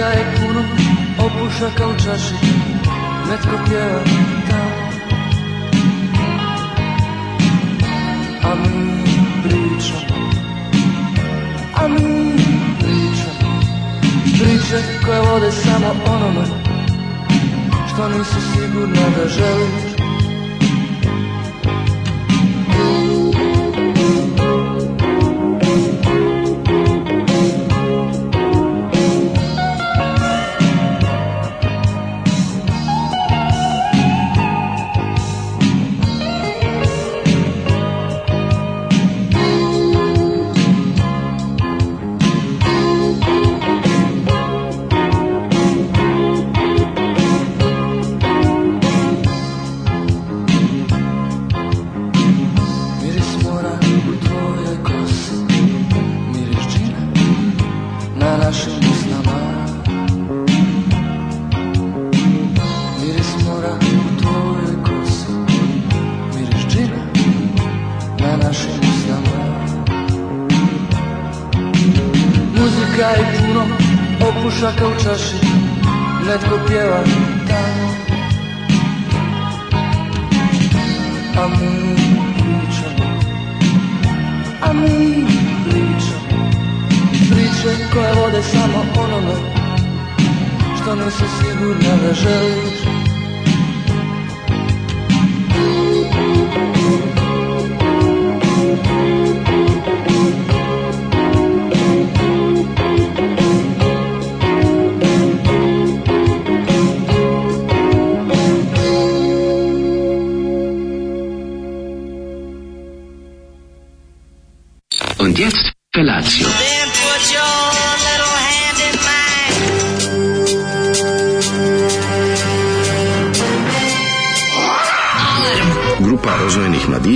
Polja je puno opušaka u čaši Netko pjeva tam A mi pričamo A mi pričamo Priče koje vode samo onome Što nisu sigurno da želiš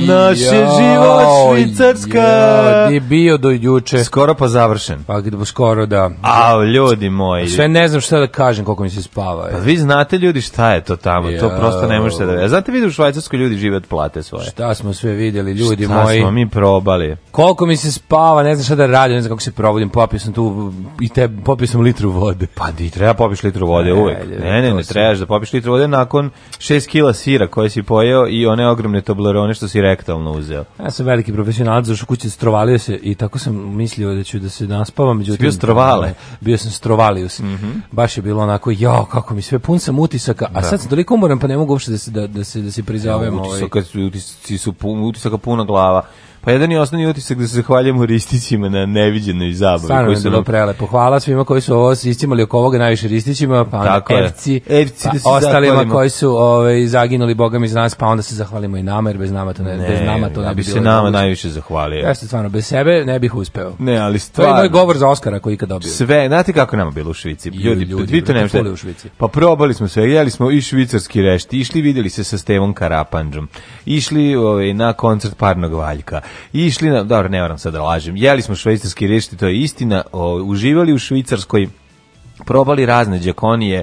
naš je život švicarska. je bio do juče. Skoro pa završen. Pa skoro da. A, ljudi moji. Sve ne znam šta da kažem koliko mi se spava. Pa je. Pa vi znate ljudi šta je to tamo, ja. to prosto ne možete da... Znate vi da u Švajcarskoj ljudi žive od plate svoje. Šta smo sve vidjeli, ljudi šta moji. Šta smo mi probali. Koliko mi se spava, ne znam šta da radim, ne znam kako se provodim, popio sam tu i te popio sam litru vode. Pa di treba popiš litru vode ne, uvek. Ne, ne, ne, ne trebaš da popiš litru vode nakon 6 kila sira koje si pojeo i one ogromne toblerone što si rektalno uzeo. Ja sam veliki profesionalac, zašao kući, strovalio se i tako sam mislio da ću da se naspavam. Međutim, bio strovale? Bio sam strovalio se. Mm -hmm. Baš je bilo onako, jo, kako mi sve, pun sam utisaka, a da. sad sam toliko umoran, pa ne mogu uopšte da se, da, da se, da se prizovem. Ja, utisaka, ovaj... utisaka, utisaka puna glava. Pa jedan je osnovni utisak da se zahvaljujemo ristićima na neviđenoj zabavi. Stvarno je bilo nam... prelepo. Hvala svima koji su ovo istimali oko ovoga najviše ristićima, pa onda Evci, Evci da pa da ostalima zahvalimo. koji su ovaj, zaginuli bogami iz nas, pa onda se zahvalimo i nama, jer bez nama to ne, ne bez nama to ne, ne bi se nama moguće. najviše zahvalio. Ja se stvarno, bez sebe ne bih uspeo. Ne, ali stvarno. To je moj govor za Oskara koji ikad dobio. Sve, znate kako nama bilo u Švici? Ljudi, ljudi, vi to nemšte. Pa probali smo sve, jeli smo i švicarski rešti, išli videli se sa Stevom Karapandžom, išli ovaj, na koncert Parnog Valjka, išli na, dobro, ne moram sad da lažem, jeli smo švajcarski rešiti, to je istina, o, uživali u Švicarskoj, probali razne džakonije,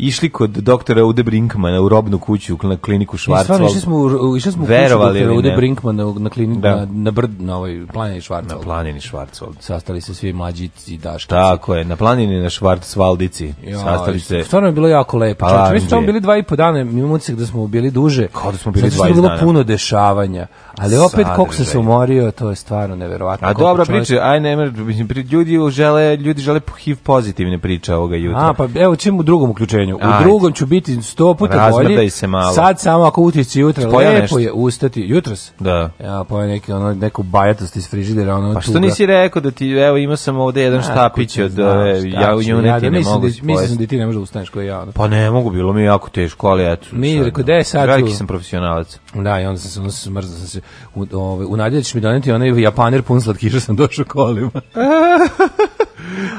išli kod doktora Ude Brinkmana u robnu kuću na kliniku Švarcvalda. Išli smo u, išli smo u kuću doktora Ude Brinkmana na kliniku da. na, na brd na ovoj planini Švarcvalda. Na planini Švarcvalda. Sastali se svi mlađici daškici. Tako je, na planini na Švarcvaldici. Sastali se. Stvarno je bilo jako lepo. Čač, mi smo bili dva i po dana, mi da smo bili duže. Kao da smo bili 20 dana. bilo puno dešavanja. Ali opet kako sam se umorio, to je stvarno neverovatno. A dobra priča, aj ne, mislim ljudi žele ljudi žele HIV pozitivne priče ovoga jutra. A pa evo čemu drugom uključenju pitanju. U Ajde. drugom ću biti 100 puta bolji. se malo. Sad samo ako utisci jutra, Spojao lepo nešto. je ustati. Jutros? Da. Ja pojao pa neki, ono, neku bajatost iz frižidera. Ono, pa što tuga. nisi rekao da ti, evo ima sam ovde jedan štapić od ove, ja u nju ne da, mogu da, Mislim da ti ne možeš da ustaneš koji ja. Pa ne mogu, bilo mi je jako teško, ali eto. Mi rekao, da je sad... Veliki sam profesionalac. Da, i onda sam se, smrzao sam mrzao, sam se, u, ovaj, u mi doneti onaj japaner pun slatkiša sam došao kolima.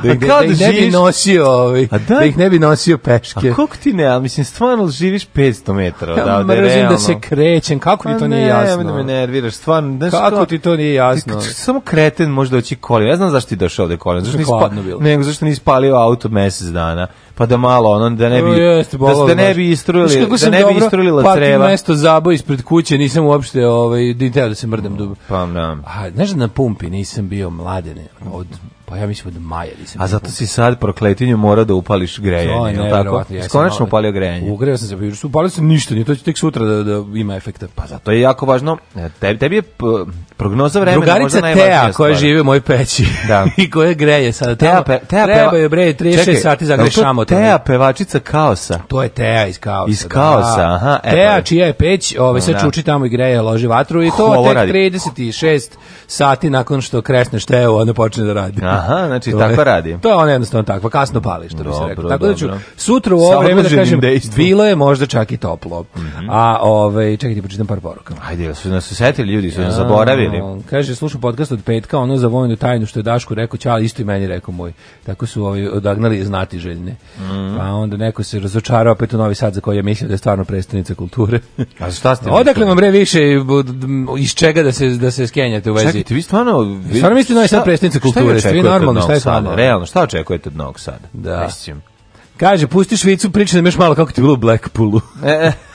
da, ih, da, da, ih ne bi nosio, ovaj, a da? da ih ne bi nosio peške. A kako ti ne, a mislim, stvarno živiš 500 metara odavde, ja, da realno. da se krećem, kako ti pa to nije jasno? Ne, da me nerviraš, stvarno. Znaš, kako ti to nije jasno? samo kreten može doći kolima. Ja znam zašto ti došao ovde kolima. Zašto nisi, pa- nego, zašto nisi palio auto mesec dana? pa da malo ono da ne bi jeste, bolo, da, da ne bi istrujili da ne bi istrujili pa creva. Pa mesto zaboj ispred kuće nisam uopšte ovaj da da se mrdam dubo Pa na. A znaš na pumpi nisam bio mladene od Pa ja mislim od da maja nisam. A zato si sad prokletinju mora da upališ grejanje, je tako? Ja konačno upalio grejanje. Ugreo sam se, pa sam ništa, ni to će tek sutra da, da ima efekta. Pa zato je jako važno. E, tebi, tebi je Prognoza vremena Drugarica možda Tea koja živi u mojoj peći da. i koja greje sada. Teja, pe, tea treba je bre 36 Čekaj, sati zagrešamo. Tea Teja pevačica kaosa. To je Teja iz kaosa. Iz da. kaosa, da. aha. E, tea pa čija je peć, ove se da. čuči tamo i greje, loži vatru i to Ovo tek radi. 36 sati nakon što kresneš teo, ona počne da radi. Aha, znači to tako je, radi. To je ona jednostavno takva, pa kasno pali, što bi se rekao. Tako da ću sutra u ovo vreme da kažem, dejstvom. bilo je možda čak i toplo. Mhm. A ove, čekaj ti pročitam par poruka. Ajde, su nas setili ljudi, su nas zaboravili bili. Kaže, slušam podcast od petka, ono za vojnu tajnu što je Daško rekao, čao, isto i meni rekao moj. Tako su ovi odagnali znati željne. Mm. Pa onda neko se razočarao opet u Novi Sad za koji je mislio da je stvarno predstavnica kulture. A šta ste? Odakle vam bre više iz čega da se da se skenjate u vezi? Čekajte, vi stvarno vi... stvarno mislite da je sad predstavnica kulture, što je normalno, šta je stvarno? Realno, šta očekujete od Novog Sada? Da. Mislim. Kaže, pusti Švicu, pričaj nam još malo kako ti bilo u Blackpoolu.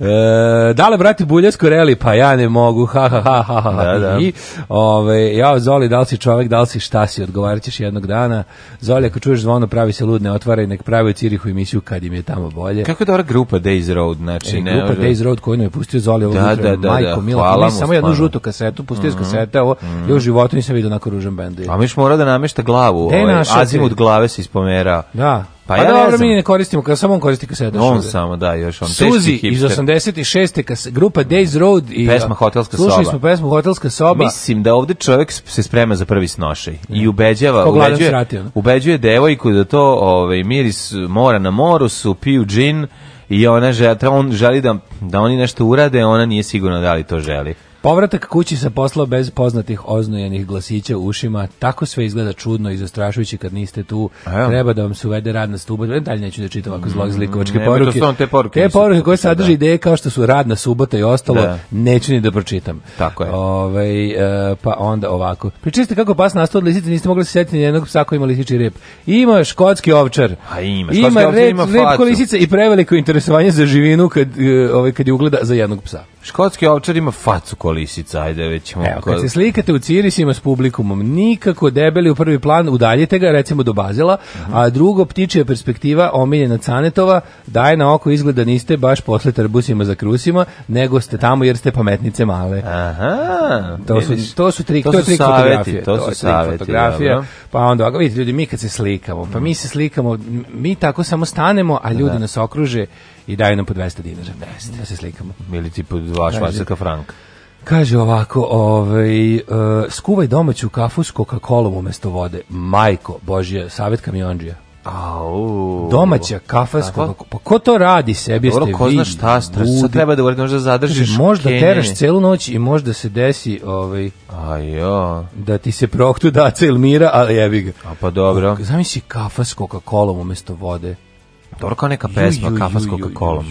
e, dale, brati, buljesko reli, pa ja ne mogu, ha, ha, ha, ha, ha. Da, da. I, ove, ja, Zoli, da li si čovek, da li si šta si, odgovarat ćeš jednog dana. Zoli, ako čuješ zvono, pravi se ludne otvaraj, nek pravi u Cirihu emisiju kad im je tamo bolje. Kako je dobra grupa Days Road, znači, e, ne, grupa ne, Days Road koju je pustio Zoli ovo da, da, da, da, majko, da, milo, mi samo jednu žutu kasetu, pustio mm -hmm. kasete, ovo, mm -hmm. ja u životu nisam vidio na ružan bend. A miš mora da namešta glavu, e, ovaj, azimut glave se ispomerao. Da. Pa, pa ja dobro, mi ne koristimo, kada samo on koristi kasete. On šude. samo, da, još on. Suzi iz 86. Kas, grupa Days Road i... Pesma Hotelska slušali soba. Slušali smo pesmu Hotelska soba. Mislim da ovde čovjek se sprema za prvi snošaj i ubeđava, ubeđuje, ubeđuje devojku da to ovaj, miris mora na moru su, piju džin i ona želi, on želi da, da oni nešto urade, ona nije sigurna da li to želi. Povratak kući sa posla bez poznatih oznojenih glasića u ušima, tako sve izgleda čudno i zastrašujuće kad niste tu. Evo. Treba da vam se uvede radna na subota. Dalje neću da čitam ovako zlog mm, zlikovačke poruke. Ne, te poruke. Te poruke koje sadrže da. ideje kao što su radna subota i ostalo, da. neću ni da pročitam. Tako je. Ove, ovaj, e, pa onda ovako. Pričiste kako pas nastao od lisice, niste mogli se setiti jednog psa koji ima lisiči rep. Ima škotski ovčar. A ima, škotski ima ovčar, red, ima facu. lisica i preveliko interesovanje za živinu kad, e, ovaj, kad je ugleda za jednog psa. Škotski ovčar ima facu lisica, ajde već. Evo, kad se slikate u cirisima s publikumom, nikako debeli u prvi plan, udaljite ga recimo do Bazela, uh -huh. a drugo ptičija perspektiva omiljena Canetova daje na oko izgled da niste baš posle trbusima za krusima, nego ste tamo jer ste pametnice male. Aha. To su to su trik, to, to je trik savjeti, fotografije, to, su savjeti, fotografija. Dobro. Pa onda vidite ljudi, mi kad se slikamo, pa mi se slikamo, mi tako samo stanemo, a ljudi da. nas okruže i daju nam po 200 dinara. Da se slikamo. Ili ti po dva švajcarska franka. Kaže ovako, ovaj, uh, skuvaj domaću kafu s Coca-Colom umesto vode. Majko, Božje, savjet kamionđija. Au. Domaća kafa s Coca-Cola. Pa ko to radi sebi ste vi? Ko zna šta, sad treba da uradi, možda zadržiš. Možda kenjeni. teraš celu noć i možda se desi ovaj Ajo. Da ti se prohtu daca Ilmira, ali jebi ga. A pa dobro. Zamisli kafa s Coca-Colom umesto vode. Dobro kao neka pesma, ju, ju, kafa s Coca-Colom.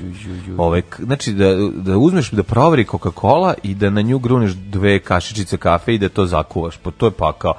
Ovaj, znači, da, da uzmeš, da proveri Coca-Cola i da na nju gruneš dve kašičice kafe i da to zakuvaš. Pa to je pa pakao.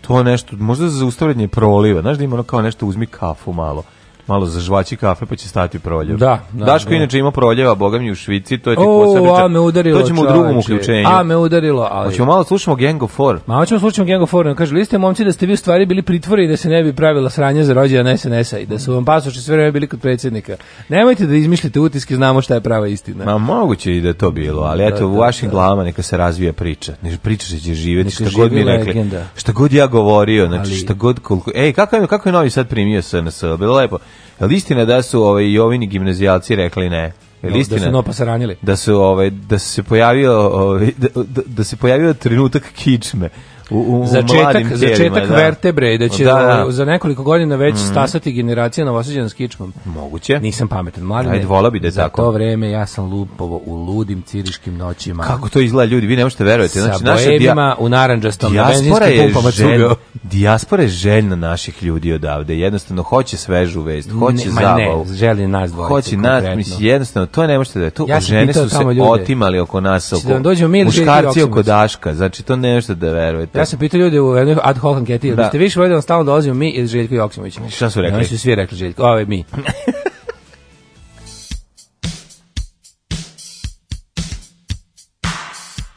To nešto, možda za zaustavljanje proliva. Znaš da ima ono kao nešto, uzmi kafu malo malo zažvaći kafe pa će stati proljev. Da, da Daško da. inače ima proljeva, boga mi u Švici, to je tipo posebno. a me udarilo. To ćemo u drugom uključenju. A me udarilo, ali. Hoćemo malo slušamo Gang of Four. Ma hoćemo slušamo Gang of Four, kaže liste momci da ste vi u stvari bili pritvori i da se ne bi pravila sranja za rođendan SNS-a i da su vam pasoši sve vreme bili kod predsjednika. Nemojte da izmišljate utiske, znamo šta je prava istina. Ma moguće i da je to bilo, ali da, eto da, u vašim da. glavama neka se razvija priča. Ne priča će živjeti neka šta god mi rekli. Šta god ja govorio, znači šta god koliko. Ej, kako je kako je Novi Sad primio SNS? Bilo lepo. Jel istina da su ovaj Jovini gimnazijalci rekli ne? Jel no, istina? Da su nopa saranjili. Da su ovaj da se pojavio ovaj, da, da, da, se pojavio trenutak kičme u, u, začetak, začetak da. vertebre, da će da, da. Ovaj- za nekoliko godina već mm. stasati generacija novosađena s kičmom. Moguće. Nisam pametan, mladine. Ajde, vola bi da je za tako. to vreme ja sam lupovo u ludim ciriškim noćima. Kako to izgleda ljudi, vi ne možete verovati. Znači, Sa naša u naranđastom, na benzinskim pumpama želj... Dijaspora je željna naših ljudi odavde. Jednostavno, hoće svežu vest, hoće zabavu. Ne, želi nas dvojice. Hoće nas, mislim, jednostavno, to ne možete da je to. Ja žene su se ljude. otimali oko nas, oko, da muškarci oko Daška. Znači, to ne možete da verujete Ja sam pitao ljude u jednoj ad hoc anketi, da. ste više voljeli da stalno dolazimo mi ili Željko Joksimović? Šta su rekli? Oni su svi rekli Željko, ove mi.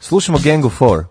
Slušamo Gang of Four.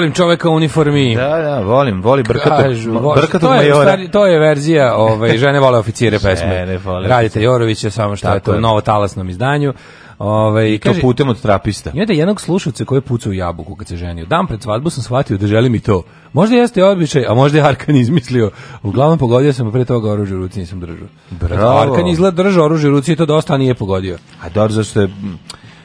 volim čoveka u uniformi. Da, da, volim, voli brkatog, brkatog majora. stari, to je verzija ovaj, Žene vole oficire pesme. Žene vole Radite Jorovića, samo što je to u novotalasnom izdanju. Ove, ovaj, I to putem od trapista. Imate jednog slušalca koji puca u jabuku kad se ženio. Dan pred svadbu sam shvatio da želim i to. Možda jeste običaj, a možda je Arkan izmislio. Uglavnom pogodio sam, pre toga oružje u ruci nisam držao. Bravo. Arkan izgleda držao oružje u ruci i to dosta nije pogodio. A dobro, zašto je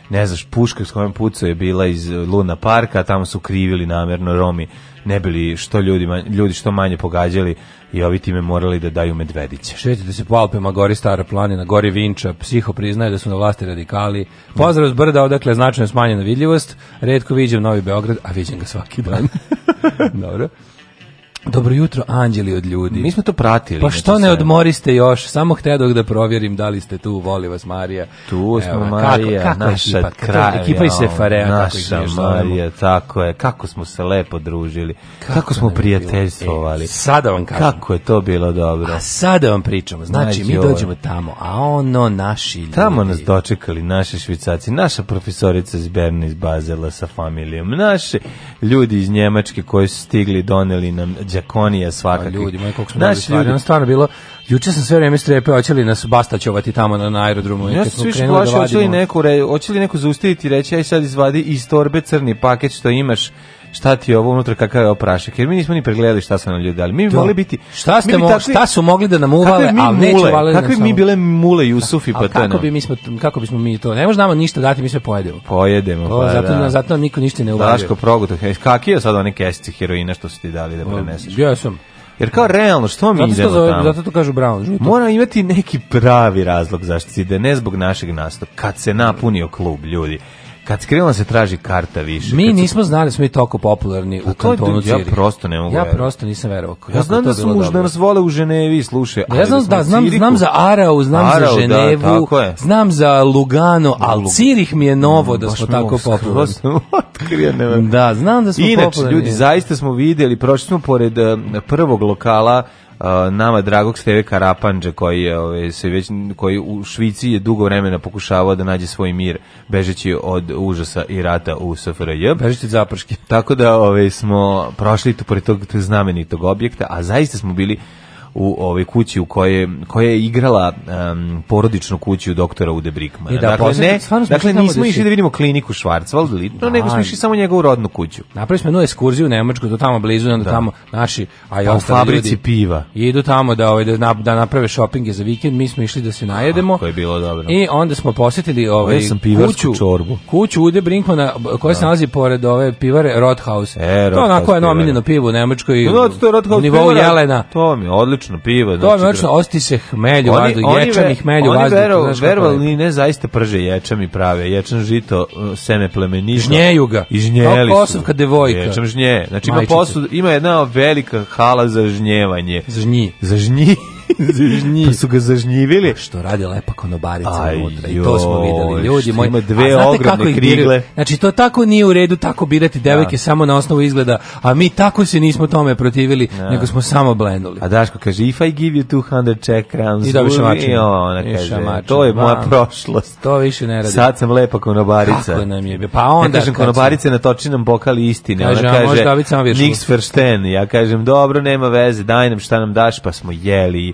ne znaš, puška s kojom pucao je bila iz Luna parka, tamo su krivili namerno Romi, ne bili što ljudi, ljudi što manje pogađali i ovi time morali da daju medvediće. Šetite se po Alpima, gori Stara planina, gori Vinča, psiho priznaje da su na vlasti radikali. Pozdrav s brda, odakle značajno smanjena vidljivost, redko viđem Novi Beograd, a viđem ga svaki dan. Dobro. Dobro jutro, anđeli od ljudi. Mi smo to pratili. Pa znači što ne odmoriste još? Samo htedog da provjerim da li ste tu, voli vas Marija. Tu smo Evo, Marija, kako, kako naša ekipa, kralja. Ekipa iz Sefarea. Naša kako Marija, tako je. Kako smo se lepo družili. Kako, kako smo prijateljstvovali. E, sada vam kažem. Kako je to bilo dobro. A sada vam pričamo. Znači, Najđe mi dođemo ovo. tamo, a ono naši ljudi. Tamo nas dočekali naši švicaci, naša profesorica iz Berna iz Bazela sa familijom, naši ljudi iz Njemačke koji su stigli, doneli nam đakonija svakakvih. Pa ljudi, moj, kako smo Znaš, stvari, ljudi, stvarno bilo, juče sam sve vreme strepe, hoće li nas bastaćovati tamo na, na aerodromu. Ja sam više da plašao, hoće li neko, re, hoće li neko zaustaviti i reći, aj sad izvadi iz torbe crni paket što imaš šta ti ovo unutra kakav je oprašak jer mi nismo ni pregledali šta su nam ljudi dali mi bi mogli biti šta ste mo, šta su mogli da nam uvale a neće valili da kakve mi bile mule Jusufi i pa kako bi mi smo kako bismo mi to ne može nama ništa dati mi sve pojedemo pojedemo to, pa zato da. zato niko ništa ne uvalio Daško proguto kakio sad one kesice heroina što su ti dali da preneseš ja sam jer kao da. realno, što mi zato idemo zove, tamo? Zato to kažu Brown. Žuto. Mora imati neki pravi razlog zašto se ide, ne zbog našeg nastupa. Kad se napunio klub, ljudi. Kad skrilom se traži karta više. Mi nismo znali da smo i toliko popularni u pa kantonu Zurich. Ja prosto ne mogu. Ja prosto nisam verovao. Ja znam da su muž da nas vole u Ženevi, slušaj. Ja znam da, da znam, znam za Arau, znam Arau, za da, Ženevu, da, znam za Lugano, al Cirih mi je novo da mm, smo tako popularni. Otkrio, da, znam da smo Inače, popularni. Inače, ljudi, zaista smo videli, prošli smo pored eh, prvog lokala nama dragog Steve Karapanđe koji je ove, se već koji u Švici je dugo vremena pokušavao da nađe svoj mir bežeći od užasa i rata u SFRJ. Bežeći od zaprške. Tako da ove, smo prošli tu pored tog znamenitog objekta, a zaista smo bili u ovoj kući u kojoj koja je igrala um, porodičnu kuću doktora Ude Brickmana. Da, dakle, ne, dakle nismo da išli da vidimo kliniku Schwarzwald, no, nego smo da, išli samo njegovu rodnu kuću. Napravili smo jednu ekskurziju u Nemačku, do tamo blizu, onda da. tamo naši, a i pa, u fabrici ljudi, piva. Idu tamo da, ovaj, da, da naprave šopinge za vikend, mi smo išli da se najedemo. Koje je bilo dobro. Da, da. I onda smo posjetili ovaj, sam kuću, čorbu. kuću Ude Brinkmana koja da. se nalazi pored ove pivare Rothaus. E, Rothaus to onako je nominjeno pivo u Nemačkoj. No, to je Rothaus nivou Jelena. To mi odlično mlečno pivo. To da, je znači, mlečno, osti se hmelju, oni, vazdu, oni ječam hmelju, oni vazdu. Vero, verovali ne, zaista prže ječam i prave. Ječam žito, uh, seme plemenizno. Žnjeju ga. I žnjeli su. Kosovka devojka. Ječam žnje. Znači ima, posud, ima jedna velika hala za žnjevanje. Za žnji. Za žnji pa su ga zažnjivili. Pa što radi lepa konobarica Aj, unutra. I to smo videli. Ljudi moji, ima dve ogromne krigle. Znači, to tako nije u redu, tako birati devojke da. samo na osnovu izgleda, a mi tako se nismo tome protivili, da. nego smo samo blendali. A Daško kaže, if I give you 200 check rounds. I dobiš mačinu. ona kaže, to je moja prošlost. To više ne radi. Sad sam lepa konobarica. Kako nam je. Pa onda... Ja kažem, konobarice na točinom pokali istine. Kaže, ona kaže, nix veršten. Ja kažem, dobro, nema veze, daj nam šta nam daš, pa smo jeli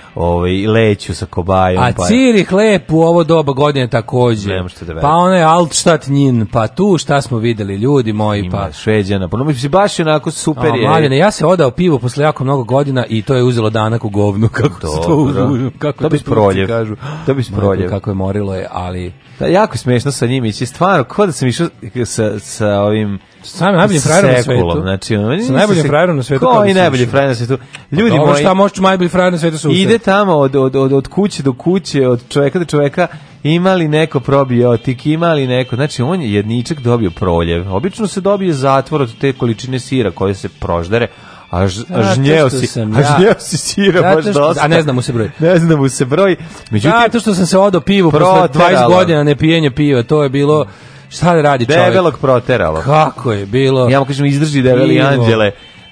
ovaj, leću sa kobajom. A pa... Cirih lep u ovo doba godine takođe. Nemo što da Pa onaj Altstadt njin, pa tu šta smo videli, ljudi moji, Ima, pa... Šveđana, pa no, baš onako super je. Maljene, ja se odao pivo posle jako mnogo godina i to je uzelo danak u govnu, kako to, to uzelo, kako to, bi proljev. Kažu. To bi proljev. Kako je morilo je, ali... Da, jako smešno sa njim ići, stvarno, kao da sam išao sa, sa ovim... Sam najboljim frajerom na svetu. Znači, on, sa najboljim frajerom na svetu. Ko i najbolji frajer na svetu? Pa ljudi pa, moji, šta možeš najbolji frajer na svetu su? Ide tamo od, od, od, od kuće do kuće, od čoveka do čoveka, imali neko probiotik, imali neko, znači on je jedničak dobio proljev. Obično se dobije zatvor od te količine sira koje se proždere, a, ž, a žnjeo si, sam, a žnjeo si sira baš dosta. A ne znam mu se broj. Ne znam mu se broj. Međutim, Zato što sam se odao pivu posle 20 godina ne pijenja piva, to je bilo... Šta da radi čovjek? Debelog proteralo. Kako je bilo? Ja mu kažem, izdrži debeli anđele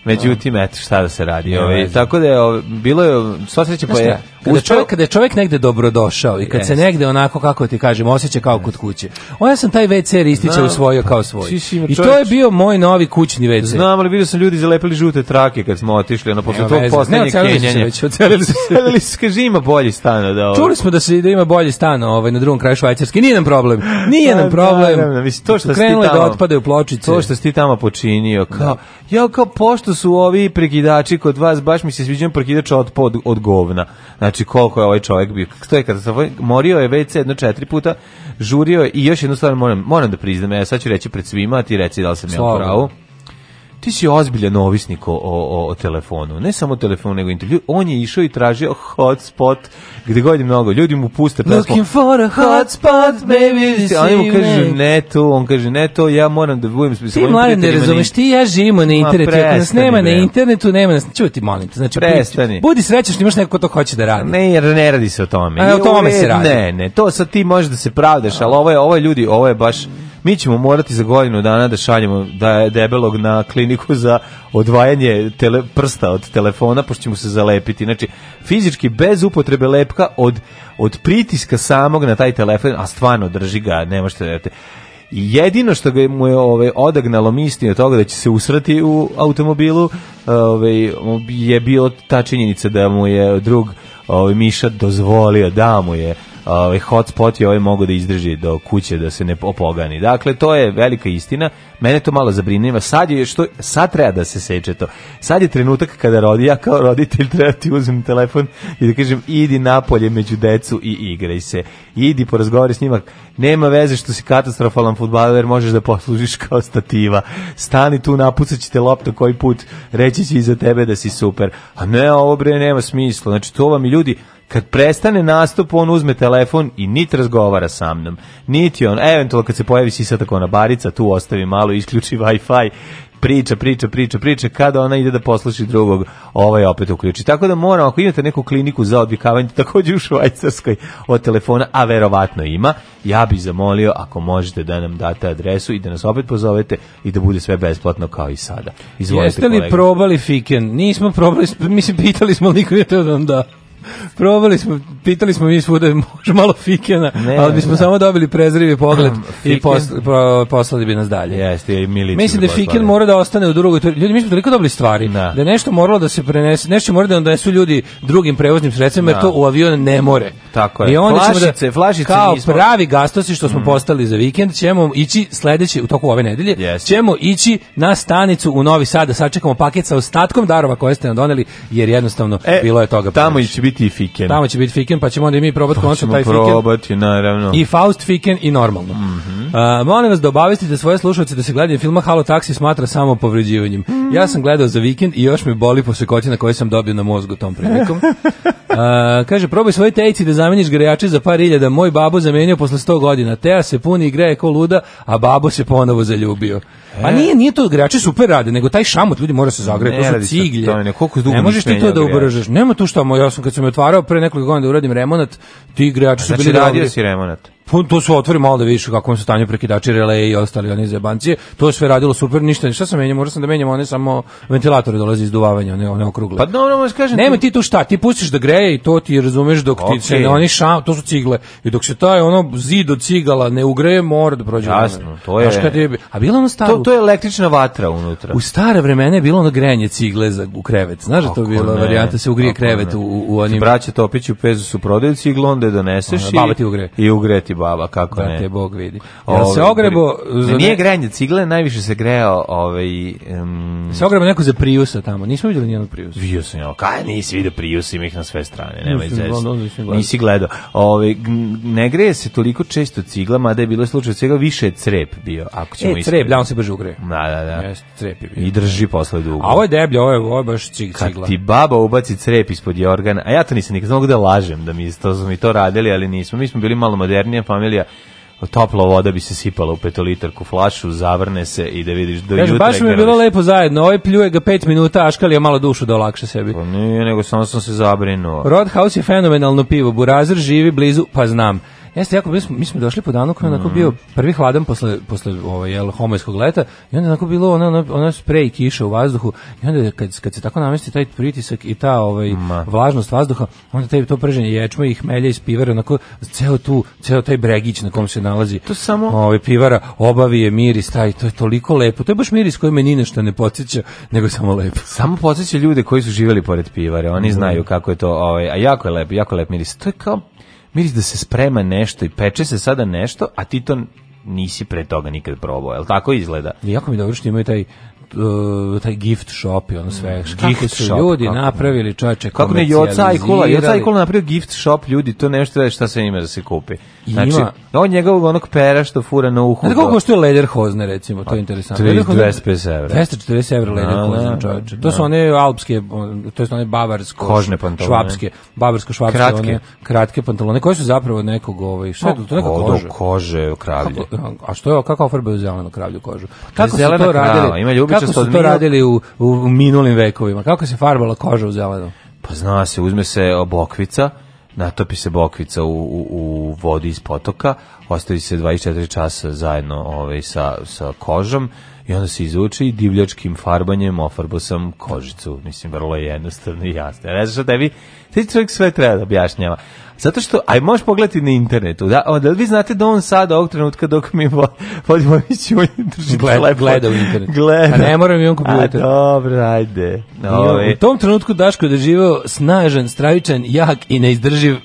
Međutim, eto šta da se radi. Ovaj, tako da je, ovaj, bilo je, sva sreća pa je, Kada čovjek, kada je čovjek negde dobrodošao i kad yes. se negde onako, kako ti kažem, osjeća kao kod kuće. Onda sam taj WC ristića usvojio kao svoj. I to je bio moj novi kućni WC. Znam, ali vidio sam ljudi zalepili žute trake kad smo otišli, ono, posle tog poslednjeg kenjanja. Ocelili se već, kaže, ima bolji stan Da, ovog. Čuli smo da, se, da ima bolji stan ovaj, na drugom kraju Švajcarske. Nije nam problem. Nije nam pa, problem. Da, da, da, mislim, to što Krenulo je da otpadaju pločice. To što si ti tamo počinio. Kao, da. Ja kao, pošto su ovi prekidači kod vas, baš mi se sviđa prekidač od, od, od govna. Znači, Znači, koliko je ovaj čovjek bio. To je kada sam ovaj, Morio je WC jedno četiri puta, žurio je i još jednu stvar moram, moram da priznam. Ja sad ću reći pred svima, ti reci da li sam ja u pravu ti si ozbiljan ovisnik o, o, o telefonu. Ne samo telefon, nego intervju. On je išao i tražio hotspot gde god je mnogo. Ljudi mu puste pesmu. Looking for a hotspot, baby. Oni mu kažu ne to, on kaže ne to, ja moram da budem s Ti mladen da ne razumeš, ti ja živimo na internetu. Ako nas nema na internetu, nema nas. Čuti, molim te. Znači, prestani. Budi srećan što imaš neko ko to hoće da radi. Ne, jer ne radi se o tome. A, o tome se radi. Ne, ne, to sad ti možeš da se pravdeš, ali ovo je, ovo je ljudi, ovo je baš mi ćemo morati za godinu dana da šaljemo da debelog na kliniku za odvajanje tele, prsta od telefona, pošto ćemo se zalepiti. Znači, fizički bez upotrebe lepka od, od pritiska samog na taj telefon, a stvarno drži ga, ne možete da jedino što ga mu je ovaj odagnalo misli od toga da će se usrati u automobilu, ovaj je bio ta činjenica da mu je drug ovaj Miša dozvolio da mu je ovaj hotspot i ovaj mogu da izdrži do kuće da se ne opogani. Dakle to je velika istina. Mene to malo zabrinjava. Sad je što sad treba da se seče to. Sad je trenutak kada rodi ja kao roditelj treba ti uzmem telefon i da kažem idi napolje među decu i igraj se. Idi porazgovaraj s njima. Nema veze što si katastrofalan fudbaler, možeš da poslužiš kao stativa. Stani tu napucaćete loptu koji put reći će iza tebe da si super. A ne, ovo bre nema smisla. Znači to vam i ljudi Kad prestane nastup, on uzme telefon i niti razgovara sa mnom. Niti on, eventualno kad se pojavi tako na barica, tu ostavi malo, isključi Wi-Fi, priča, priča, priča, priča, kada ona ide da posluši drugog, ovaj opet uključi. Tako da moram, ako imate neku kliniku za odvikavanje, takođe u Švajcarskoj od telefona, a verovatno ima, ja bih zamolio, ako možete da nam date adresu i da nas opet pozovete i da bude sve besplatno kao i sada. Izvolite, Jeste li kolega. probali fiken? Nismo probali, mislim, pitali smo, niko je to da nam da. Probali smo, pitali smo mi svuda može malo fikena, ne, ali bismo ne. Da. samo dobili prezrivi pogled i posl, pro, poslali bi nas dalje. Jeste, i milici. Mislim da fiken mora da ostane u drugoj turi. Ljudi, mi smo toliko dobili stvari da, da nešto moralo da se prenese, nešto mora da onda su ljudi drugim prevoznim sredstvima, jer da. to u avion ne more. Tako je. I onda flašice, ćemo da, flašice kao nismo... pravi gastosi što smo mm. postali za vikend, ćemo ići sledeće u toku ove nedelje, yes. ćemo ići na stanicu u Novi Sad da sačekamo paket sa ostatkom darova koje ste nam doneli, jer jednostavno e, bilo je toga. Tamo ići biti i fiken. Tamo će biti fiken, pa ćemo onda i mi probati pa konačno taj fiken. probati, naravno. I Faust fiken i normalno. Mm -hmm. uh, molim vas da obavestite svoje slušalce da se gledanje filma Halo Taksi smatra samo povređivanjem. Mm. Ja sam gledao za vikend i još me boli posekotina koje sam dobio na mozgu tom prilikom. A, kaže, probaj svoje tejci da zameniš grejače za par iljada. Moj babo zamenio posle 100 godina. Teja se puni i greje ko luda, a babo se ponovo zaljubio. E. A nije, nije to grejači super rade, nego taj šamot ljudi mora se zagreti, to su ciglje. To ne, koliko dugo ne možeš ti to da ubržeš. Nema tu šta, moj, ja sam kad sam je otvarao pre nekoliko godina da uradim remonat, ti grejači su znači, bili... Znači radio si remonat? pun to su otvori malo da vidiš u kakvom su stanju prekidači releje i ostali oni zebancije. To je sve radilo super, ništa, šta sam menjao, morao sam da menjam one samo ventilatore dolaze iz duvavanja, one, one okrugle. Pa dobro, no, no, da kažem. Nema ti tu šta, ti pustiš da greje i to ti razumeš dok okay. ti se oni šam, to su cigle. I dok se taj ono zid od cigala ne ugreje, mora da prođe. Jasno, to je. Znaš je a bilo ono staro. To, to je električna vatra unutra. U stare vremena je bilo ono grejanje cigle za u krevet. Znaš da to bila varijanta se ugrije krevet u, u onim. Braća Topić u pezu su prodavci ciglu, onda je doneseš i, i ugreti baba, kako da ne. Te Bog vidi. Jel se ogrebo... Za ne, nije grejanje cigle, najviše se grejao ovaj... Um, se ogrebo neko za Priusa tamo, nismo vidjeli nijednog Priusa. Vidio sam, ja, kaj nisi video Priusa, ima ih na sve strane, nema iz Nisi gledao. Ovaj ne greje se toliko često cigla, mada je bilo slučaj cigla, više je crep bio. Ako ćemo e, crep, da on se brže ugreje. Da, da, da. Jeste, crep je bio. I drži posle dugo. A ovo je deblje, ovo je, ovo je baš cigla. Kad ti baba ubaci crep ispod jorgana, a ja to nisam nikad znao da lažem, da mi to, da mi to radili, ali nismo. Mi smo bili malo modernije, familija topla voda bi se sipala u petolitarku flašu, zavrne se i da vidiš do Kaži, jutra. Baš mi je gradiš. bilo lepo zajedno, ovaj pljuje ga pet minuta, aškali je malo dušu da olakša sebi. Pa nije, nego samo sam se zabrinuo. Rodhouse je fenomenalno pivo, Burazir živi blizu, pa znam. Jeste, jako, mi smo, mi smo došli po danu koji je onako bio mm. prvi hladan posle, posle ovaj, jel, homojskog leta i onda je onako bilo ono, ono, ono sprej i kiša u vazduhu i onda kad, kad se tako namesti taj pritisak i ta ovaj, Ma. vlažnost vazduha, onda taj to prženje ječma i hmelja iz pivara, onako ceo tu, ceo taj bregić na kom se nalazi to samo... ovaj, pivara, obavi je miris taj, to je toliko lepo, to je baš miris koji me ni nešto ne podsjeća, nego samo lepo. Samo podsjeća ljude koji su živjeli pored pivare, oni mm. znaju kako je to, ovaj, a jako je lepo, jako je lep miris. To je kao miris da se sprema nešto i peče se sada nešto, a ti to nisi pre toga nikad probao, jel tako izgleda? Jako mi dobro što imaju taj uh, taj gift shop i ono sve. Mm, gift kako su shop, ljudi kako? napravili čoveče Kako ne Joca i Kula, Joca i Kula napravio gift shop, ljudi, to nešto je šta se ima da se kupi. Znači, ima... on njegovog onog pera što fura na uhu. Znači koliko što je leder recimo, to je interesantno. 240 evra. 240 evra leder da, hozne, da, da, čovječe. To su one alpske, to su one bavarsko, Kožne pantalone. švapske, bavarsko-švapske, kratke. one kratke pantalone, koje su zapravo nekog, ovaj, šta je to, to neka koža? kože, kravlje. Kako, a što je, kako ofarbaju zelenu kravlju kožu? Pa kako su to radili, ima kako su to radili u, u minulim vekovima? Kako se farbala koža u zelenu? Pa zna se, uzme se obokvica, natopi se bokvica u, u, u vodi iz potoka, ostavi se 24 časa zajedno ovaj, sa, sa kožom i onda se izuči i divljačkim farbanjem ofarbo sam kožicu. Mislim, vrlo je jednostavno i jasno. Ja ne znam što tebi, ti čovjek sve treba da objašnjava. Zato što, aj možeš pogledati na internetu, da, da vi znate da on sada ovog trenutka dok mi vodimo emisiju, on drži gleda, telefon. Gleda u internetu. Gleda. A ne moram i on kompjuter. A dobro, ajde. No, u ovaj. tom trenutku Daško je doživao snažan, stravičan, jak i neizdrživ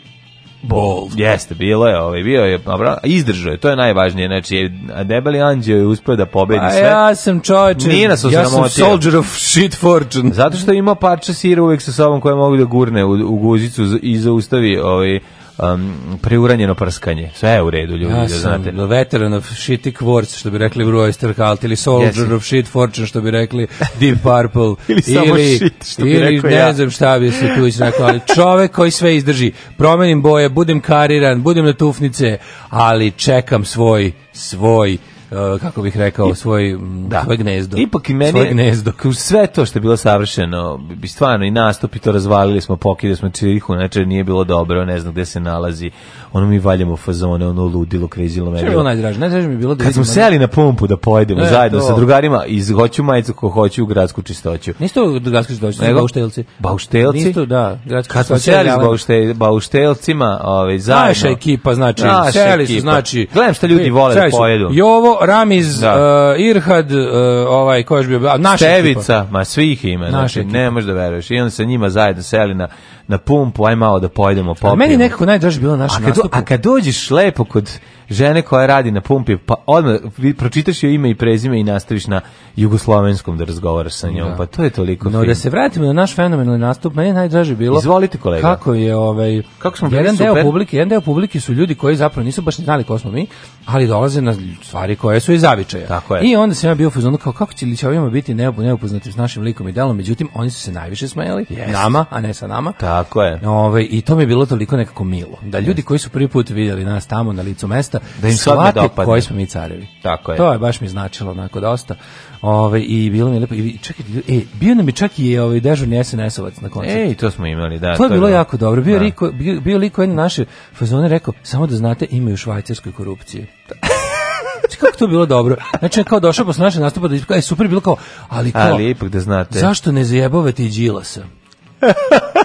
bol. Jeste, bilo je, ovaj, bio je, izdržao je, to je najvažnije, znači, debeli anđeo je uspio da pobedi sve. A ja sam čovječe, Nije ja sam soldier of shit fortune. Zato što ima parče sira uvek sa sobom koje mogu da gurne u, u guzicu i zaustavi, ovaj, um, preuranjeno prskanje. Sve je u redu, ljudi, ja da znate. Ja veteran of shitic quartz, što bi rekli Blue Oyster ili soldier yes. of shit fortune, što bi rekli Deep Purple, ili, samo shit, što ili, bi rekao ne ja. znam šta bi se tu rekao, ali čovek koji sve izdrži, promenim boje, budem kariran, budem na tufnice, ali čekam svoj, svoj, E, kako bih rekao, svoj, da. svoje gnezdo. Ipak i meni gnezdo. sve to što je bilo savršeno, bi stvarno i nastup i to razvalili smo, pokidili smo čirihu, znači nije bilo dobro, ne znam gde se nalazi. Ono mi valjamo fazone, ono ludilo, kvezilo me. Što je bilo najdraže? Najdraže mi bilo da Kad smo seli na pumpu da pojedemo ne, zajedno to. sa drugarima iz hoću majicu ko hoću u gradsku čistoću. Nisto gradsku čistoću, nego bauštelci. Bauštelci? Nisto, da, gradsku Kad smo seli s baušte, bauštelcima, ovaj zajedno. Naša ekipa znači, naša seli ekipa. znači. Gledam šta ljudi vole da pojedu. Jovo Bro, Ramiz, da. uh, Irhad, uh, ovaj, ko je bio, naša Stevica, ekipa. ma svih ima, znači, ne možeš da veruješ. I on sa njima zajedno seli na na pumpu, aj malo da pojedemo, popijemo. A meni nekako najdraže bilo naš nastup. A kad dođeš lepo kod žene koja radi na pumpi, pa odmah pročitaš joj ime i prezime i nastaviš na jugoslovenskom da razgovaraš sa njom, da. pa to je toliko No film. da se vratimo na naš fenomenalni nastup, meni najdraže bilo. Izvolite kolega. Kako je ovaj kako smo jedan deo publike, jedan deo publike su ljudi koji zapravo nisu baš ni znali ko smo mi, ali dolaze na stvari koje su iz običaja. Tako je. I onda se ja bio fuzon kao kako će ličavima biti neupoznati s našim likom i delom, međutim oni su se najviše smejali yes. nama, a ne sa nama. Tako Tako je. Ove, I to mi je bilo toliko nekako milo. Da ljudi koji su prvi put vidjeli nas tamo na licu mesta, da im shvate koji smo mi carevi. Tako je. To je baš mi značilo onako dosta. Ove, I bilo mi je lepo. I, čekaj, e, bio nam je čak i ovaj, dežurni SNS-ovac na koncertu. Ej, to smo imali, da. To, to je bilo je... jako dobro. Bio, da. Riko, bio, bio liko jedne naše fazone rekao, samo da znate, imaju švajcarskoj korupcije. Znači, kako to bilo dobro. Znači, kao došao posle našeg nastupa da ispaka, e, je super bilo kao, ali kao... Ali ipak da znate. Zašto ne zajebavate i Đilasa?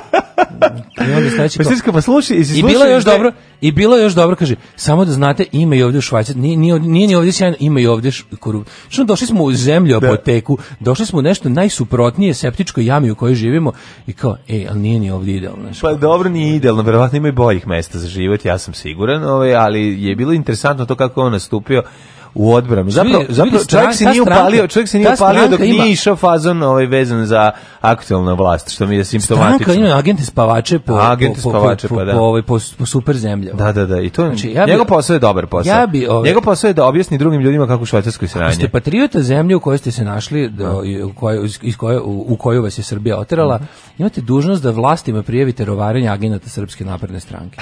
I onda sledeći pa pa slušaj, i slušaj, bilo je još da dobro, i bilo je još dobro, kaže, samo da znate, ima i ovdje u Švajcarskoj, nije, ni ovdje sjajno, ima i ovdje korupcija. Što došli smo u zemlju da. apoteku, došli smo u nešto najsuprotnije septičkoj jami u kojoj živimo i kao, ej, ali nije ni ovdje idealno. Pa dobro, nije idealno, verovatno ima i boljih mesta za život, ja sam siguran, ovaj, ali je bilo interesantno to kako on nastupio u odbranu. Zapravo, zapravo čovjek se nije upalio, čovjek se nije upalio dok ima, nije išao fazon ovaj vezan za aktualnu vlast, što mi je simptomatično. Stranka ima agente spavače po agente spavače po, po, po, pa da. Po, ovaj, po, po super zemlja. Da, da, da. I to znači, ja bi, njegov posao je dobar posao. Ja bi, ovaj, njegov posao je da objasni drugim ljudima kako u Švajcarskoj sranje. Ako ste patriota zemlje u kojoj ste se našli, do, da. u, kojoj, iz koje, u, u koju vas je Srbija oterala, mhm. imate dužnost da vlastima prijavite rovarenje agenata Srpske napredne stranke.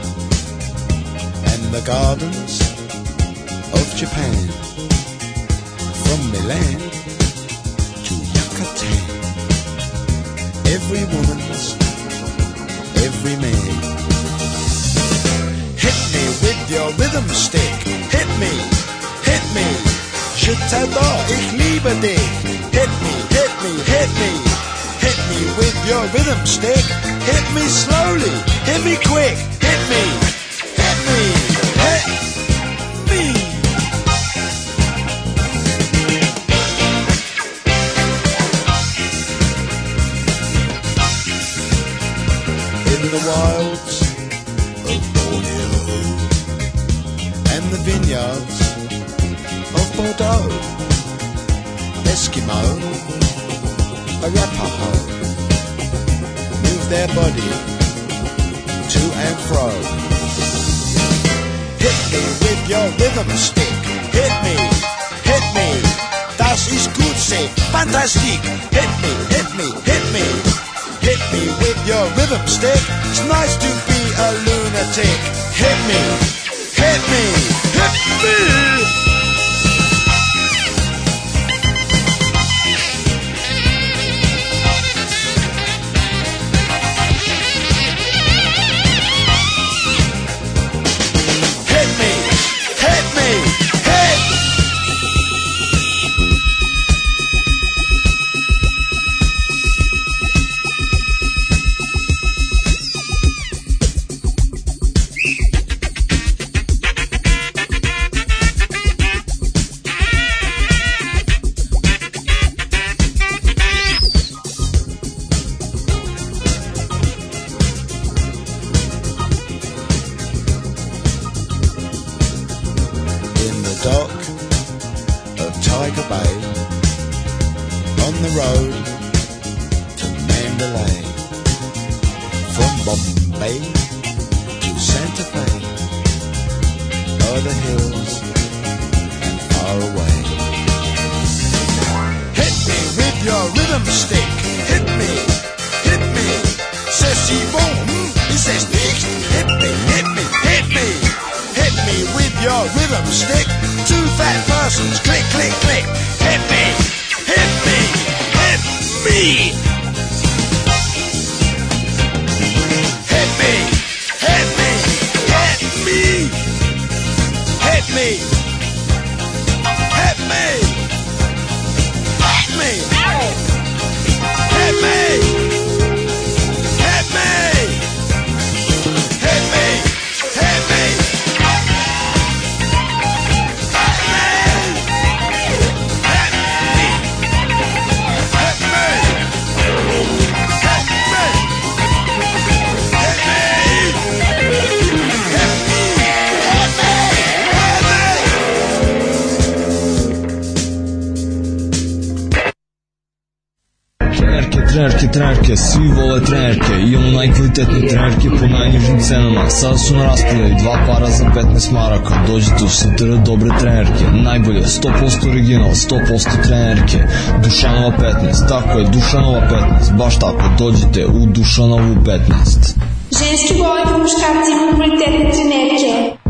in the gardens of Japan. From Milan to Yucatan, every woman's, every man. Hit me with your rhythm stick, hit me, hit me. Je t'adore, ich liebe dich. Hit me, hit me, hit me. Hit me with your rhythm stick. Hit me slowly, hit me quick, hit me. the wilds of Borneo and the vineyards of Bordeaux. Eskimo, Arapaho, move their body to and fro. Hit me with your rhythm stick. Hit me, hit me. Das ist gut, say, fantastic. Hit me, hit me, hit me. Hit me with your rhythm stick. It's nice to be a lunatic. Hit me, hit me, hit me. Sada su na raspodaju dva para za 15 maraka. Dođite u satire dobre trenerke. Najbolje, 100% original, 100% trenerke. Dušanova 15, tako je, Dušanova 15. Baš tako, dođite u Dušanovu 15. Ženski boli po muškarcima kvalitetne trenerke.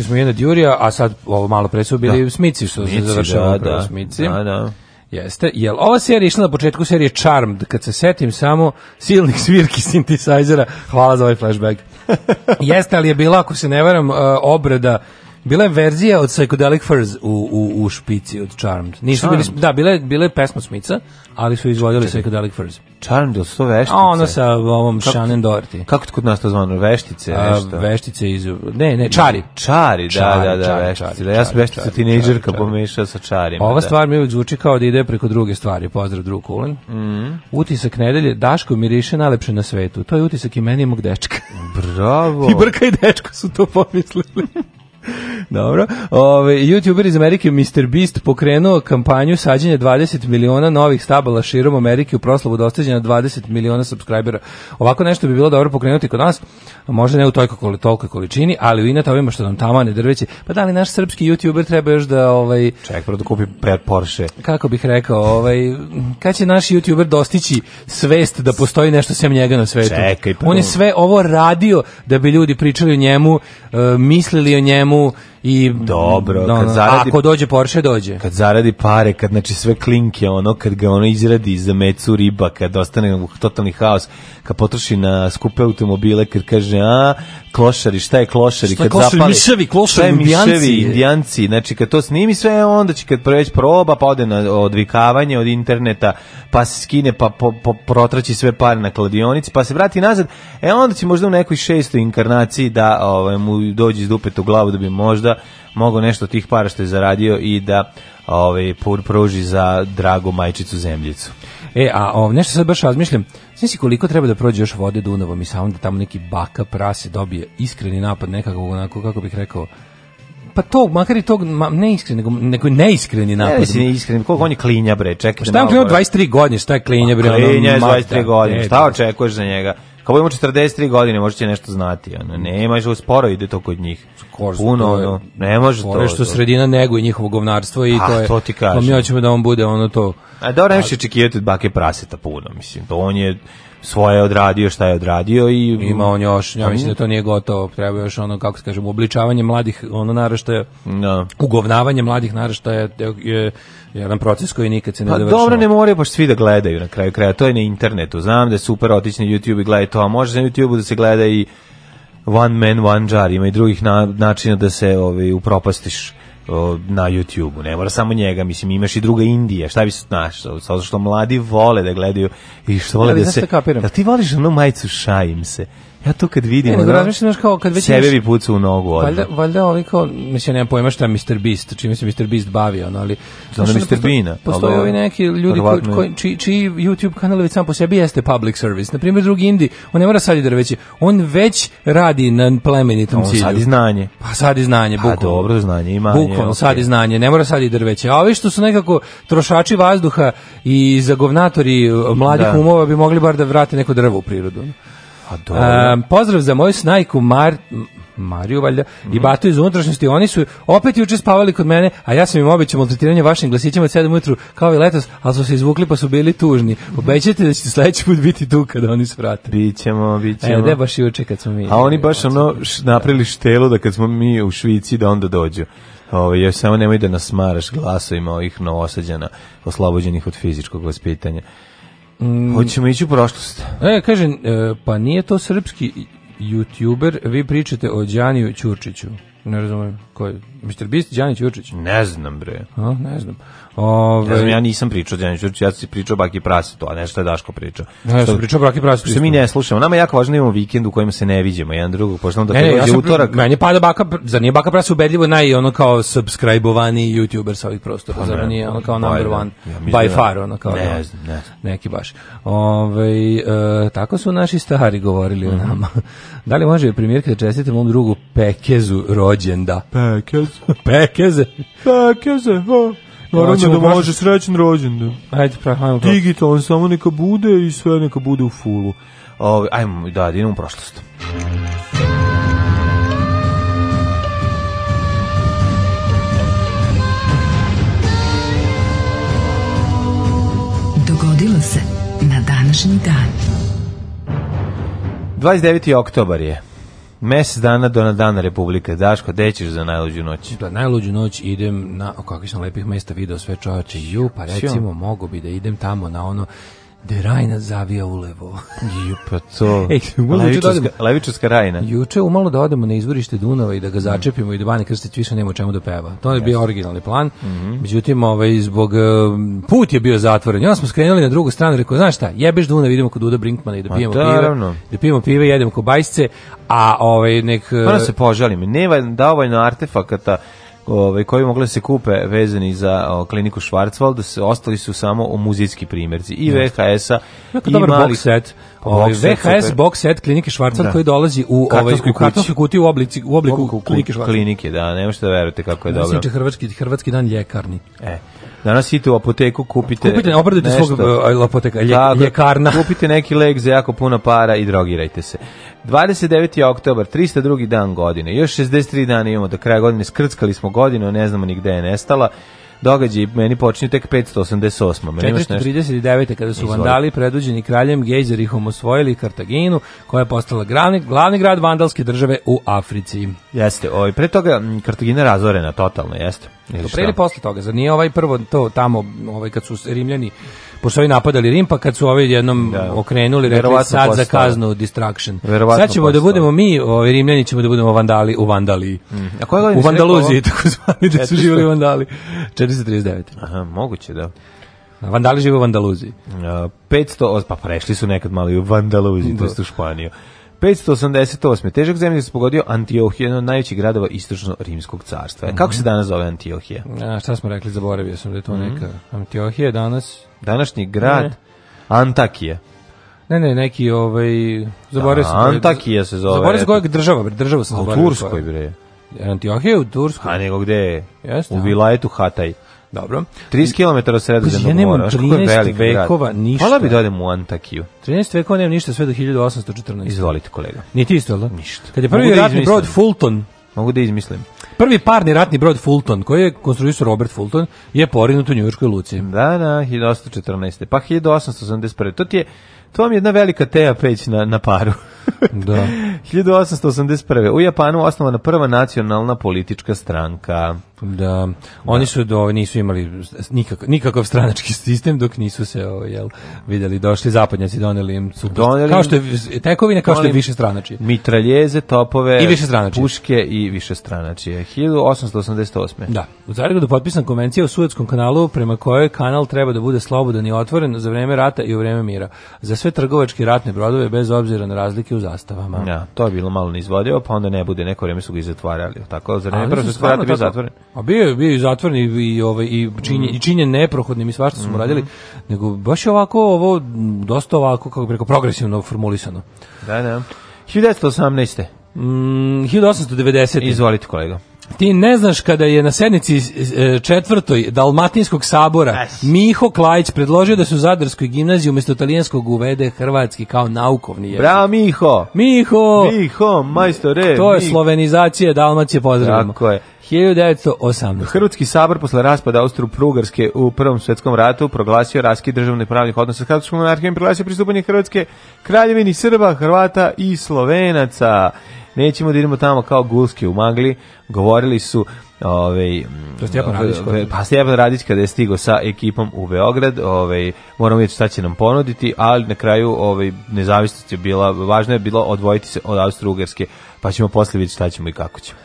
Slušali smo Jena Djurija, a sad ovo malo pre su bili da. Smici, što se završava da, da. Smici. Da, da. Jeste, jel ova serija išla na početku serije Charmed, kad se setim samo silnih svirki sintisajzera, hvala za ovaj flashback. Jeste, ali je bila, ako se ne varam, e, obrada Bila je verzija od Psychedelic Furs u, u, u špici od Charmed. Nisu Charmed. Bili, da, bila je, bila je pesma Smica, ali su izvodili Psychedelic Furs. Charmed, ili su to veštice? A ono sa ovom kako, Shannon Doherty. Kako ti kod nas to zvano? Veštice? Nešto? A, veštice iz... Ne, ne, čari. Čari, da, čari, da, da, čari, veštice. Čari, da, ja sam veštica tinejdžerka pomešao sa čarima. Ova da. stvar mi zvuči kao da ide preko druge stvari. Pozdrav, drug Kulen. Mm Utisak nedelje, Daško miriše najlepše na svetu. To je utisak i meni i mog dečka. Bravo. I Brka i dečko su to pomislili. Dobro. Ove, YouTuber iz Amerike Mr. Beast pokrenuo kampanju sađenja 20 miliona novih stabala širom Amerike u proslavu dostađenja 20 miliona subscribera. Ovako nešto bi bilo dobro pokrenuti kod nas, možda ne u toj toliko, tolkoj količini, ali u inata ovima što nam tamane drveće. Pa da li naš srpski YouTuber treba još da... Ovaj, Ček, prvo da kupi per Porsche. Kako bih rekao, ovaj, kad će naš YouTuber dostići svest da postoji nešto sem njega na svetu? Čekaj, prvo. Pa On je sve ovo radio da bi ljudi pričali o njemu, uh, mislili o njemu, como então, i dobro ono, da, kad da. zaradi ako dođe Porsche dođe kad zaradi pare kad znači sve klinke ono kad ga ono izradi za mecu riba kad ostane u totalni haos kad potroši na skupe automobile kad kaže a klošari šta je klošari šta kad klošari, zapali miševi klošari indijanci miševi, indijanci znači kad to snimi sve onda će kad preveć proba pa ode na odvikavanje od interneta pa se skine pa po, po, protraći sve pare na kladionici pa se vrati nazad e onda će možda u nekoj šestoj inkarnaciji da ovaj mu dođe iz dupe tu glavu da bi možda možda mogao nešto tih para što je zaradio i da ovaj, pruži za dragu majčicu zemljicu. E, a o, ovaj, nešto sad baš razmišljam, sve koliko treba da prođe još vode Dunavom i samo da tamo neki baka prase dobije iskreni napad nekakvog onako, kako bih rekao, pa to, makar i tog ne iskren, nego neko neiskreni napad. Ne, ne iskreni, koliko on je klinja bre, čekaj. Šta on klinja 23 godine, šta je klinja bre? Klinja je 23 da, godine, e, šta da. očekuješ za njega? Kad budemo 43 godine, možda će nešto znati. Ono. Nema, što sporo ide to kod njih. Skoro, Puno, je, ono, ne može to. što sredina neguje njihovo govnarstvo i ah, to je... to ti pa kažem. mi hoćemo da on bude ono to... A da, ne očekivati od bake praseta puno, mislim. To pa on je svoje odradio, šta je odradio i... Ima on još, ja mislim da to nije gotovo, treba još ono, kako se kažem, obličavanje mladih ono naraštaja, no. Da. ugovnavanje mladih naraštaja je, je Jedan proces koji nikad se ne pa, Dobro, ne moraju baš svi da gledaju na kraju kraja. To je na internetu. Znam da je super otići na YouTube i gledaju to, a može na YouTube da se gleda i one man, one jar. Ima i drugih na, načina da se ovaj, upropastiš na YouTube-u, Ne mora samo njega, mislim imaš i druga Indija. Šta bi se znaš, zato što mladi vole da gledaju i što vole ja, da se. Kapiram. Da ti voliš onu majicu šajim se. Ja to kad vidim, ne, razmišljam kao kad već sebe bi pucao u nogu. Odmah. Valjda valjda ovaj kao mislim nema pojma šta je Mr Beast, čime se Mr Beast bavio, ono, ali za Mr posto, Bina. Postoje ovi neki ljudi koji koji čiji či YouTube kanal već sam po sebi jeste public service. Na primjer drugi Indi, on ne mora sadi da reći, on već radi na plemenitom cilju. On sad znanje. Pa sad i znanje, pa bukvalno. Pa dobro znanje, ima. Bukvalno okay. sad i znanje, ne mora sadi drveće. Da A ovi što su nekako trošači vazduha i zagovnatori uh, mladih da. umova bi mogli bar da vrate neko drvo u prirodu. A, pa pozdrav za moju snajku Mar... Mariju valjda, mm -hmm. i mhm. Batu iz unutrašnjosti, oni su opet juče spavali kod mene, a ja sam im obećao maltretiranje vašim glasićima od 7 ujutru, kao i letos, ali su se izvukli pa su bili tužni. Mhm. Obećajte da ćete sledeći put biti tu kada oni svrate. Bićemo, bićemo. E, da baš juče kad smo mi... A oni baš ono napravili štelu da kad smo mi u Švici da onda dođu. Ovo, jer samo nemoj da nas smaraš glasovima ovih novosađana oslobođenih od fizičkog vaspitanja. Mm. Hoćemo ići u prošlost. E, kažem, e, pa nije to srpski youtuber, vi pričate o Đaniju Ćurčiću. Ne razumijem koji. Mr. Beast, Đanić Ćurčić. Ne znam, bre. A, ne znam. Ove... Ne znam, ja nisam pričao Đani Đurić, ja sam pričao Baki Prasetu, a nešto je Daško pričao. Ne, ja sam pričao Baki Prasetu. Što mi ne slušamo. Nama je jako važno da imamo vikend u kojem se ne viđemo jedan drugog, pošto onda ne, ne, ja sam utorak. Meni pada Baka, za nije Baka Praset ubedljivo naj ono kao subscribe-ovani youtuber sa ovih prostora, pa, zar nije ono pa kao number one, ja, by da- far, ono kao ne, da- ne, znam, neki baš. Ove, ovaj, e, tako su naši stari govorili mm o mhm. nama. da li može primjerka da čestite mom drugu Pekezu rođenda? Pekez. Pekeze. Pekeze. Pekeze. Naravno da može srećen rođendan. Hajde, Ajde, pravimo. Digital, samo neka bude i sve neka bude u fulu. Ovaj ajmo da, da idemo u prošlost. Dogodilo se na današnji dan. 29. oktobar je. Mesec dana do na dana Republike. Daško, gde ćeš za najluđu noć? Da, najluđu noć idem na, o kakvi sam lepih mesta video sve čovače. Ju, pa recimo, mogu bi da idem tamo na ono gde da Rajna zavija ulevo. Ju, pa to. Ej, da levičarska, da levičarska Rajna. Juče umalo da odemo na izvorište Dunava i da ga mhm. začepimo mm. i da Bane Krstić više nema čemu da peva. To je bio originalni plan. Mm -hmm. Međutim, ovaj, zbog eh, put je bio zatvoren. I onda smo skrenuli na drugu stranu i rekao, znaš šta, jebeš Dunav, idemo kod Uda Brinkmana i da pijemo da, pive. Ravno. Da pijemo pive, jedemo kobajsce, a ovaj nek... Moram eh, se požalim, nema dovoljno artefakata ovaj, koji mogle se kupe vezani za o, kliniku Schwarzwald, ostali su samo o muzijski primjerci i VHS-a i mali set. Pa ovaj, VHS set, box set klinike Schwarzwald da. koji dolazi u ovaj u kartonskoj kutiji u oblici u obliku Obliku klinike Schwarzwald. Klinike, da, nema šta da verujete kako je dobro. Znači hrvatski hrvatski dan ljekarni. E. Danas idete u apoteku, kupite... Kupite, obradite svog e, apoteka, lje, ljekarna. Kupite neki lek za jako puno para i drogirajte se. 29. oktobar, 302. dan godine. Još 63 dana imamo do kraja godine. Skrckali smo godinu, ne znamo ni gde je nestala. Događaj meni počinju tek 588. Meni 439. kada su Izvoli. vandali preduđeni kraljem Gejzerihom osvojili Kartaginu, koja je postala glavni, glavni grad vandalske države u Africi. Jeste, ovaj, pre toga Kartagina razorena, totalno, jeste. Ili pre ili posle toga, zar nije ovaj prvo to tamo, ovaj, kad su Rimljani pošto ovi napadali Rim, pa kad su ovi jednom da. da. okrenuli, rekli Verovatno sad postao. za kaznu distraction. Verovatno sad ćemo da postao. da budemo mi, ovi Rimljani ćemo da budemo vandali u Vandaliji. Mm. A koje u Vandaluziji, tako zvani, da su živjeli vandali. 439. Aha, moguće da. Vandali žive u Vandaluziji. Uh, 500, pa prešli su nekad mali u Vandaluziji, to je u da. Španiju. 588. Težak zemlje se pogodio Antiohija, jedan od najvećih gradova istočno-rimskog carstva. E, kako mhm. se danas zove Antiohija? A, šta smo rekli, zaboravio sam da to mm -hmm. neka. Antiohija danas... Današnji grad ne. Antakija. Ne, ne, neki ovaj... Zaboravio sam... Da, Antakije se zove. Zaboravio sam kojeg država, bre, država sam zaboravio. U Turskoj, bre. Antiohija je u Turskoj. A nego gde Jeste. U vilajetu Hataj. Dobro. 30 km od sredozemnog ja mora. Ja nemam 13 vekova grad. ništa. Hvala bi da odem u Antakiju. 13 vekova nemam ništa sve do 1814. Izvolite kolega. Nije ti isto, ali? Da? Ništa. Kad je prvi da ratni da brod Fulton, Mogu da izmislim. Prvi parni ratni brod Fulton, koji je konstruisao Robert Fulton, je porinut u Njujorskoj luci. Da, da, 1814. Pa 1881. To ti je, to vam je jedna velika teja peć na, na paru. da. 1881. U Japanu osnovana prva nacionalna politička stranka. Da. Oni da. su do nisu imali nikak, nikakav stranački sistem dok nisu se o, jel videli došli zapadnjaci doneli im su doneli kao što je tekovine kao što je više stranačije. Mitraljeze, topove i više Puške i više stranačije. 1888. Da. U Zagrebu potpisan konvencija o Suetskom kanalu prema kojoj kanal treba da bude slobodan i otvoren za vreme rata i u vreme mira. Za sve trgovačke ratne brodove bez obzira na razlike vojnike u zastavama. Ja, da, to je bilo malo neizvodivo, pa onda ne bude neko vrijeme su ga zatvarali. Tako, zar ne prvo su bio zatvoren? A bio je bio i zatvoren i ovaj i činje mm. i činje neprohodnim i svašta su mm radili, nego baš je ovako ovo dosta ovako kako preko progresivno formulisano. Da, da. 1918. Mm, 1890. Izvolite kolega. Ti ne znaš kada je na sednici e, četvrtoj Dalmatinskog sabora yes. Miho Klajić predložio da se u Zadarskoj gimnaziji umjesto talijanskog uvede hrvatski kao naukovni jezik. Bravo Miho! Miho! Miho, majstore! To je Miho. slovenizacija Dalmacije, pozdravimo. Tako je. 1918. Hrvatski sabor posle raspada Austro-Prugarske u Prvom svetskom ratu proglasio raskid državnih pravnih odnosa s Hrvatskom monarhijom proglasio pristupanje Hrvatske kraljevini Srba, Hrvata i Slovenaca nećemo da idemo tamo kao gulski u magli, govorili su ovaj Stjepan Radić ove, pa Stjepan Radić kada je stigao sa ekipom u Beograd, ovaj moramo vidjeti šta će nam ponuditi, ali na kraju ovaj nezavisnost je bila važno je bilo odvojiti se od Austro-Ugarske pa ćemo posle vidjeti šta ćemo i kako ćemo.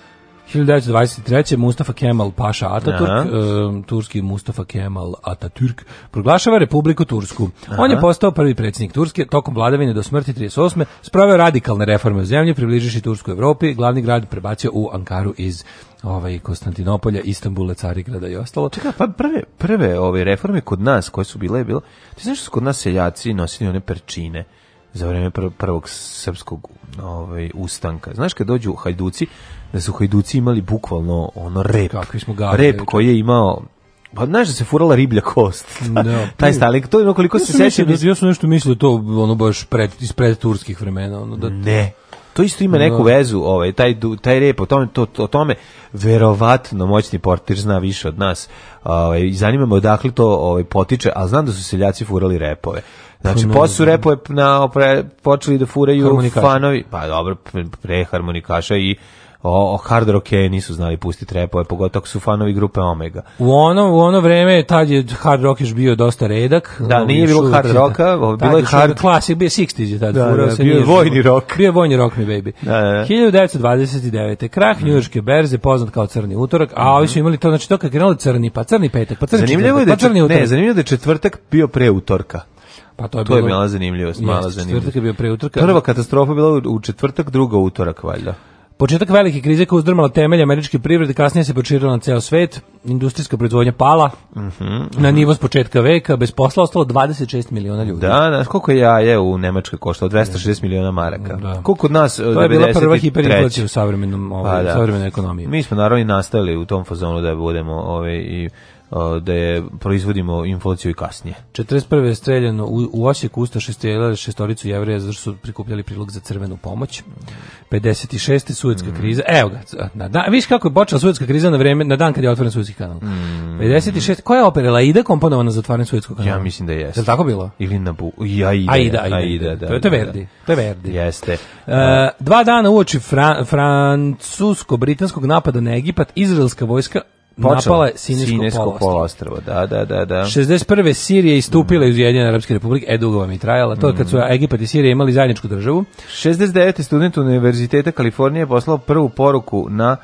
1923. Mustafa Kemal Paša Ataturk, e, turski Mustafa Kemal Ataturk, proglašava Republiku Tursku. Aha. On je postao prvi predsjednik Turske tokom vladavine do smrti 38. Spravio radikalne reforme u zemlji, približiši Tursku Evropi, glavni grad prebacio u Ankaru iz ovaj Konstantinopolja, Istanbula, Carigrada i ostalo. Čekaj, pa prve prve ove reforme kod nas koje su bile je bilo. Ti znaš su kod nas seljaci nosili one perčine za vrijeme prvog srpskog ovaj ustanka. Znaš kad dođu hajduci, da su hajduci imali bukvalno ono rep. Kakvi smo gari, rep koji je imao pa znaš da se furala riblja kost. Da, no, taj stalik, to je koliko se sećam. Da ja da... sam nešto mislio da to ono baš pred, ispred turskih vremena. Ono, da... Ne, to isto ima da. neku vezu, ovaj taj taj rep o tome to, o tome verovatno moćni portir zna više od nas. Ovaj zanima me odakle to ovaj potiče, a znam da su seljaci furali repove. Znači, pa posle su repove na opre, počeli da furaju fanovi, pa dobro, pre harmonikaša i o, o hard rocke nisu znali pustiti repove, pogotovo su fanovi grupe Omega. U ono, u ono vreme tad je hard rock još bio dosta redak. Da, nije bilo hard rocka, bilo je hard... Klasik, bio 60 je tad. Da, da, da, bio je vojni rock. Bio je vojni rock, mi baby. Da, da. 1929. Da. Krah mm. njujorske berze, poznat kao crni utorak, a ovi su mm-hmm. imali to, znači to kad krenuli crni, pa crni petak, pa crni zanimljivo četvrtak, da pa crni utorak. Ne, zanimljivo da je četvrtak bio pre utorka. Pa to je, to bilo, je bila zanimljivost, mala zanimljivost. Četvrtak je bio pre utorka. Prva katastrofa bila u četvrtak, druga utorak, valjda. Početak velike krize koja uzdrmala temelje američke privrede kasnije se počirila na ceo svet, industrijska proizvodnja pala uh -huh, uh -huh. na mhm. nivo s početka veka, bez posla ostalo 26 miliona ljudi. Da, znaš, koliko ja je e u Nemačkoj koštao? 260 miliona maraka. Da. Koliko od nas? To je bila prva hiperinflacija u savremenom, ovaj, pa, da. savremenoj ekonomiji. Mi smo naravno i nastavili u tom fazonu da budemo ovaj, i da je proizvodimo inflaciju i kasnije. 41. je streljano u, u Osijeku Ustaše streljali šestoricu jevreja zato su prikupljali prilog za crvenu pomoć. 56. Suetska mm. kriza. Evo ga. Na dan, viš kako je počela Suetska kriza na vreme na dan kad je otvoren Suetski kanal. Mm. 56. Koja je opera Laida komponovana za otvaranje Suetskog kanala? Ja mislim da jeste. Je li tako bilo? Ili na Bu. Ja Aida, Aida, Aida, Aida, da, to je da, da. Verdi. To je Verdi. Jeste. E, dva dana uoči Fra, francusko-britanskog napada na Egipat, izraelska vojska Počela, napala je Sinesko, da. poluostrvo. Da, da, da, da. 61. Sirija istupila mm. iz Jedinjene Arabske republike, e dugo vam je trajala, to je kad su mm. Egipat i Sirija imali zajedničku državu. 69. student Univerziteta Kalifornije je poslao prvu poruku na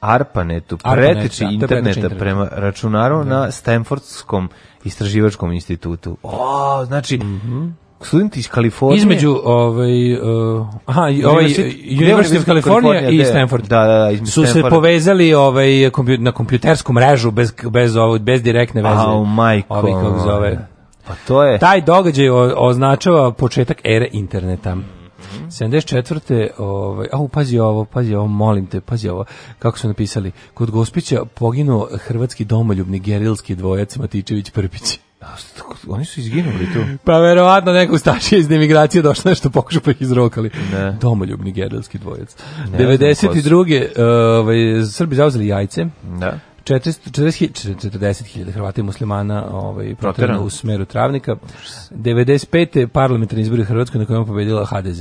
ARPANETu, preteči Arpanet, da, interneta, da, interneta prema računaru da. na Stanfordskom istraživačkom institutu. O, znači, mm -hmm studenti iz Kalifornije. Između ovaj uh, aha, ovaj University of California i Stanford. Da, da, da, su se povezali ovaj na kompjutersku mrežu bez bez ovaj bez direktne veze. Au, oh, majko. Ovaj kako zove. Pa to je. Taj događaj o, označava početak ere interneta. 74. ovaj au pazi ovo, pazi ovo, molim te, pazi ovo. Kako su napisali? Kod Gospića poginuo hrvatski domoljubni gerilski dvojac Matičević Prpić. Oni su izginuli tu. Pa verovatno neka ustašija iz demigracije došla nešto pokušao pa ih izrokali. Ne. Domoljubni geralski dvojac. Ne 92. Eh, ovaj Srbi zauzeli jajce. Da. 40.000 Hrvata i muslimana ovaj, proterano u smeru Travnika. 95. parlamentarni izbori u Hrvatskoj na kojem pobedila HDZ.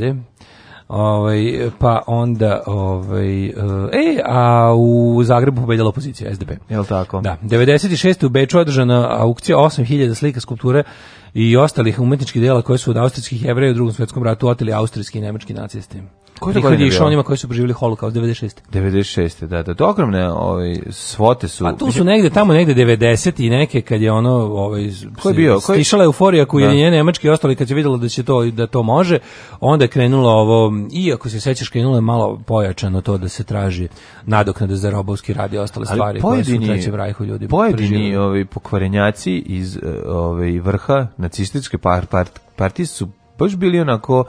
Ovaj pa onda ovaj e a u Zagrebu pobedila opozicija SDP. Jel tako? Da. 96. u Beču održana aukcija 8000 slika skulpture i ostalih umetničkih dela koje su od austrijskih jevreja u Drugom svetskom ratu oteli austrijski i nemački nacisti. Koji prihod je išao onima koji su preživeli holokaust 96. 96. da, da, to ogromne ovaj svote su. A tu su negde tamo negde 90 i neke kad je ono ovaj ko je bio? Ko je išla euforija koju da. je nemački ostali kad je videlo da će to da to može, onda je krenulo ovo i ako se sećaš krenulo je malo pojačano to da se traži nadoknada za robovski rad i ostale Ali stvari pojedini, koje su u Rajhu ljudi. Pojedini ovaj pokvarenjaci iz eh, ovaj vrha nacističke par, part, partije su baš bili onako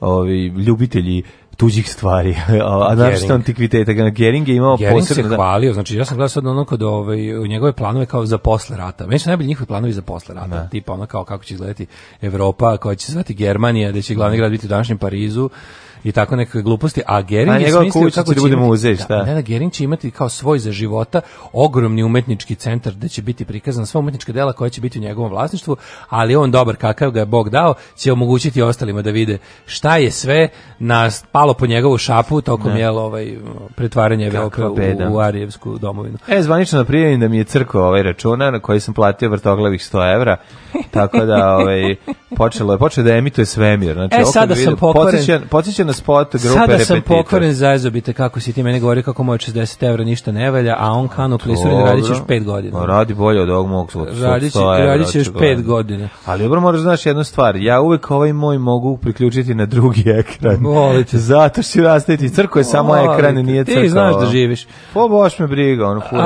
ovi ovaj, ljubitelji tuđih stvari. A našto antikviteta ga Gering je imao Gering posebno se da. hvalio, znači ja sam gledao sad ono kod ovaj u njegove planove kao za posle rata. Meni su najbolji njihovi planovi za posle rata, ne. Da. tipa ono kao kako će izgledati Evropa, koja će se zvati Germanija, da će glavni grad biti u današnjem Parizu i tako neke gluposti, a Gerin a je smislio kako će da bude muzej, šta? Da, ne, da, Gerin će imati kao svoj za života ogromni umetnički centar gde će biti prikazan sva umetnička dela koja će biti u njegovom vlasništvu, ali on dobar kakav ga je Bog dao, će omogućiti ostalima da vide šta je sve nas palo po njegovu šapu tokom je ovaj pretvaranje Evrope u, u arijevsku domovinu. E, zvanično da prijavim da mi je crko ovaj računa na koji sam platio vrtoglavih 100 evra, tako da ovaj, počelo je, počeo da emituje svemir. Znači, e, sada da sam pokvaren. Podsjeća, na spot grupe Sada repetitor. sam pokvaren zajezobite kako si ti meni govori kako moj 60 evra ništa ne valja, a on kano plisuri da radit ćeš 5 godina. Radi bolje od ovog mog svog Radit, radit ćeš 5 godina. Ali dobro moraš znaš jednu stvar, ja uvek ovaj moj mogu priključiti na drugi ekran. Volite. Zato što rastaviti, crko je samo Volite. ekran, nije crko. Ti znaš da živiš. Po pa boš me briga, ono puno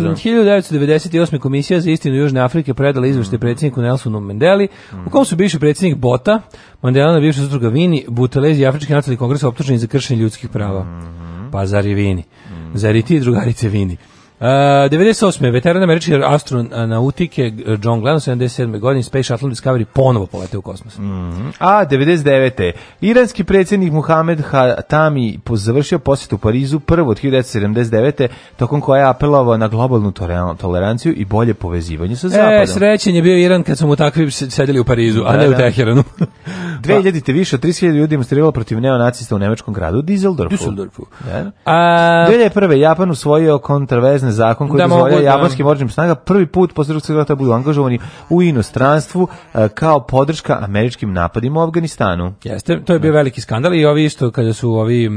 svoj 1998. komisija za istinu Južne Afrike predala izvešte mm. predsjedniku Nelsonu Mendeli, mm. u kom su bivši predsjednik Bota, Mandela na bivša sutruga Vini, Butelezi i Afrički nacionalni kongres optuženi za kršenje ljudskih prava. Mm -hmm. Pa zar je vini? Mm -hmm. Zar i ti drugarice vini? Uh, 98. veteran američke astronautike John Glenn 77. godine Space Shuttle Discovery ponovo polete u kosmos. Mm -hmm. A 99. Iranski predsjednik Muhammed Hatami završio posjet u Parizu prvo od 1979. tokom koja je apelovao na globalnu toleranciju i bolje povezivanje sa e, zapadom. E, srećen je bio Iran kad su mu takvi sedeli u Parizu, da, a ne da. u Teheranu. 2000 te više od 3000 ljudi demonstriralo protiv neonacista u nemačkom gradu Düsseldorfu. Düsseldorfu. Da. A 2001. Japan usvojio kontroverzni zakon koji da dozvoljava da. japanskim oružanim snaga prvi put posle drugog rata da budu angažovani u inostranstvu e, kao podrška američkim napadima u Afganistanu. Jeste, to je bio veliki skandal i ovi isto kada su ovi e,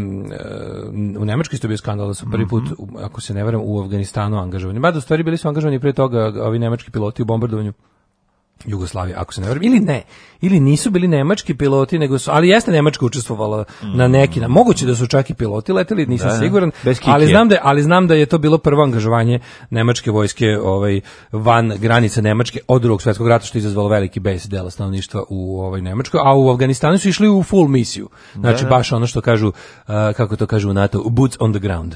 u Nemačkoj isto bio skandal da su prvi put mhm. ako se ne varam u Afganistanu angažovani. Mada u stvari bili su angažovani pre toga ovi nemački piloti u bombardovanju Jugoslavije, ako se ne varam, ili ne, ili nisu bili nemački piloti, nego su, ali jeste Nemačka učestvovala mm. na neki, na moguće da su čak i piloti leteli, nisam da, da. siguran, ali znam, da, ali znam da je to bilo prvo angažovanje nemačke vojske ovaj, van granice Nemačke od drugog svetskog rata, što je izazvalo veliki bes dela stanovništva u ovaj, Nemačkoj, a u Afganistanu su išli u full misiju, znači da, da. baš ono što kažu, uh, kako to kažu u NATO, boots on the ground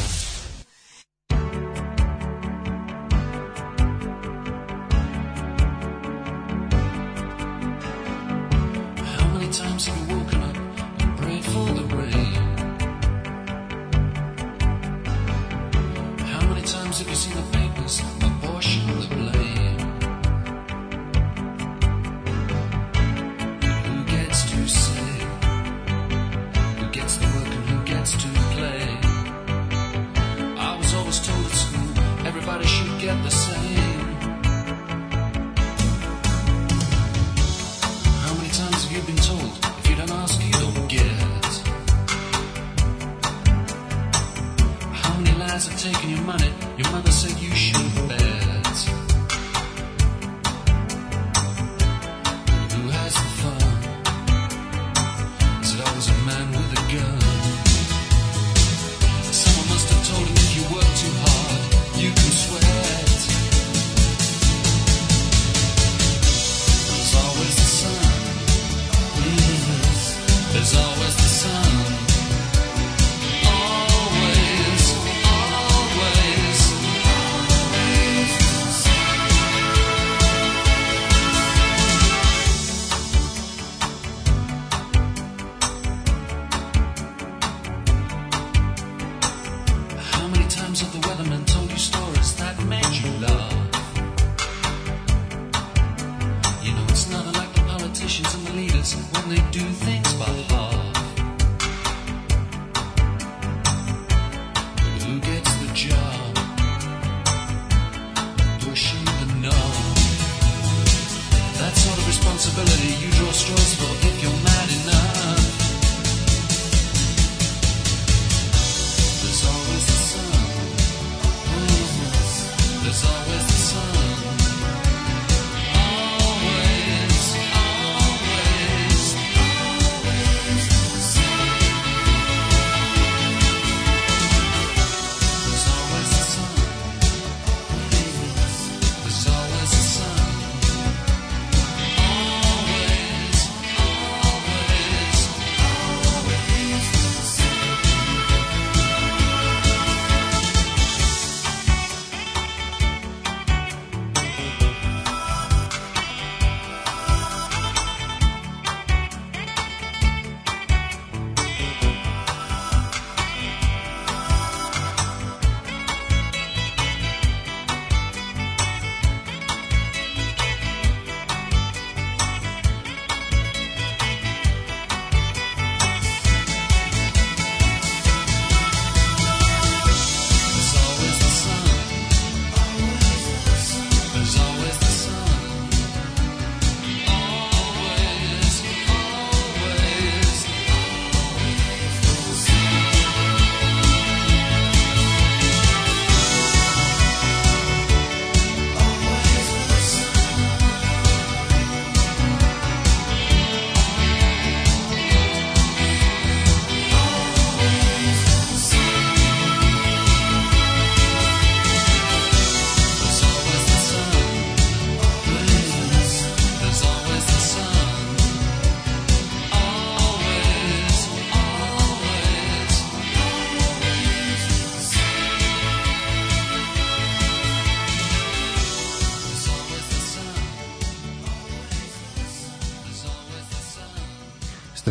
everybody should get the same. How many times have you been told if you don't ask, you don't get? How many lies have taken your money? Your mother said you.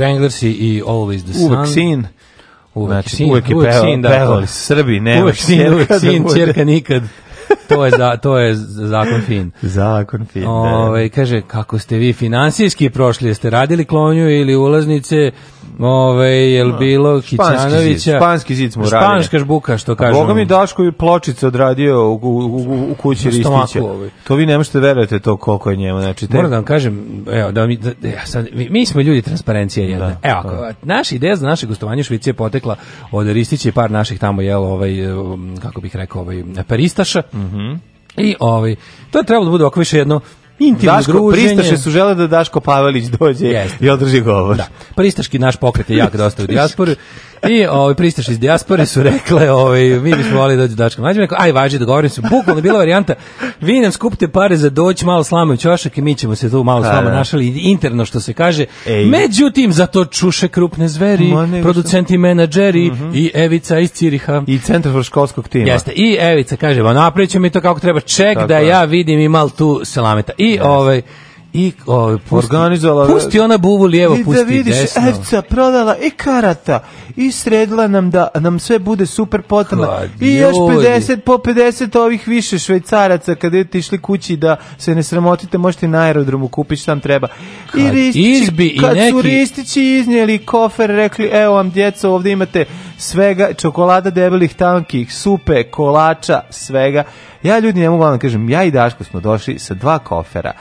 Stranglers i Always the Sun. Uvek sin. Uvek, znači, sin, uvek je uvek pevali, sin, da, da. pevali Srbi, ne uvek sin, uvek da sin, da čerka nikad. to je za, to je zakon fin. Zakon fin. Ove, da. Ovaj, kaže kako ste vi finansijski prošli, jeste radili klonju ili ulaznice? Ove, jel bilo Kićanovića? Španski zid smo radili. Španska žbuka, što kažemo. Boga mi Daško i pločice odradio u, u, u, u kući Ristića. Ovaj. To vi ne možete verujete to koliko je njemu. Znači, te... Moram da vam kažem, evo, da mi, da, ja, sad, mi smo ljudi transparencija jedna. Da, evo, da. naša ideja za naše gostovanje u Švici je potekla od Ristića i par naših tamo, jel, ovaj, um, kako bih rekao, ovaj, peristaša. Mhm. Mm I ovaj, to je trebalo da bude ovako više jedno Intimno Daško, druženje. Pristaše su žele da Daško Pavelić dođe Jeste. i održi govor. Da. Pristaški naš pokret je jak dosta da u dijaspori. I ovaj pristaš iz dijaspore su rekle, ovaj mi bismo voleli doći da dačka. Mađi rekao, aj važi dogovorim se. Bukvalno bila varijanta vi nam skupite pare za doći malo slame u ćošak i mi ćemo se tu malo pa slama da. našali interno što se kaže. Ej. Međutim za to čuše krupne zveri, producenti, menadžeri mm -hmm. i Evica iz Ciriha i centar školskog tima. Jeste. I Evica kaže, "Ma napravićemo mi to kako treba. Ček Tako da je. ja vidim i ima tu selameta." I ovaj i o, ovaj, organizovala pusti ona buvu lijevo da pusti da vidiš desno. Evca prodala i karata i sredila nam da nam sve bude super potrebno i još 50 po 50 ovih više švajcaraca kad idete išli kući da se ne sramotite možete na aerodromu kupiš tam treba kad i ristići, izbi kad i neki su ristići iznijeli kofer rekli evo vam djeco ovde imate svega čokolada debelih tankih supe kolača svega ja ljudi ne mogu vam kažem ja i Daško smo došli sa dva kofera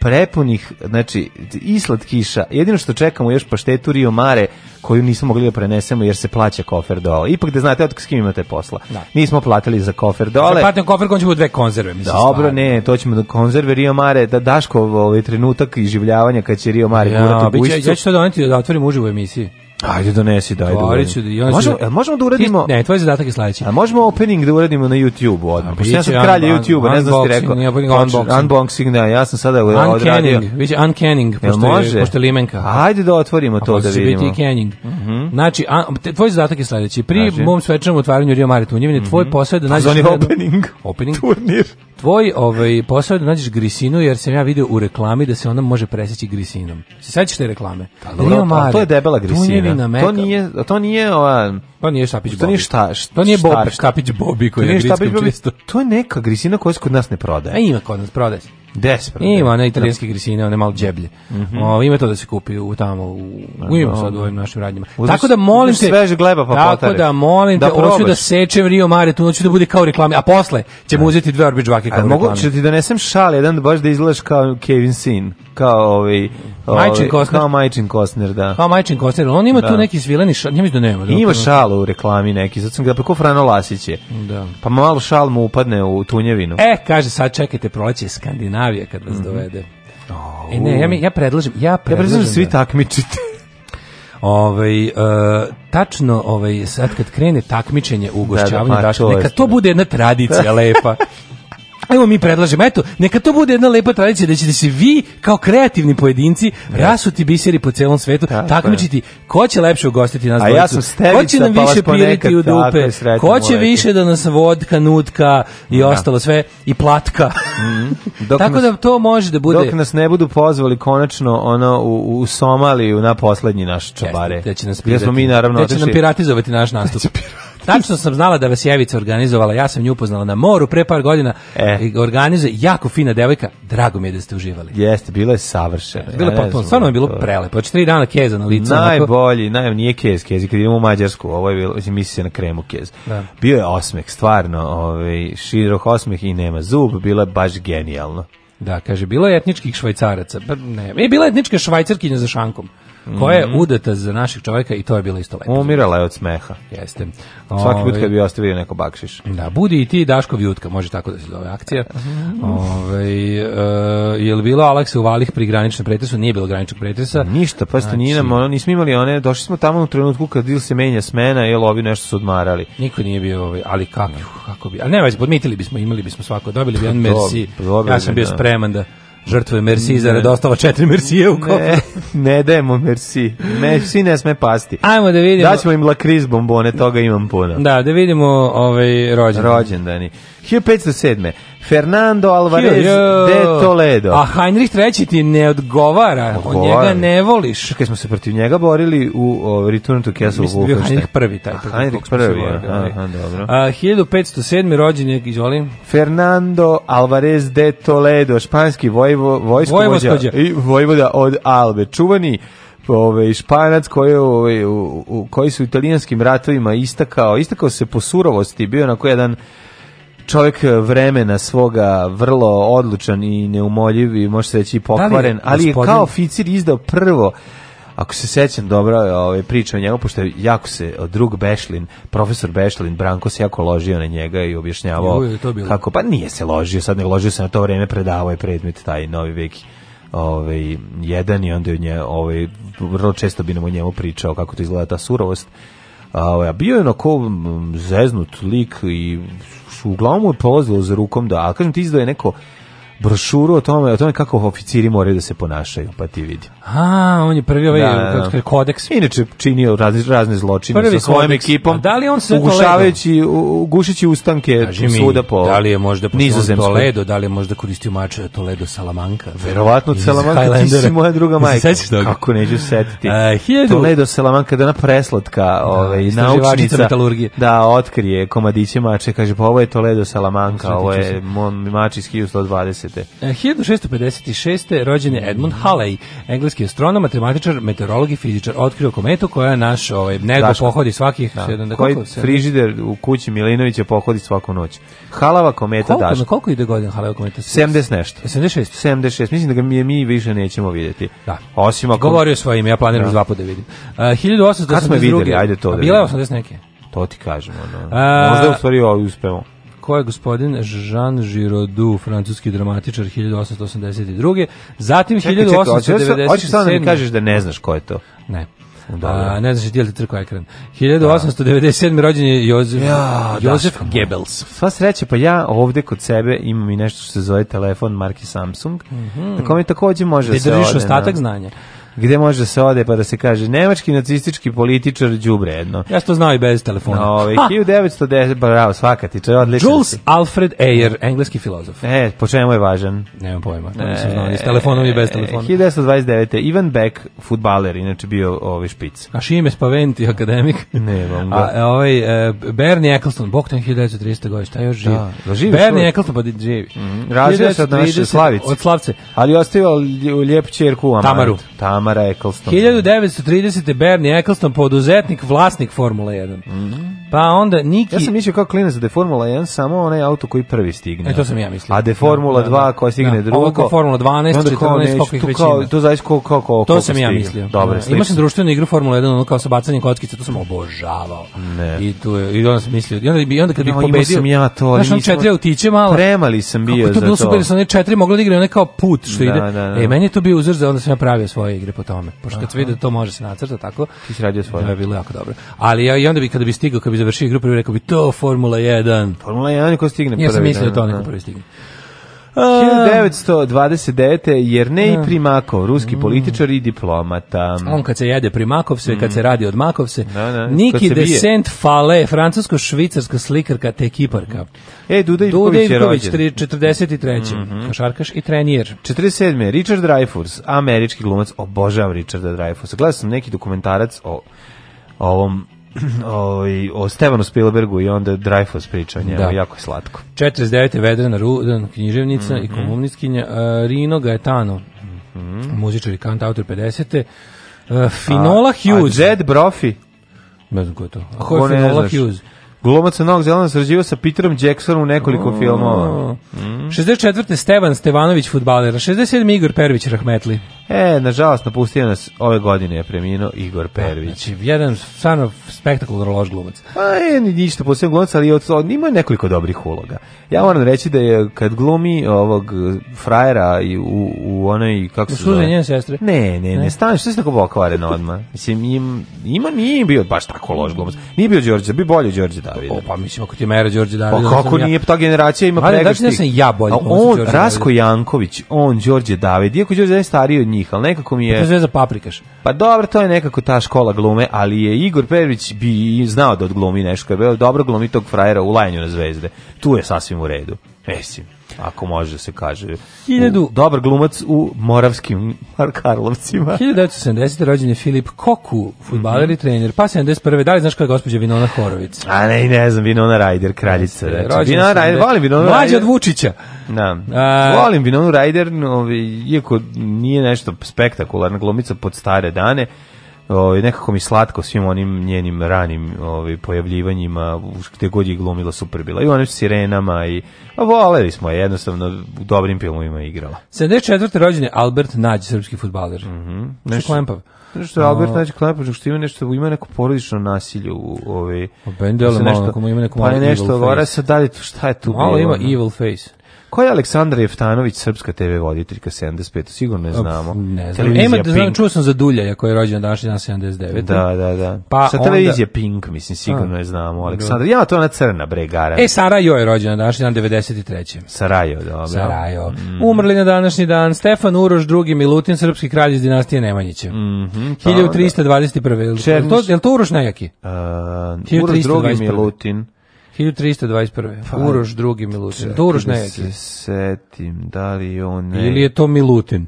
prepunih, znači, islad kiša. Jedino što čekamo još paštetu Rio Mare, koju nismo mogli da prenesemo jer se plaća kofer dole. Ipak da znate od s kim imate posla. Da. Nismo platili za kofer dole. Ako platimo kofer, on će dve konzerve. Mislim, Dobro, stvarno. ne, to ćemo da konzerve Rio Mare, da Daško ovaj trenutak i iživljavanja kad će Rio Mare ja, kurati u biće, Ja ću to doneti da otvorim uživu emisiji. Ajde donesi, daj da uradimo. Da možemo, da, možemo da uredimo. ne, tvoj zadatak je sledeći. A možemo opening da uredimo na YouTube-u odmah. Pošto ja sam kralj YouTube-a, ne znam šta da si rekao. Znači, unboxing. Unboxing, da, ja sam sada uncanning, odradio. već uncanning, pošto, može? pošto limenka. Ajde da otvorimo to da vidimo. Biti canning. Mm -hmm. Znači, a, te, tvoj zadatak je sledeći. Pri Kaži. mom svečanom otvaranju Rio Mare Tunjevine, mm -hmm. tvoj posao da pa nađeš... Zvani opening. Opening. Turnir. Tvoj ovaj, posao da nađeš grisinu, jer sam ja video u reklami da se ona može preseći grisinom. Se sećaš te reklame? Da, to je debela grisina. Trgovina meka. To nije, to nije ova... To nije Štapić Bobi. To nije šta, šta, to nije Bob, Štapić Bobi koji je grickom čisto. To je neka grisina koja se kod nas ne prodaje. A e, ima kod nas prodaje. Desperate. E, ima one da. italijanske grisine, one malo džeblje. Mm -hmm. o, ima to da se kupi u tamo, u, u ima sad u ovim našim radnjima. Uzeš, tako da molim te... Sveže gleba pa Tako da molim da te, da hoću da sečem Rio Mare, tu hoću da bude kao reklame, a posle ćemo da. uzeti dve orbiđvake kao reklame. Mogu ću ti donesem šal, jedan baš da izgledaš kao Kevin Sin kao ovaj Majčin ovaj, Kostner. Kao Majčin Kostner, da. Kao Majčin Kostner, on ima da. tu neki svileni šal, njemu da nema. Da, ima šalu u reklami neki, zato sam ga, pa Frano Lasić je. Da. Pa malo šal mu upadne u tunjevinu. E, kaže, sad čekajte, proleće Skandinavije kad vas mm -hmm. dovede. Oh. E ne, ja, mi, ja predlažem, ja predlažem, ja predlažem da svi da- takmičite. Ovaj e, tačno ovaj sad kad krene takmičenje u ugošćavanju da, da, pa, neka to bude jedna tradicija lepa. Evo mi predlažemo, eto, neka to bude jedna lepa tradicija da ćete se vi kao kreativni pojedinci da. rasuti biseri po celom svetu, takmičiti ko će lepše ugostiti nas. A ja sam stevica, ko će nam pa više piriti u dupe, sretim, ko će više da nas vodka, nutka i ja. Da. ostalo sve, i platka. Mm. tako nas, da to može da bude. Dok nas ne budu pozvali konačno ono u, u Somaliju na poslednji naš čobare. Jeste, da će nas mi naravno da će piratizovati naš nastup. Tačno sam znala da vas Jevica organizovala, ja sam nju upoznala na moru pre par godina. E. Organizuje, jako fina devojka, drago mi je da ste uživali. Jeste, bilo je savršeno. Bilo ja, potpuno, stvarno je bilo prelepo. Od tri dana keza na licu. Najbolji, naj, nije kez, kez, kad idemo u Mađarsku, ovo je bilo, misli se na kremu kez. Da. Bio je osmeh, stvarno, ovaj, širok osmeh i nema zub, bilo je baš genijalno. Da, kaže, bilo je etničkih švajcaraca. Pa ne, je bila etnička švajcarkinja za šankom koja je mhm. udata za našeg čovjeka i to je bilo isto lepo. Umirala je od smeha. Jeste. Svaki put ovaj- kad bi ostavio neko bakšiš. Da, budi i ti Daško Vjutka, može tako da se zove akcija. Mhm. Ove, ovaj, e, eh, je li bilo Aleksa u Valih pri graničnom pretresu? Nije bilo graničnog pretresa. Ništa, pa ste znači- nije nismo imali one, došli smo tamo u trenutku kad ili se menja smena, jel ovi nešto su odmarali. Niko nije bio, ovaj, ali kako, da. kako bi, ali ne vezi, podmitili bismo, imali bismo svako, dobili bi jedan merci, ja sam bio da. spreman da žrtve Merci za zarad četiri Mercije u kopu. Ne, ne dajemo Merci. Merci ne sme pasti. Ajmo da vidimo. Daćemo im lakriz bombone, toga imam puno. Da, da vidimo ovaj rođendani. Rođendani. 1507. Fernando Alvarez de Toledo. A Heinrich III ti ne odgovara, on njega ne voliš. Kad smo se protiv njega borili u o, Return to Castle Mislim, je Heinrich prvi taj. A, Heinrich prvi, aha, dobro. A, 1507. rođen je, izvolim. Fernando Alvarez de Toledo, španski vojvo, vojskovođa i vojvoda od Albe. Čuvani ove ovaj, španac koji ovaj, u, u koji su italijanskim ratovima istakao, istakao se po surovosti, bio na jedan čovjek vremena svoga vrlo odlučan i neumoljiv i može se reći da pokvaren, da ali je kao oficir izdao prvo ako se sećam dobro ove ovaj, priče o njemu, pošto je jako se drug Bešlin, profesor Bešlin, Branko se jako ložio na njega i objašnjavao je to bilo. kako, pa nije se ložio, sad ne ložio se na to vreme, predavao je predmet taj novi vek ovaj, jedan i onda je nje, ovaj, vrlo često bi nam o njemu pričao kako to izgleda ta surovost. A, ovaj, bio je onako zeznut lik i u glavu mu je polazilo za rukom da, a kažem ti izdoje neko brošuru o tome, o tome kako oficiri moraju da se ponašaju, pa ti vidim. A, on je prvi ovaj da, da. da. kodeks. Inače činio razne, razne zločine prvi sa svojom kodeks. ekipom. A da li on se ugušavajući, ugušići ustanke Kaži svuda po Da li je možda po Toledo, da li je možda koristio mače da Toledo Salamanca? Verovatno Salamanca, ti si moja druga majka. Se Kako neću setiti. A, hiljadu... Toledo Salamanca, da na preslatka, da, ovaj, naučnica, metalurgije. da otkrije komadiće mače, kaže, pa ovo je Toledo Salamanca, ovo je mon, mač iz 1120. 1656. E, rođen je Edmund Halley, engleski Švedski astronom, matematičar, meteorolog i fizičar otkrio kometu koja naš ovaj nego Daško. pohodi svakih da. 7 da, Koji frižider u kući Milinovića pohodi svaku noć. Halava kometa koliko, Daško. Koliko ide godina Halava kometa? 70 nešto. 76. 76. Mislim da ga mi, mi više nećemo videti. Da. Osim ako... Govorio svojim, ja planiram da. dva puta da vidim. E, uh, 1882. Kad smo videli, ajde to da Bila je 80 neke. To ti kažemo. Ono. A... E, Možda u stvari ovo uspemo ko je gospodin Jean Giraudoux, francuski dramatičar 1882. Zatim čekaj, 1897. Hoćeš sada da mi kažeš da ne znaš ko je to? Ne. A, ne znaš ti je li trkao ekran. 1897. rođen je Jozef, ja, Jozef daška. Goebbels. Sva sreće, pa ja ovde kod sebe imam i nešto što se zove telefon marke Samsung, mm -hmm. na kome takođe može da se... Gde držiš ostatak znanja gde može da se ode pa da se kaže nemački nacistički političar đubre jedno. Ja što znao i bez telefona. No, ove, 1910, bravo, svaka ti, to je odlično. Jules Alfred Ayer, engleski filozof. E, po čemu je važan? Nemam pojma, to e, nisam znao, ni s telefonom i bez telefona. 1929. Ivan Beck, futbaler, inače bio ovi ovaj špic. A Šime Spaventi, akademik. Ne, vam ga. A, e, ovaj, e, Bernie Eccleston, bog ten 1930. godine, šta još da, živi? Da, da živi Bernie Eccleston, pa živi. Mm, Razvio se od naše Slavice. Od Slavce. Ali ostavio lijepu čerku u Amarantu. Tamaru. Tamaru Tamara Eccleston. 1930. Bernie Eccleston, poduzetnik, vlasnik Formula 1. Mm -hmm. Pa onda Niki... Ja sam mislio kao klinac da je Formula 1 samo onaj auto koji prvi stigne. E, to sam ja mislio. A da je Formula da, 2 da, da. koja stigne da. drugo. Ovo kao Formula 12, 14, koliko ih većina. To zavis kao, kao, kao, to sam ja mislio. Dobre, da. Imao sam društvenu igru Formula 1, ono kao sa bacanjem kockice, to sam obožavao. Ne. I, tu, i onda sam mislio, i onda, i onda kad bih no, pobedio... Imao sam ja to, ali znaš, on četiri autiće malo. Premali sam bio za to. Kako je to bilo super, sam one četiri mogla da igra, one kao put što da, ide. Da, e, meni je to bio uzor onda sam ja pravio svoje igre po tome. Pošto kad se vidi da to može se nacrta tako, ti si radio svoje. Da je bilo jako dobro. Ali ja i onda bi kada bi stigao, kada bi završio igru, prvi rekao bi to Formula 1. Formula 1 ko stigne prvi. Ja sam mislio da to neko prvi stigne. 1929. Jernej mm. Primakov, ruski mm. političar i diplomata. On kad se jede Primakovse, mm. kad se radi od Makovse. Da, da, Niki de Saint-Fale, francusko-švicarska slikarka te kiparka. E, Duda Ivković je rođen. 43. Mm -hmm. Košarkaš i trenijer. 47. Richard Dreyfus, američki glumac. Obožavam Richarda Dreyfusa. Gledao sam neki dokumentarac o ovom ovaj, o Stevanu Spielbergu i onda Dreyfus priča o njemu, da. jako je slatko. 49. Vedrana Rudan, književnica mm -hmm. i mhm. komunistkinja, uh, Rino Gaetano, mm -hmm. muzičar i kant, 50. Uh, e, Finola a, Hughes. A Jed Brophy? Ne znam ko je to. A ko, ko je Finola Hughes? Glumac na Novog Zelanda srađivao sa Peterom Jacksonom u nekoliko oh, filmova. Mm. 64. Stevan Stevanović, futbaler. 67. Igor Pervić, Rahmetli. E, nažalost, napustio nas ove godine je preminuo Igor da, Pervić. Znači, jedan stvarno spektakular loš glumac. Pa, je, ništa posebno glumac, ali od, od, ima nekoliko dobrih uloga. Ja moram reći da je kad glumi ovog e, frajera i u, u onoj, kako se zove? njene sestre? Ne, ne, ne, ne stani, što je tako pokvareno odmah? Mislim, im, ima, nije bio baš tako loš glumac. Nije bio Đorđe, bi bolje Đorđe Davida. O, pa mislim, ako ti je mera Đorđe Davida. Pa kako nije, ja. ta generacija ima da pregaštik. Ali, da sam ja bolje glumac On, Rasko Janković, on Đorđe David, iako Đorđe David stariji od njih, njih, ali nekako mi je... Pa to je za paprikaš. Pa dobro, to je nekako ta škola glume, ali je Igor Perović bi znao da odglumi nešto, je bilo dobro glumi tog frajera u lajanju na zvezde. Tu je sasvim u redu. Mislim ako može da se kaže. 1000 dobar glumac u Moravskim Karlovcima. 1970 rođen je Filip Koku, fudbaler mm -hmm. i trener. Pa 71. da li znaš koja je gospođa Vinona Horovic? A ne, ne znam, Vinona Ryder, kraljica. Znači. Vinona Ryder, volim Vinona Ryder. Mlađa od Vučića. Da. A... Volim Vinonu Ryder, no, ovaj, iako nije nešto spektakularna glumica pod stare dane, ovaj nekako mi slatko svim onim njenim ranim ovaj pojavljivanjima gde god je glumila super bila i onim sirenama i a voleli smo je jednostavno u dobrim filmovima igrala 74. rođen je Albert Nađ srpski fudbaler mhm mm nešto klempav Što je Albert Nađi Klepač, što ima nešto, ima neko porodično nasilje u ove... Ovaj, o pa Bendele da malo, nešto, ima neko pa malo pa nešto, evil face. Vora sad, da li, šta je tu? Malo bilo, ima evil face. Ko je Aleksandra Jeftanović, srpska TV voditeljka 75, sigurno ne znamo. Ne znam. Televizija Ema, Pink. Čuo sam za Dulja, koji je rođena danas dan 79. Da, da, da. Pa Sa televizija onda... Pink, mislim, sigurno ne znamo. Aleksandra, ja to na crna bregara. E, Sarajo je rođena danas dan 93. Sarajo, dobro. Sarajo. Mm. Umrli na današnji dan Stefan Uroš II. Milutin, srpski kralj iz dinastije Nemanjića. Mm -hmm, 1321. Černiš... Je to, je li to Uroš najjaki? Uh, Uroš II. Milutin. 1321. Pa, Uroš drugi Milutin. To Uroš nejaki. Da se setim, da li on ne... Ili je to Milutin?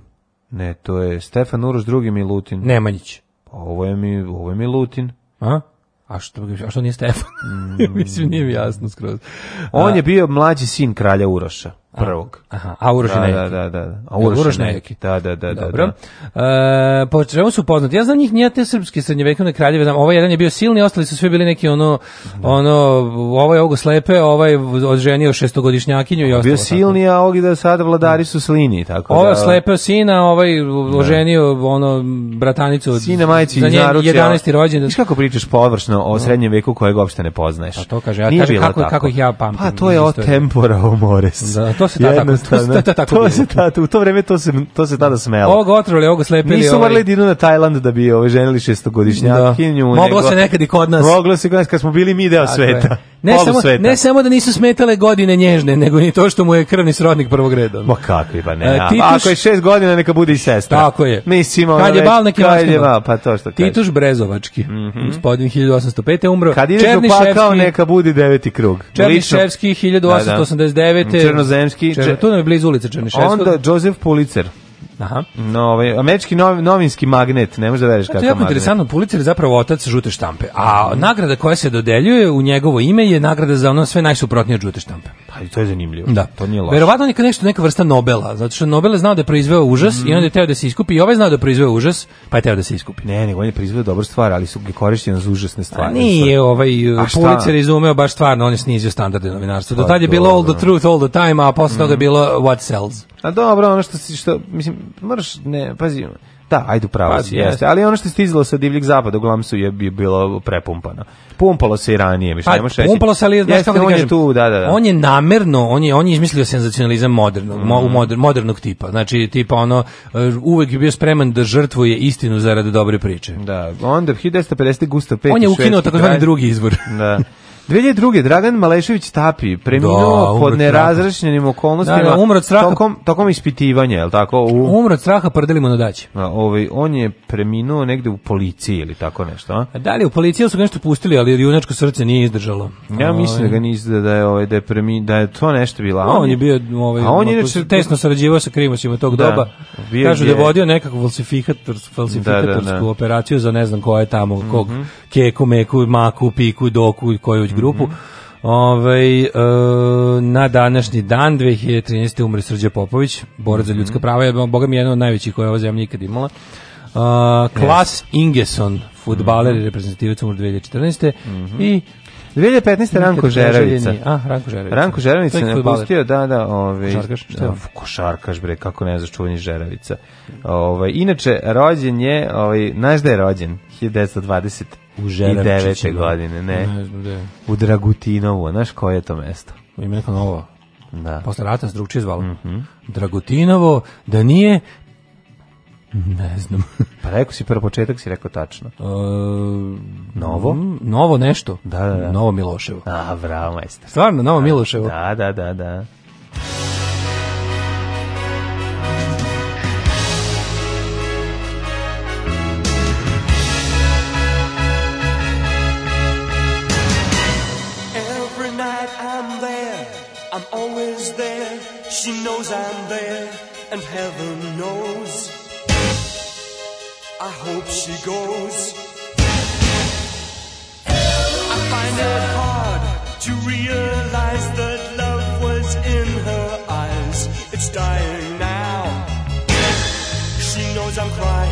Ne, to je Stefan Uroš drugi Milutin. Nemanjić. Pa Ovo je, mi, ovo je Milutin. A? A što, a što nije Stefan? Mm. Mislim, nije mi jasno skroz. On a, je bio mlađi sin kralja Uroša prvog. Aha, a Uroš da, da neki. Da, da, da. A da, Uroš, neki. neki. Da, da, da, da. Dobro. Da, da. E, po čemu su poznati? Ja znam njih, nije te srpske srednjevekovne kraljeve, znam, ovaj jedan je bio silni, ostali su svi bili neki ono, da. ono, ovaj ovoga slepe, ovaj odženio šestogodišnjakinju i ostalo. Bio silni, a ovi da sada vladari su slini, tako ovaj da. Ovaj slepeo sina, ovaj oženio ono, bratanicu od, Sina majici za njen 11. rođendan. Viš kako pričaš površno o srednjem veku kojeg uopšte ne poznaješ? A pa to kaže, ja, kaže kako, kako ih ja pamtim. Pa to je o tempora o more. Da, to se tada jednostavno. To, tako to se tada, u to vreme to se, to se tada smelo. Ovoga otrovali, ovoga slepili. Nisu morali ovaj... dinu da na Tajland da bi ovaj, ženili šestogodišnjakinju. Da. Moglo se nekad i kod nas. Moglo se kod nas, kad smo bili mi deo tako sveta. Ne samo, sveta. ne samo da nisu smetale godine nježne, nego ni to što mu je krvni srodnik prvog reda. Ma kakvi, pa ne. E, a, tituš, Ako je šest godina, neka bude i sestra. Tako je. Mislim, ono je bal neki kad je bal, pa to što kaže. Tituš Brezovački, mm -hmm. gospodin 1805. umro. Kad je Černiševski, neka bude deveti krug. Černiševski 1889. Da, da. Černoški. Čer... To nam je blizu ulice Černiševskog. Onda Joseph Pulitzer. Aha. No, ovaj, američki nov, novinski magnet, ne možeš da veriš kakav magnet. To je jako interesantno, Pulitzer je zapravo otac žute štampe, a nagrada koja se dodeljuje u njegovo ime je nagrada za ono sve najsuprotnije od žute štampe. Pa i to je zanimljivo, da. to nije loše. Verovatno neka nešto, neka vrsta Nobela, zato što Nobel je znao da je proizveo užas mm. i onda je teo da se iskupi i ovaj znao da je proizveo užas, pa je teo da se iskupi. Ne, nego on je proizveo dobru stvar, ali su ga korišćeni za užasne stvari. Ovaj, a nije, ovaj Pulitzer izumeo baš stvarno, on je snizio standarde novinarstva. Do pa tad je bilo all the truth all the time, a posle toga je mhm. bilo what sells. A dobro, ono što, što mislim, mrš, ne, pazi, da, ajde pravo pa, si, jeste. Ali ono što je stizalo sa divljeg zapada, uglavnom su je bilo prepumpano. Pumpalo se i ranije, mi pa, nemaš reći. Pumpalo se, ali znaš kako da on kažem, je tu, da, da, da. On je namerno, on je, on je izmislio senzacionalizam modernog, mm. mo, moder, modernog tipa. Znači, tipa ono, eh, uvek je bio spreman da žrtvuje istinu zarad dobre priče. Da, onda 1950. Gustav Pekić. On je ukinuo takozvani drugi izbor. Da. 2002. Dragan Malešević Tapi preminuo da, pod nerazrešenim okolnostima da, da, umro od straha tokom, tokom ispitivanja, je tako? U... Umro od straha prdelimo na daći. A, ovaj, on je preminuo negde u policiji ili tako nešto, a? a da li u policiji su ga nešto pustili, ali junačko srce nije izdržalo. Ja ovaj. mislim da ga nije da, da je ovaj da je premi, da je to nešto bila. A on, je bio ovaj a on je inače tesno sarađivao sa krimoćima tog da, doba. Bio Kažu da je... da je vodio nekakvu falsifikator, falsifikatorsku da, da, operaciju za ne znam ko je tamo, kog mm -hmm. keku, meku, maku, piku, doku, koju Petrović grupu. Ovaj e, na današnji dan 2013. umre Srđe Popović, borac mm -hmm. za mhm. ljudska prava, je boga mi jedna od najvećih koje ova zemlja ikad imala. Uh, Klas yes. Ingeson, futbaler mm -hmm. reprezentativac umre 2014. Mm -hmm. I 2015. Ranko Žeravica. A, Ranko Žeravica. Ranko Žeravica je napustio, da, da, ovaj, košarkaš, šta je? košarkaš, bre, kako ne znaš čuvanje Žeravica. Ovaj, inače, rođen je, ovaj, znaš da je rođen? 1925. U Žeremčićima. Da. godine, ne. ne znam gde. Da. U Dragutinovo, znaš koje je to mesto? U ime neko novo. Da. Posle rata se drugčije zvalo. Mm -hmm. Dragutinovo, da nije Ne znam. pa rekao si prvo početak, si rekao tačno. E, novo? novo nešto. Da, da, da. Novo Miloševo. A, bravo, majster. Stvarno, Novo da, Miloševo. Da, da, da, da. goes. I find it hard to realize that love was in her eyes. It's dying now. She knows I'm crying.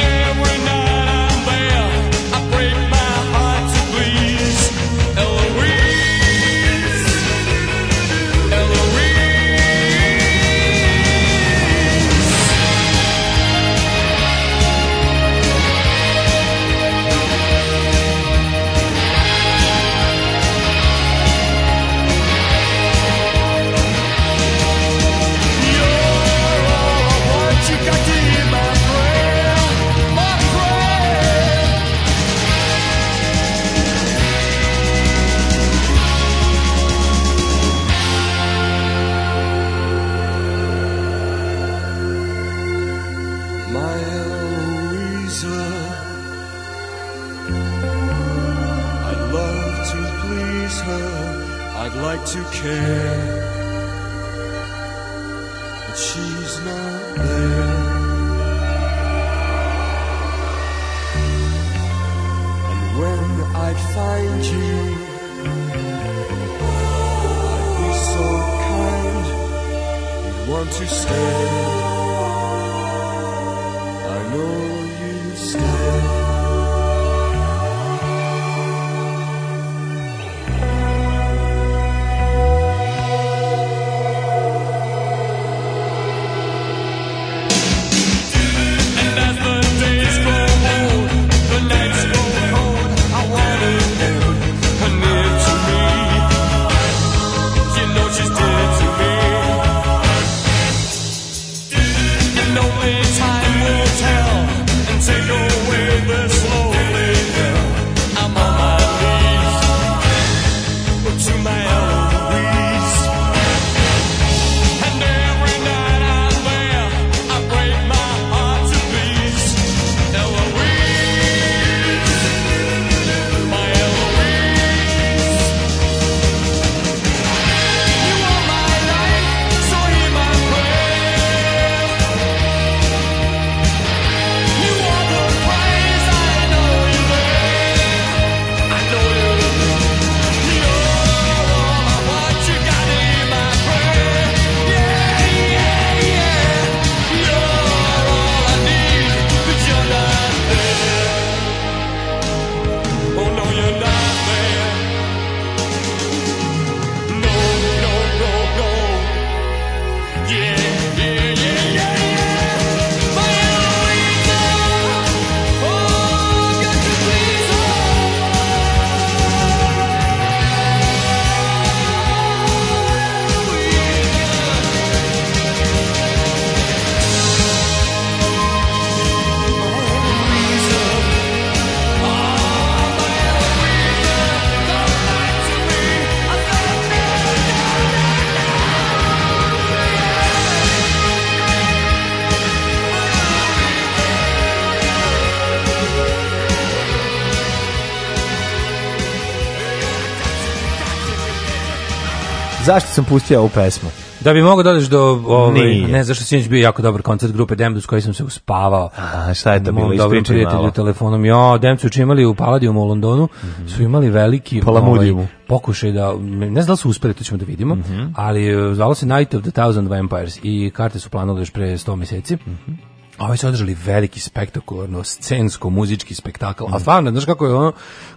zašto sam pustio ovu pesmu? Da bi mogao dođeš da do ovaj ne zašto sinoć bio jako dobar koncert grupe Demdus koji sam se uspavao. A šta je to bilo ispričaj malo. telefonom. Jo, Demcu su imali u Palladiumu u Londonu, mm -hmm. su imali veliki ovaj, pokušaj da ne znam da su uspeli, to ćemo da vidimo, mm -hmm. ali eh, zvalo se Night of the Thousand Vampires i karte su planovali još pre 100 meseci. Mm -hmm. A ovi su održali veliki spektakularno scensko muzički spektakl. Mm. A stvarno, mhm. znaš kako je ono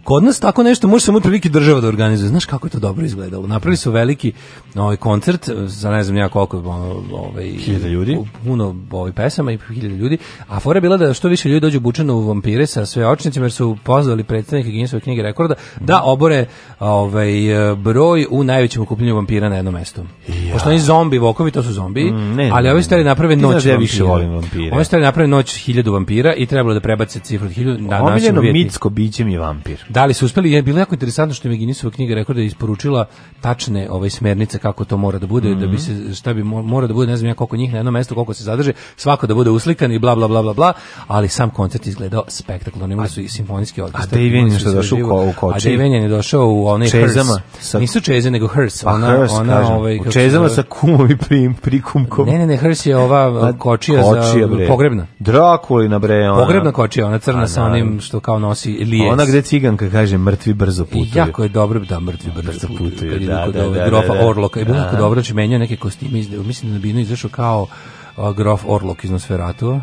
Kod nas tako nešto može samo otprilike država da organizuje. Znaš kako je to dobro izgledalo? Napravili su veliki ovaj koncert za ne znam ja koliko ovaj hiljada ljudi, puno ovaj pesama i hiljada ljudi. A fora bila da što više ljudi dođu obučeno u vampire sa sve očnicima jer su pozvali predstavnike Guinnessove knjige rekorda da mhm. obore ovaj broj u najvećem okupljanju vampira na jednom mestu. Ja. Pošto oni zombi vokovi, to su zombi, mm, ali ovi stari naprave noć vampira. Ja više volim vampire. Ovi stari naprave noć hiljadu vampira i trebalo da prebace cifru od hiljadu na da našu Omiljeno mitsko biće mi vampir. Da li su uspeli? Je bilo jako interesantno što je Meginisova knjiga rekla da isporučila tačne ove ovaj, smernice kako to mora da bude, mm -hmm. da bi se šta bi mora da bude, ne znam ja koliko njih na jedno mesto, koliko se zadrže, svako da bude uslikan i bla bla bla bla bla, ali sam koncert izgledao spektakularno. Imali su i simfonijski orkestar. A Dave je došao u koči. A Dave je došao u onaj čezama. Sa... Nisu čeze nego hers, pa ona hers, ona kažem. ovaj u čezama sa kumom i prim prikumkom. Ne, ne, ne, hers je ova kočija, kočija za pogrebna. Drakulina bre, ona. Pogrebna kočija, ona crna sa onim što kao nosi lijes. Ona gde ciganka kad kaže mrtvi brzo putuju. Jako je dobro da mrtvi brzo, brzo putuju, Kad da, kod da, da, grofa da, da, Orloka. I bilo da. dobro, znači menjao neke kostime, Izde, mislim da bi jedno izašao kao a, grof Orlok iz Nosferatu.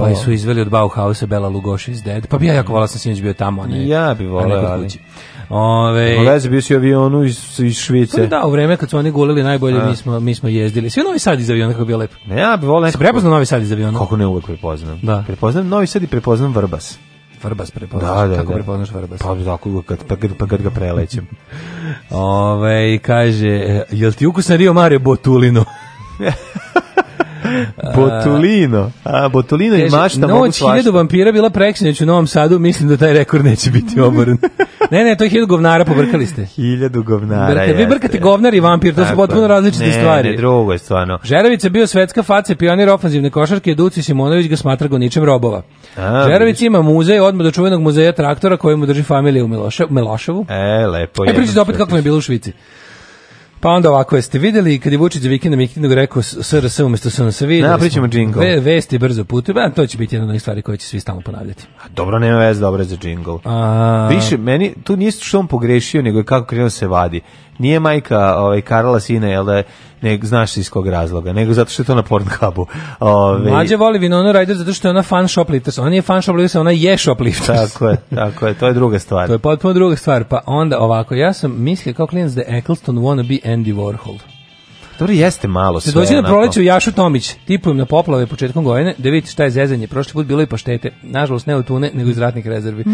Pa su izveli od Bauhausa Bela Lugoš iz Dead. Pa bi ja jako volao da sam sinoć bio tamo. Ne, ja bi volao, ali... Ove, Lezi da, bio si avionu iz, iz Švice. Pa da, u vreme kad su oni gulili najbolje, A. mi smo, mi smo jezdili. Svi Novi Sad iz aviona, kako bio lepo. Ja bi volao nekako... Se prepoznao Novi Sad iz aviona? Kako ne uvek prepoznam. Da. Prepoznam Novi Sad i prepoznam Vrbas. Vrbas prepoznaš, da, da, kako da. prepoznaš Vrbas? Pa tako, da, kad, pa, kad, pa kad ga prelećem. Ove, ovaj, kaže, e, jel ti ukusan Rio Mare Botulino? Botulino. A, Botulino i mašta noć mogu svašta. Noć hiljadu vampira bila preksinoć u Novom Sadu, mislim da taj rekord neće biti oboren. Ne, ne, to je hiljadu govnara, pobrkali ste. hiljadu govnara, Brate, Vi brkate govnar i vampir, to su potpuno različite ne, stvari. Ne, drugo je stvarno. Žerović je bio svetska face, pionir ofanzivne košarke, Duci Simonović ga smatra goničem robova. A, Žerović viš. ima muzej, odmah do čuvenog muzeja traktora koji drži familija u Miloše, E, lepo je. E, pričajte opet kako mi je bilo u Švici. Pa onda ovako, jeste videli kad je Vučić za vikendom Mikinog rekao SRS umjesto SNS videli? Da, pričamo džingo. Ve, vesti brzo putuju, ba, pa to će biti jedna od stvari koje će svi stalno ponavljati. A dobro, nema veze, dobro je za džingo. A... Više, meni, tu nije što on pogrešio, nego je kako krenuo da se vadi. Nije majka ovaj, Karla sine, jel da ne, znaš iz kog razloga, nego zato što je to na Pornhubu. Ovaj Mlađe voli Vinona Rider zato što je ona fan shoplifters. Ona nije fan shoplifters, ona je shoplifters. Tako je, tako je, to je druga stvar. to je potpuno druga stvar. Pa onda ovako, ja sam mislio kao klinac the da Eccleston wanna be Andy Warhol. Dobro, jeste malo da sve. Se da dođe na proleće u Jašu Tomić, tipujem na poplave početkom godine, da vidite šta je zezanje. Prošli put bilo i paštete. Nažalost, ne od tune, nego iz ratnih rezervi.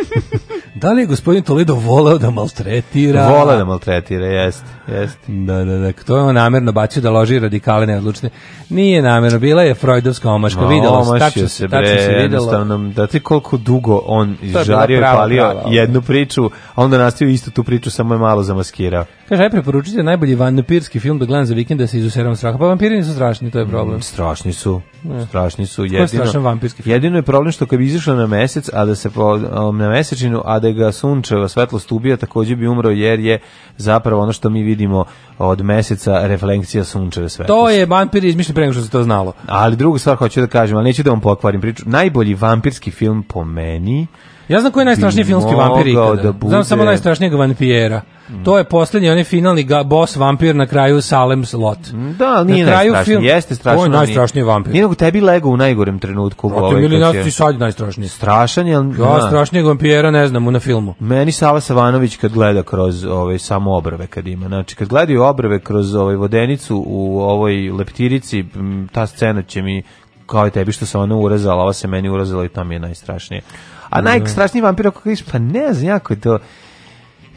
da li je gospodin Toledo voleo da maltretira? Voleo da maltretira, jeste. Jest. Da, da, da. To je on namjerno bacio da loži radikale neodlučne. Nije namjerno, bila je Freudovska omaška. No, videlo se, tačno se, tačno se videlo. Da ti koliko dugo on žario i palio prava, jednu priču, a onda nastavio istu tu priču, samo je malo zamaskirao. Kaže, aj preporučite najbolji vampirski film da gledam za vikend da se izuseram straha. Pa vampiri nisu strašni, to je problem. Mm, strašni su. Ne. Strašni su. Jedino, strašan vampirski film? Jedino je problem što kad bi izašao na mesec, a da se po, um, na mesečinu, a da ga sunčeva svetlost ubija, takođe bi umro jer je zapravo ono što mi vidimo od meseca refleksija sunčeve svetlosti. To je vampir izmišljen pre nego što se to znalo. Ali drugu stvar hoću da kažem, ali neću da vam pokvarim priču. Najbolji vampirski film po meni Ja znam koji je najstrašniji filmski vampir ikada. Da bude... Znam samo najstrašnijeg vampira. Mm. To je poslednji, on finalni ga, boss vampir na kraju Salem's Lot. Mm, da, nije na kraju film, jeste strašno. On je najstrašniji vampir. Nije nego tebi lego u najgorem trenutku. Protiv ovaj, milijanac je... ti sad najstrašniji. Strašan je. Ja, da. strašnijeg vampira ne znam, na filmu. Meni Sava Savanović kad gleda kroz ovaj, samo obrve kad ima. Znači, kad gledaju obrve kroz ovaj, vodenicu u ovoj leptirici, ta scena će mi kao i tebi što se ona urezala, ova se meni urezala i tam je najstrašnije. A da. najstrašniji vampir ako kažeš, pa ne znam, jako je to...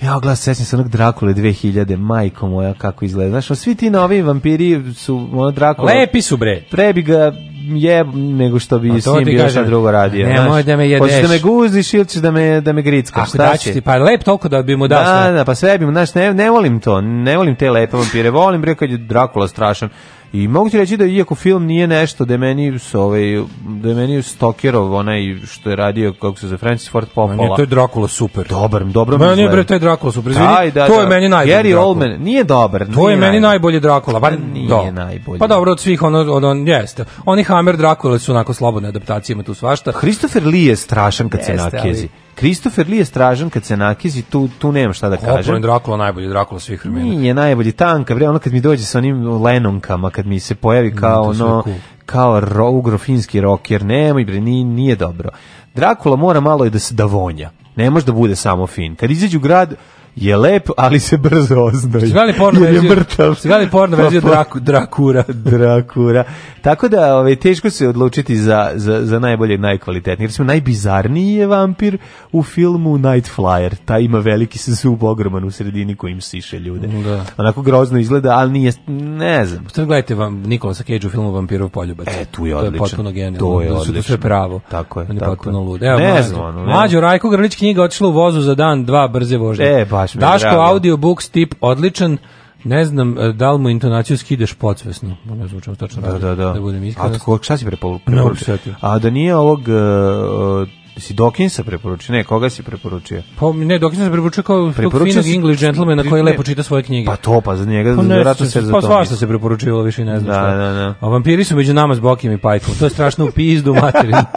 Ja glas sećam se onog Drakule 2000, majko moja kako izgleda. Znaš, svi ti novi vampiri su ono Drakula. Lepi su bre. Pre bi ga je nego što bi no, s njim bilo šta drugo radio. Ne, moj da me jedeš. Hoćeš da me guziš ili ćeš da me, da me grickaš? Ako daću ti, pa lep toliko da bi mu dao. Da, da, pa sve bi mu, znaš, ne, ne volim to, ne volim te lepe vampire, volim bre kad je Drakula strašan. I mogu ti reći da iako film nije nešto da meni ovaj da meni Stokerov onaj što je radio kako se za Francis Ford Coppola. Meni je to je Dracula super. Dobar, dobro mi meni. Meni bre taj Dracula super. Izvini, da, to da, je meni najbolji. Gary Dracula. Oldman nije dobar. To je meni najbolji Dracula, bar pa da. nije do. najbolji. Pa dobro od svih ono od on jeste. Oni Hammer Dracula su onako slobodne adaptacije, ima tu svašta. Christopher Lee je strašan kad jeste, se nakezi. Ali Christopher Lee je stražan kad se nakizi, tu, tu nema šta da Opravo kažem. Opravo je Drakula najbolji Drakula svih vremena. Nije najbolji tanka, bre, ono kad mi dođe sa onim lenonkama, kad mi se pojavi mm, kao mm, ono, cool. kao rougro finski rocker, nemoj bre, nije, nije dobro. Drakula mora malo i da se da vonja. Ne može da bude samo fin. Kad izađu grad, je lep, ali se brzo oznoji. Svi porno verziju. Je mrtav. porno verziju draku, Drakura. drakura. Tako da ovaj, teško se odlučiti za, za, za najbolje i najkvalitetnije. Recimo, najbizarniji je vampir u filmu Night Flyer. Ta ima veliki zub ogroman u sredini kojim siše ljude. Da. Onako grozno izgleda, ali nije, ne znam. Sada gledajte vam Nikolasa Cage u filmu Vampirov poljubac. E, tu je odlično. To je potpuno genijalno. To je odlično. To je pravo. Tako je. On je tako potpuno lud. Evo, ne znam. Mlađo, Rajko Grlić knjiga otišla u vozu za dan, dva brze vožnje. E, pa Baš mi je Daško, drago. audiobooks tip odličan. Ne znam, e, da li mu intonaciju skidaš podsvesno? Ne zvučam tačno da, da, da. da budem iskren. A tako, šta si preporučio? A da nije ovog... Uh, si Dawkinsa preporučio? Ne, koga si preporučio? Pa ne, Dawkinsa preporučio kao preporučio finog si... English gentlemana koji ne, lepo čita svoje knjige. Pa to, pa za njega, pa ne, se, se za Pa svašta se preporučivalo, više ne znam da, šta. Da, da. A vampiri su među nama s Bokim i Pajkom. To je strašno u pizdu materinu.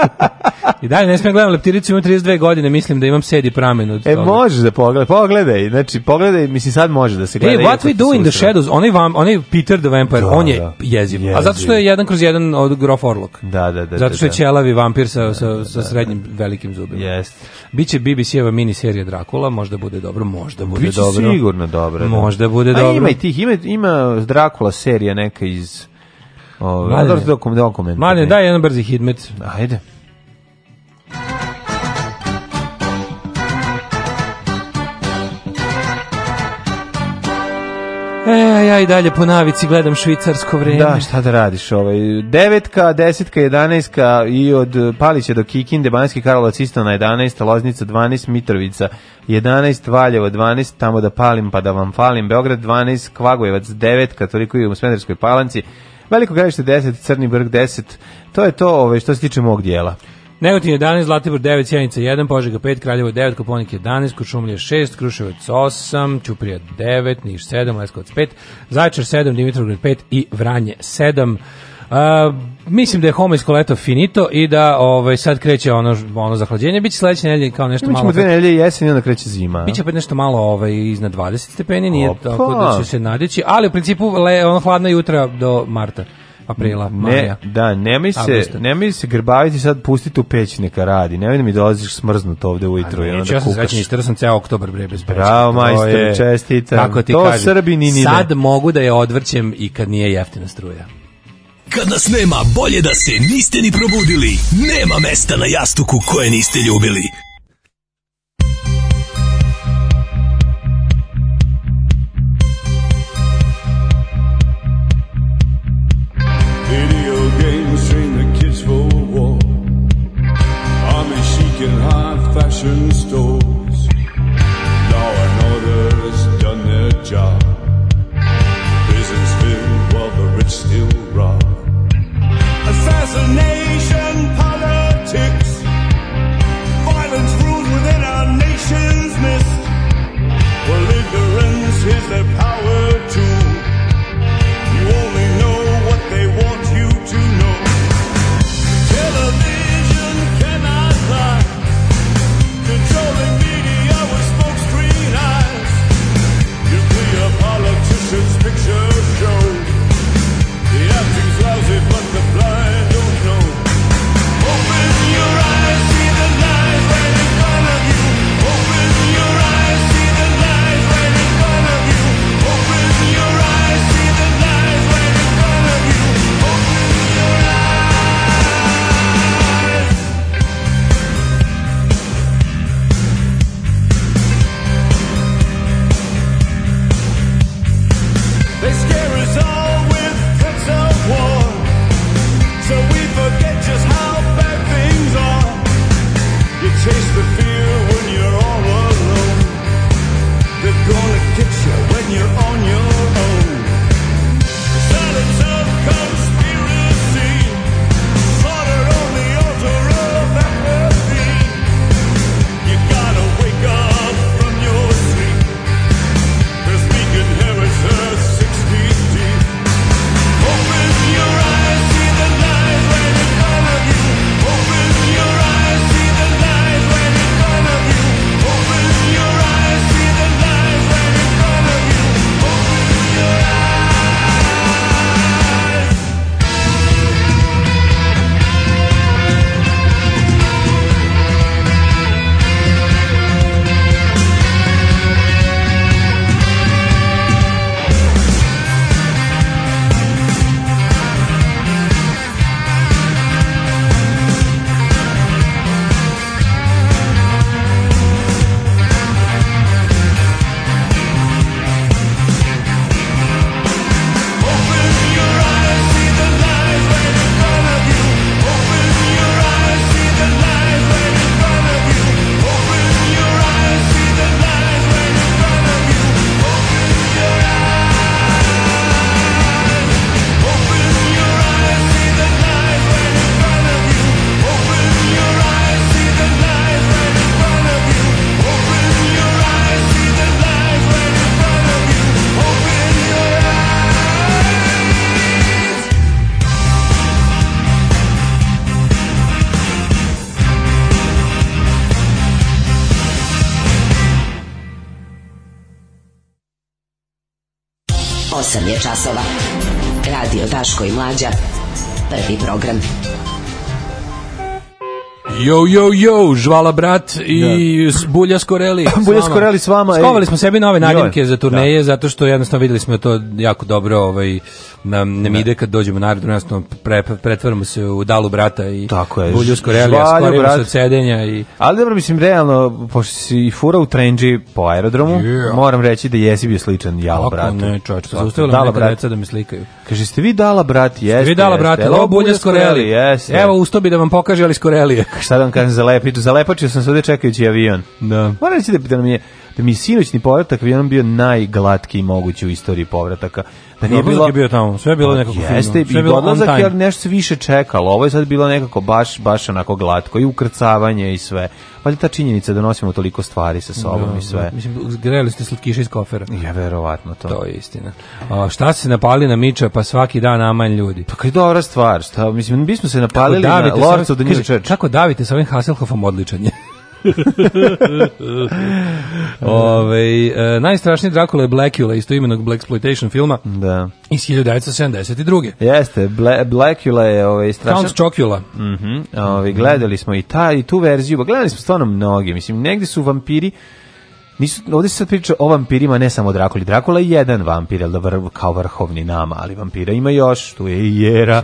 I dalje ne smijem gledam leptiricu, imam 32 godine, mislim da imam sedi pramen od e, toga. E, možeš da pogledaj, pogledaj, znači pogledaj, mislim sad može da se gleda. E, what we do in the shadows, onaj, vam, onaj Peter the Vampire, da, on je da. jeziv. jeziv. A zato što je jedan kroz jedan od Grof Orlok. Da, da, da. Zato da, što je da. ćelavi vampir sa, sa, sa da, srednjim velikim zubima. Jeste. Biće BBC-eva mini serija Drakula, možda bude dobro, možda bude Biće dobro. sigurno dobro. Da. Možda bude A dobro. A ima i tih, ima, ima Drakula serija neka iz... Ove, Mladine, dokument, dokument, Mladine, daj jedan brzi hitmet. Ajde. E, ja i dalje po navici gledam švicarsko vreme. Da, šta da radiš? Ovaj. Devetka, desetka, jedanajska i od Palića do Kikinde, Banjski Karlovac isto na 11, Loznica 12, Mitrovica 11, Valjevo 12, tamo da palim pa da vam falim, Beograd 12, Kvagojevac 9, toliko i u Smederskoj palanci, Veliko gradište 10, Crni brg 10, to je to ovaj, što se tiče mog dijela. Negotin 11, Zlatibor 9, Sjenica 1, Požega 5, Kraljevo 9, Koponik 11, Kočumlje 6, Kruševac 8, Ćuprija 9, Niš 7, Leskovac 5, Zaječar 7, Dimitrovgrad 5 i Vranje 7. Uh, mislim da je homojsko leto finito i da ovaj sad kreće ono ono zahlađenje biće sledeće nedelje kao nešto malo. Mi dve nedelje jesen i onda kreće zima. Biće opet nešto malo ovaj iznad 20 stepeni, nije Opa. tako da će se nadići, ali u principu le, ono hladna jutra do marta aprila, ne, maja. Da, nemoj se, Augusta. nemoj se grbaviti sad, pustiti u peć neka radi. Nemoj da mi dolaziš smrznut ovde ujutro i onda kukaš. Ja sam srećan, ištero sam ceo oktobar bre bez pećnika. Bravo, majster, čestitam. Kako ti to kažem, Srbi ni ni Sad mogu da je odvrćem i kad nije jeftina struja. Kad nas nema, bolje da se niste ni probudili. Nema mesta na jastuku koje niste ljubili. Jo jo jo, žvala brat i da. Bulja Skoreli. Bulja Skoreli s vama. Skovali smo sebi nove nadimke za da. turneje, da. zato što jednostavno videli smo da to jako dobro ovaj, nam nam ide kad dođemo na aerodrom, jednostavno pre, pretvaramo se u dalu brata i Tako je. Bulju Skoreli, a se od sedenja. I... Ali dobro, mislim, realno, pošto si i fura u trendži po aerodromu, yeah. moram reći da jesi bio sličan jalo bratu. ne, čovječ, zaustavila me brat. da mi slikaju. Kaže, ste vi dala brat, jeste. Ste vi dala brat, evo Bulja Skoreli. Evo, ustobi da vam pokaže, ali Skoreli. Šta on kaže za kažem za lepitu. sam se ovde čekajući avion. Da. Moram reći da, da mi je da mi sinoćni povratak avionom bio najglatkiji mogući u istoriji povrataka. Da nije bilo je bio tamo, sve je bilo pa nekako jeste, fino. Jeste, i bilo odlazak je nešto se više čekalo. Ovo je sad bilo nekako baš baš onako glatko i ukrcavanje i sve. Valjda ta činjenica da nosimo toliko stvari sa sobom da, i da. sve. Da, mislim, grejali ste slatkiše iz kofera. Ja, verovatno to. To je istina. A, šta se napali na miča, pa svaki dan amanj ljudi? Pa kaj dobra stvar, šta, mislim, bismo se napalili na Lorcu da nije čeč. Kako davite sa ovim Hasselhoffom odličanje? Ove, e, najstrašniji Dracula je Blackula, isto imenog Black Exploitation filma da. iz 1972. Jeste, Bla Blackula je ovaj, strašan... Count Chocula. Mm gledali smo i, ta, i tu verziju, pa gledali smo stvarno mnoge, mislim, negde su vampiri Nisu, ovde se sad priča o vampirima, ne samo o Drakuli. Drakula je jedan vampir, ali da, vr, kao vrhovni nama, ali vampira ima još, tu je i Jera,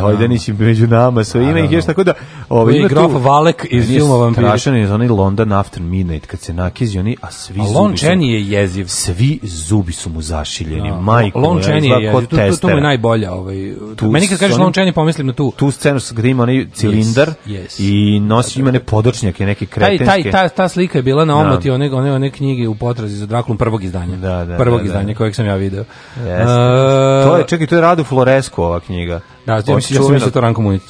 Hojdanić među, među nama, sve ima ih još, tako da... Ovo, ovaj, ima grof tu, Valek iz filma Vampiri. Strašan je onaj London After Midnight, kad se nakizi oni, a svi a Lon zubi... Lon je jeziv. Svi zubi su mu zašiljeni, no. Da. majko. Lon Chen je jeziv, tu, tu, tu mu je najbolja. Ovaj, tu, meni kad kažeš Lon Chen pomislim na tu. Tu scenu gde ima onaj cilindar yes, yes. i nosi, ima ne podočnjake, neke kretenske. Taj, taj, ta, ta slika je bila na da. omoti, one, one, one knjige u potrazi za Drakulom prvog izdanja. Da, da, prvog da, da. izdanja kojeg sam ja video. Yes. Uh, e, to je, čekaj, to je Radu Floresku ova knjiga. Da, ja mislim da to Ranko Munić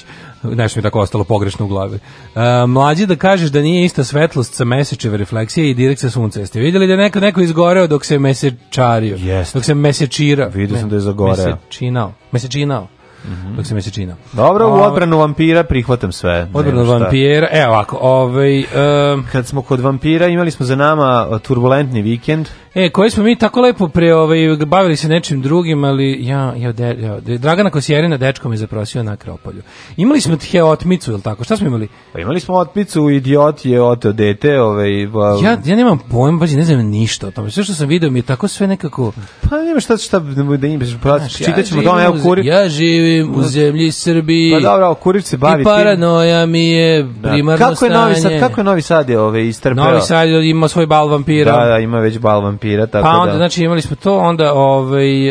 nešto mi tako ostalo pogrešno u glavi. Uh, mlađi da kažeš da nije ista svetlost sa mesečeve refleksije i direkcija sunca. Jeste vidjeli da je neko, neko izgoreo dok se mesečario? Yes. Dok se mesečira. Vidio sam da je zagoreo. Mesečinao. Mesečinao mm dok se mesečina. Dobro, u odbranu vampira prihvatam sve. Odbranu vampira, evo ovako, ovaj, um, kad smo kod vampira imali smo za nama e, turbulentni vikend. E, koji smo mi tako lepo pre, ovaj, bavili se nečim drugim, ali ja, ja, de, ja Dragana Kosjerina dečko me zaprosio na Akropolju. Imali smo tje otmicu, je li tako? Šta smo imali? Pa imali smo otmicu, idiot je oteo dete. Ovaj, ba... ja, ja nemam pojma, baš ne znam ništa o tome. Sve što sam video mi je tako sve nekako... Pa nema šta, šta da, da im pa Znaš, čitat ćemo ja doma, evo kurir. Ja živim u zemlji Srbiji. Pa dobro, kurić se bavi I paranoja mi je da. primarno da. kako je Novi sad, kako je Novi Sad je ove, ovaj, istrpeo? Novi Sad ima svoj bal vampira. Da, da, ima već bal vampira vampira, tako pa onda, da... znači, imali smo to, onda, ovaj,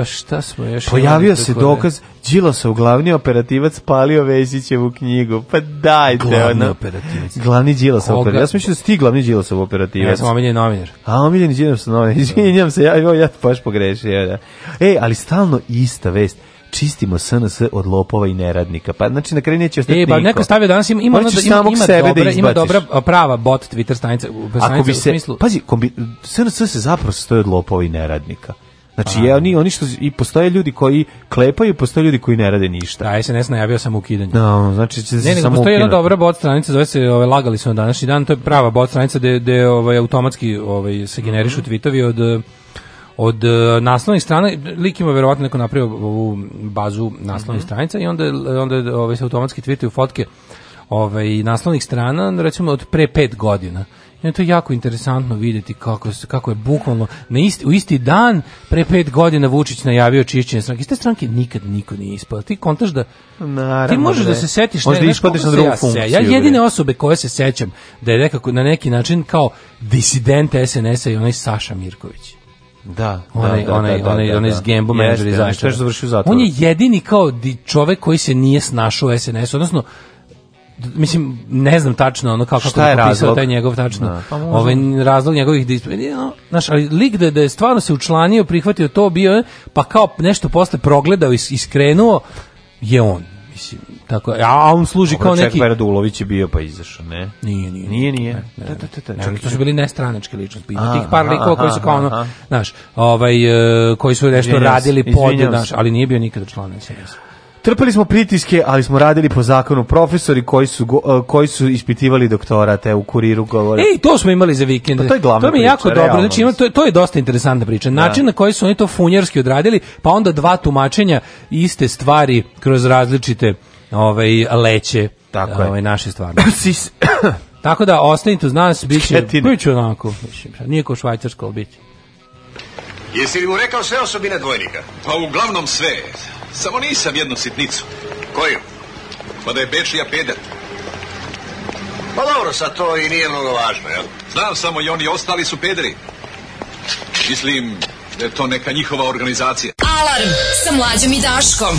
eh, šta smo još... Pojavio se dokaz, se glavni operativac palio Vesićevu knjigu. Pa dajte, glavni ono. operativac. Glavni Đilasov operativac. Ja sam mislio da si ti glavni se operativac. Ja sam omiljeni novinar. A, omiljeni se novinar. Da. Izvinjam se, ja, ja, ja baš pogrešio. Ja, da. Ej, ali stalno ista vest čistimo SNS od lopova i neradnika. Pa znači na kraju neće ostati e, ba, pa neko stavio danas ima ima, ima, ima, dobra, da ima da dobra prava bot Twitter stranica, Ako bi se, u smislu. Pazi, kombi, SNS se zapravo stoji od lopova i neradnika. Znači, je, oni, oni što, i postoje ljudi koji klepaju, postoje ljudi koji ne rade ništa. Da, SNS najavio sam ukidanje. Da, no, znači, će se ne, ne, samo postoji jedna dobra bot stranica, zove se, ove, lagali su na današnji dan, to je prava bot stranica gde, gde ovaj, automatski ovaj, se generišu mm -hmm. tvitovi od od uh, naslovnih strana lik ima verovatno neko napravio ovu bazu naslovnih mm -hmm. stranica i onda onda ovaj se automatski tvitaju fotke ovaj naslovnih strana recimo od pre 5 godina. I onda je jako interesantno videti kako, se kako je bukvalno na isti, u isti dan pre 5 godina Vučić najavio čišćenje stranke. Iz te stranke nikad niko nije ispao. Ti kontaš da... Naravno, ti možeš da se setiš... Možda ne, na drugu ja funkciju. Ja jedine osobe koje se sećam da je nekako na neki način kao disident SNS-a i onaj Saša Mirković. Da, da, da, onaj, da, onaj, da, da, onaj, onaj da. Gambo manager iz Zašto završio zatvor. On je jedini kao di čovek koji se nije snašao u SNS, odnosno mislim ne znam tačno ono kako kako je razlog? taj njegov tačno da, pa ovaj razlog njegovih disciplina naš ali lik da, da je stvarno se učlanio prihvatio to bio pa kao nešto posle progledao i is, iskrenuo je on mislim Tako, a on služi Dobro, kao neki... Čekaj, Dulović je bio pa izašao, ne? Nije, nije. Nije, nije. Da, da, da, da, da. Čak, to su bili nestranačke ličnosti. Tih par likova koji su kao ono, znaš, ovaj, e, koji su nešto radili pod, znaš, ali nije bio nikada član SNS. Trpeli smo pritiske, ali smo radili po zakonu profesori koji su go, e, koji su ispitivali doktorate u kuriru govore. Ej, to smo imali za vikend. Pa to je glavna To mi je priča, jako dobro. Znači ima, to je to je dosta interesantna priča. Da. Način da. na koji su oni to funjerski odradili, pa onda dva tumačenja iste stvari kroz različite ovaj, leće Tako je. ovaj, naše stvarnosti. Tako da, ostanite uz nas, bit će, onako, mislim, nije ko švajcarsko, ali Jesi li mu rekao sve osobine dvojnika? Pa uglavnom sve. Samo nisam jednu sitnicu. Koju? Pa da je Bečija pedat. Pa dobro, sad to i nije mnogo važno, jel? Znam samo i oni ostali su pederi. Mislim da je to neka njihova organizacija. Alarm sa mlađom i Daškom.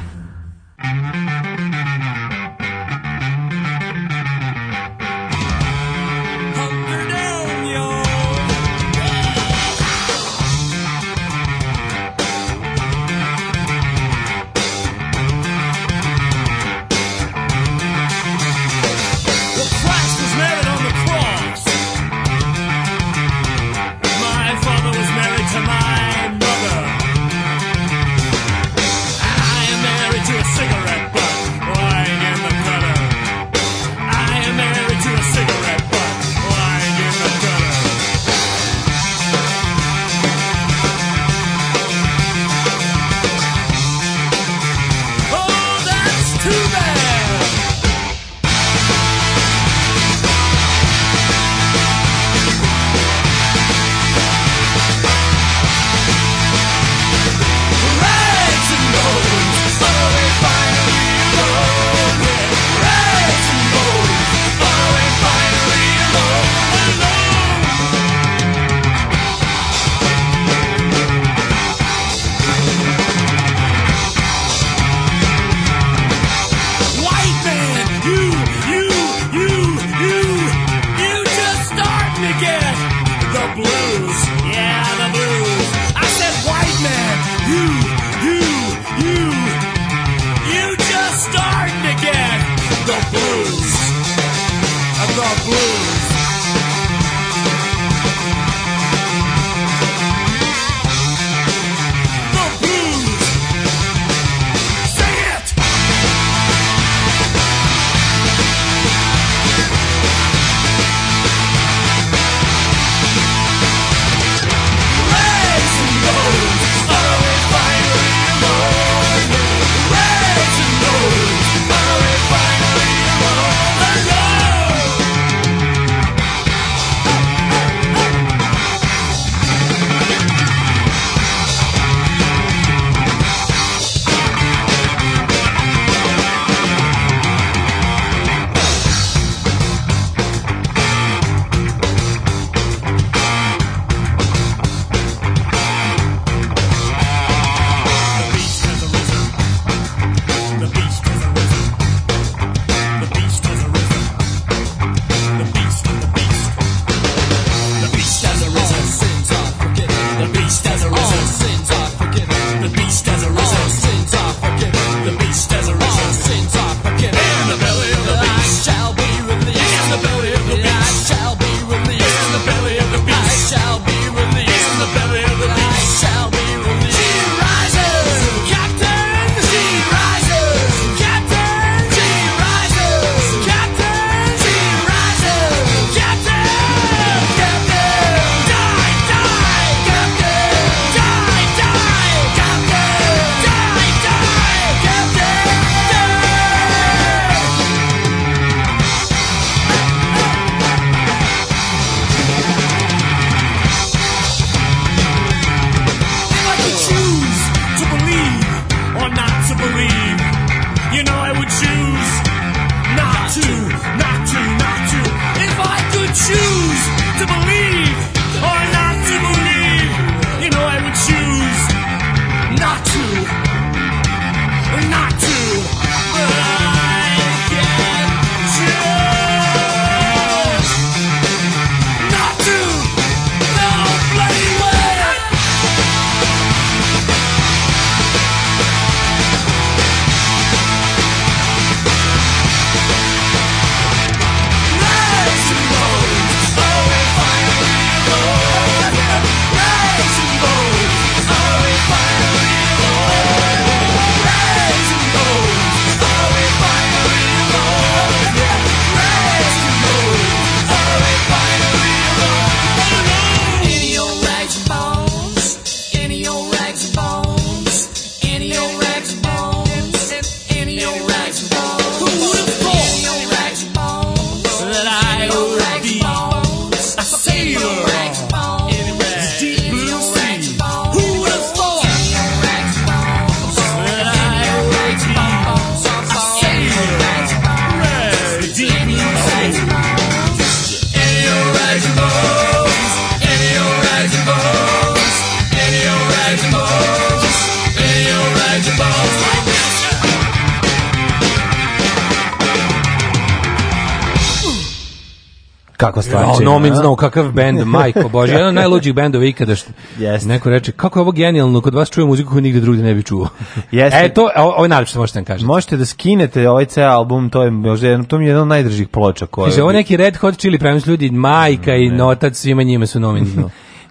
Nomins znao da. kakav bend, majko bože, jedan od najluđih bendova ikada što. Yes. Neko reče kako je ovo genijalno, kod vas čujem muziku koju nigde drugde ne bi čuo. Jeste. E to, ovo je najlepše možete da kažete. Možete da skinete ovaj ceo album, to je možda jedan, to mi je jedan od najdražih ploča koji. Kaže ovo neki Red Hot Chili Peppers ljudi, majka i mm, notac svima njima su Nomins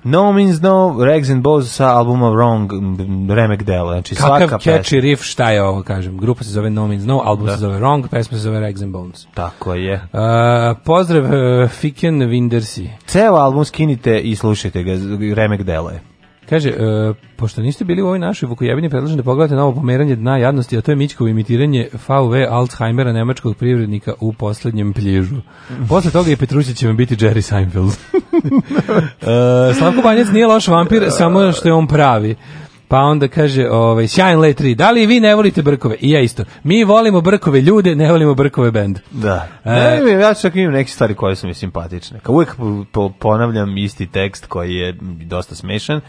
No Means No, Rags and Bows sa albuma Wrong, remek dela. Znači, Kakav svaka catchy riff, šta je ovo, kažem. Grupa se zove No Means No, album da. se zove Wrong, pesma se zove Rags and Bones. Tako je. Uh, pozdrav uh, e, Fiken Windersi. Ceo album skinite i slušajte ga, remek dela je. Kaže, uh, pošto niste bili u ovoj našoj vukojebini, predlažem da pogledate novo pomeranje dna jadnosti, a to je Mićkovo imitiranje VV Alzheimera nemačkog privrednika u poslednjem plježu. Posle toga je Petrušić će vam biti Jerry Seinfeld. uh, Slavko Banjac nije loš vampir, samo što je on pravi. Pa onda kaže, ovaj, Shine let 3, da li vi ne volite brkove? I ja isto. Mi volimo brkove ljude, ne volimo brkove bend. Da. E, ne, ja čak imam neke stvari koje su mi simpatične. Kao uvijek ponavljam isti tekst koji je dosta smešan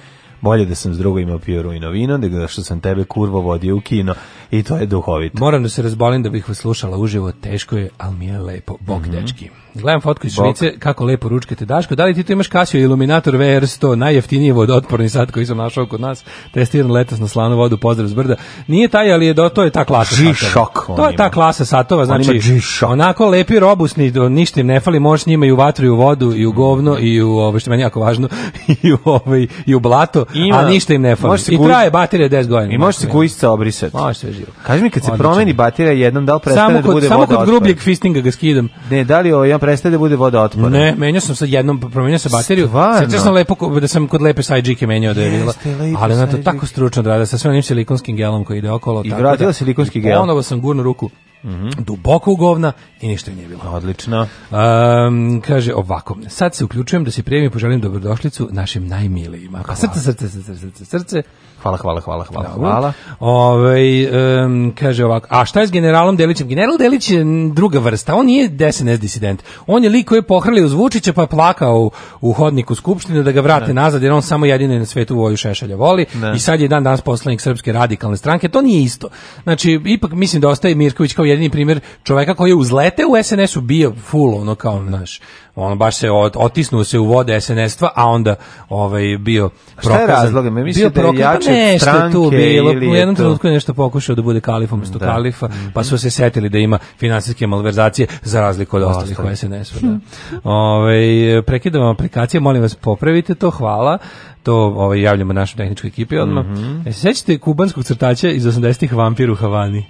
bolje da sam s drugovima pio rujno vino, nego da što sam tebe kurvo vodio u kino. I to je duhovito. Moram da se razbolim da bih vas slušala uživo, teško je, ali mi je lepo. Bog mm -hmm. dečki. Gledam fotku iz Švice, kako lepo ručkate Daško. Da li ti tu imaš Casio Illuminator VR100, najjeftiniji vodootporni sat koji sam našao kod nas, testiran letos na slanu vodu, pozdrav s brda. Nije taj, ali je do, to je ta klasa satova. To je ta klasa satova, znači onako lepi, robusni, do, ništa im ne fali, možeš njima i u vatru, i u vodu, i u mhm. govno, i u, ovo što meni jako važno, i u, ovaj, i u blato, ima, a ništa im ne fali. I traje baterija 10 godina. I možeš se kujica obrisati. Možeš jezivo. mi kad se Odlično. promeni baterija jednom, da li prestane samo da kod, da bude samo voda Samo kod grubljeg fistinga ga skidam. Ne, da li ovaj on prestane da bude voda otporna? Ne, menjao sam sad jednom, promenio sam bateriju. Stvarno? sam lepo, da sam kod lepe sajđike menjao da je bila. Ali na to tako stručno rada, sa sve onim silikonskim gelom koji ide okolo. I tako vratila da, silikonski gel. Ponovo sam gurnu ruku. Mm -hmm. duboko u govna i ništa nije bilo. Odlično. Um, kaže ovako, sad se uključujem da se prijemi i poželim dobrodošlicu našim najmilijima. Pa srce, srce, srce, srce, srce, Hvala, hvala, hvala, hvala. hvala. Ove, ovaj, um, kaže ovako, a šta je s generalom Delićem? General Delić je druga vrsta, on nije SNS disident. On je lik koji je pohrlio Zvučića pa je plakao u, u hodniku Skupštine da ga vrate ne. nazad, jer on samo jedino na svetu voju Šešelja voli ne. i sad je dan danas poslanik Srpske radikalne stranke, to nije isto. Znači, ipak mislim da ostaje Mirković kao jedini primjer čoveka koji je uzlete u SNS-u bio full, ono kao, znaš, ono baš se od, otisnuo se u vode SNS-tva, a onda ovaj bio prokazan. Šta je razlog? Mi bio da je pa jače nešto stranke tu bilo, u jednom trenutku je nešto pokušao da bude kalif umesto da. kalifa, mhm. pa su se setili da ima finansijske malverzacije za razliku od ostalih u SNS-u. Da. Ove, ovaj, prekidamo aplikacije, molim vas popravite to, hvala to ovaj, javljamo našoj tehničkoj ekipi odmah. Mm -hmm. E, se sećate kubanskog crtača iz 80-ih vampir u Havani?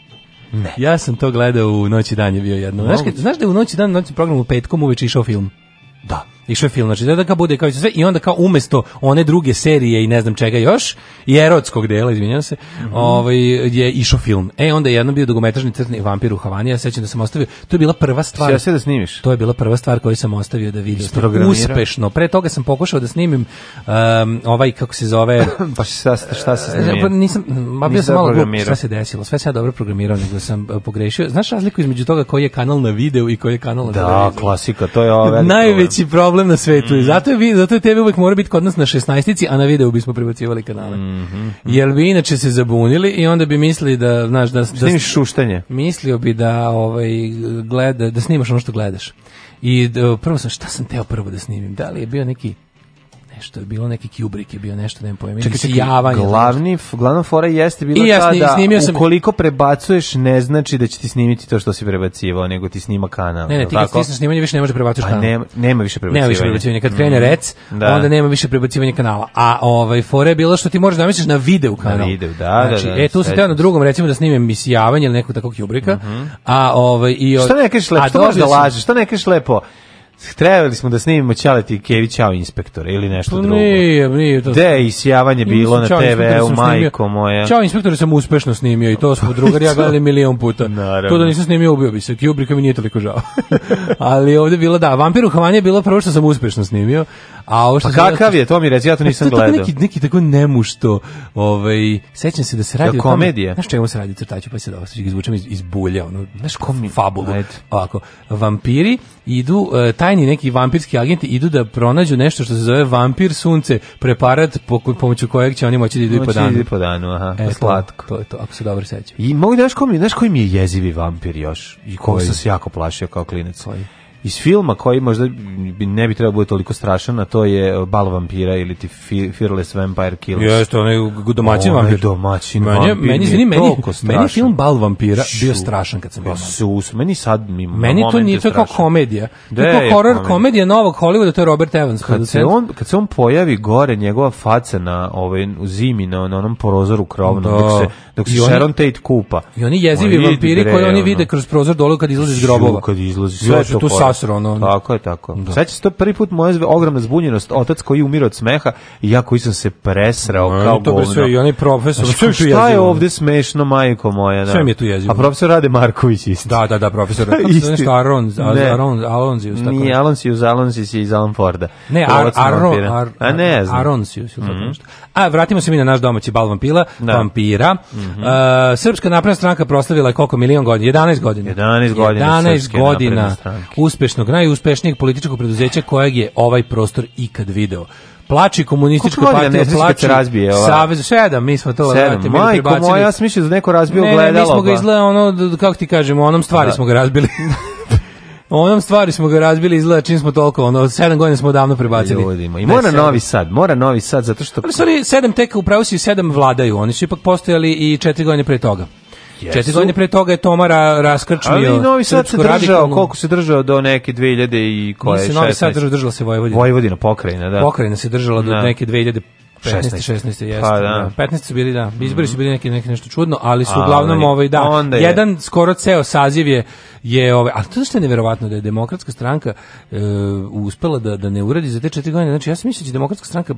Ne. Ja sam to gledao u Noći dan je bio jedno. Znaš, znaš da je u Noći dan, noći program u petkom uveče išao film? Da išao je film, znači da, da bude kao sve i onda kao umesto one druge serije i ne znam čega još, i erotskog dela, izvinjavam se, mm -hmm. ovaj, je išao film. E, onda je jednom bio dugometražni crni vampir u Havani, ja sećam da sam ostavio, to je bila prva stvar. Sjeo da snimiš? To je bila prva stvar koju sam ostavio da vidim. Uspešno. Pre toga sam pokušao da snimim um, ovaj, kako se zove... pa šta, šta se snimio? Pa nisam, ma bio sam malo glup, šta se desilo, sve se ja dobro programirao, nego sam e, pogrešio. Znaš razliku između toga koji je kanal na video i koji je kanal na Da, televizor? klasika, to je ovaj Najveći problem problem na svetu. Mm -hmm. Zato je vi, zato je tebe uvek mora biti kod nas na 16 a na videu bismo prebacivali kanale. Mm -hmm. Jel bi inače se zabunili i onda bi mislili da, znaš, da, da šuštanje. Mislio bi da ovaj gleda, da snimaš ono što gledaš. I prvo sam šta sam teo prvo da snimim? Da li je bio neki nešto je bilo neki kjubrik je bio nešto, ne pojem, čekaj, čekaj, javanje. Glavni, glavna fora jeste bilo I ja ta da sam... prebacuješ ne znači da će ti snimiti to što si prebacivao, nego ti snima kanal. Ne, ne, ti kad stisneš snimanje više ne može prebacuješ pa kanal. Nema, nema više prebacivanja. Nema više prebacivanja. Kad krene mm, rec, da. onda nema više prebacivanja kanala. A ovaj fora je bilo što ti možeš da misliš na video kanal. Na video, da, da, znači, da, da, E, tu se teo na drugom, recimo, da snimim misijavanje ili nekog takvog kjubrika. Uh mhm. -huh. A, ovaj, i, od... što ne kažeš lepo? Što možeš da lažeš? šta ne kažeš lepo? trebali smo da snimimo Ćaleti i Kevi Ćao inspektore ili nešto to pa drugo. Nije, nije. To... De isjavanje bilo na TV, u majko moja. Ćao inspektore sam uspešno snimio i to smo drugari, ja gledali milion puta. Naravno. To da nisam snimio, ubio bi se. Kubricka mi nije toliko žao. Ali ovde bilo, da, Vampiru Havanje je bilo prvo što sam uspešno snimio. A ovo što pa kakav je, to mi reći, ja to pa nisam gledao. Neki, neki tako nemušto, ovaj, sećam se da se radi... Ja, komedije. Znaš čemu se radi crtaću, pa se da ostaći, izvučem iz, iz bulja, ono, znaš kom mi... Fabulu, ovako, vampiri idu e, tajni neki vampirski agenti idu da pronađu nešto što se zove vampir sunce, preparat po, pomoću kojeg će oni moći da idu moći i po da danu. Moći po danu, aha, e, slatko. To, je to, ako se dobro sećam. I mogu da koji mi, koji mi je jezivi vampir još i koga sam se jako plašio kao klinac. Koji? iz filma koji možda ne bi trebao da biti toliko strašan, a to je e, Bal vampira ili ti Fearless Vampire Killers. Jeste, onaj domaćin vampir. domaćin meni, vampir. Meni, meni, meni, meni film Bal vampira Šu. bio strašan kad sam pa bio. Sus, meni sad mi Meni to nije, to je kao komedija. to je kao horror komedija. komedija novog Hollywooda, to je Robert Evans. Kad, se on, kad se on pojavi gore, njegova faca na ovaj, u zimi, na, na onom prozoru krovnom, da. dok se, dok se Sharon Tate kupa. I oni jezivi vampiri koji oni vide kroz prozor dole kad izlazi iz grobova. Kad izlazi, sve to kasro, ono. Tako je, tako. Da. Sad će to prvi put moja ogromna zbunjenost, otac koji umire od smeha i ja koji sam se presrao no, kao to govno. I oni profesor, znači, sve šta je, ovde smešno, majko moja? Da. Sve mi je tu jezivo. A profesor Rade Marković isti. Da, da, da, profesor. isti. Nešto Aron, Aron, Alonzius. Tako Nije Alonzius, Alonzius iz Alan Forda. Ne, Ar, Aron, Ar, A ne znam. Aronsius mm -hmm. A vratimo se mi na naš domaći bal vampira. Da. vampira. Mm -hmm. uh, Srpska napredna stranka proslavila je koliko milion godina? 11 godina. 11 godina. 11 godina uspešnog, najuspješnijeg političkog preduzeća kojeg je ovaj prostor ikad video plači komunističku partiju, plači razbije, ova. savez, 7, mi smo to sedam. Znate, Majko moja, ja sam mislio da neko razbio ne, gledalo. Ne, mi smo ga izgleda, ono, kako ti kažemo, onom stvari da. smo ga razbili. onom stvari smo ga razbili, izgleda čim smo tolko, ono, sedam godina smo davno prebacili. Ljudima. I mora ne, novi sad, mora novi sad, zato što... Ali su oni teka, upravo si 7 vladaju, oni su ipak postojali i 4 godine pre toga. Četiri godine pre toga je Tomara raskrčmio. Ali i Novi Sad se držao, koliko se držao do neke 2000 i koje? je Mislim, Novi Sad držao, držala se Vojvodina. Vojvodina, pokrajina, da. Pokrajina se držala do da. neke 2000 15. 16. jeste. Pa, da. 15 da. su bili, da. Izbori su mhm. bili neki, neki nešto čudno, ali su A, uglavnom, ovaj, da, jedan je. skoro ceo saziv je, je ovaj, ali to što je neverovatno da je demokratska stranka e, uspela da, da ne uradi za te četiri godine. Znači, ja sam mislio da će demokratska stranka,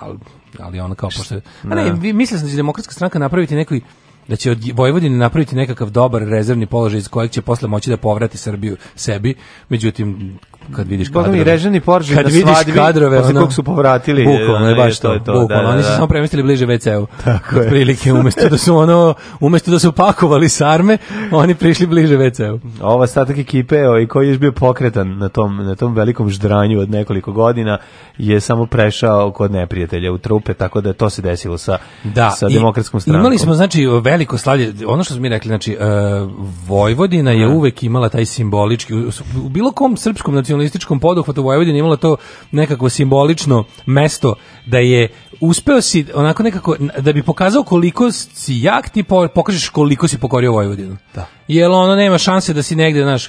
ali, ali ona kao pošto... A ne, mislio sam da će demokratska stranka napraviti neki da će od Vojvodine napraviti nekakav dobar rezervni položaj iz kojeg će posle moći da povrati Srbiju sebi. Međutim, kad vidiš kadrove. Boga mi Režani Poržin na svadbi, kadrove, posle ono, kog su povratili. Bukvalno je baš to, je da, to, bukvalno. Da, da, Oni su da. samo premestili bliže WC-u. Tako je. Prilike, umesto da su ono, umesto da su pakovali sarme, oni prišli bliže WC-u. Ova statak ekipe ovaj, koji je bio pokretan na tom, na tom velikom ždranju od nekoliko godina je samo prešao kod neprijatelja u trupe, tako da to se desilo sa, da, sa demokratskom strankom. Imali smo, znači, veliko slavlje, ono što smo mi rekli, znači, uh, Vojvodina je da. uvek imala taj simbolički, u, u bilo kom srpskom nacionalnom nacionalističkom poduhvatu Vojvodine imala to nekako simbolično mesto da je uspeo si onako nekako da bi pokazao koliko si jak ti pokažeš koliko si pokorio Vojvodinu. Da jer ono nema šanse da si negde, znaš,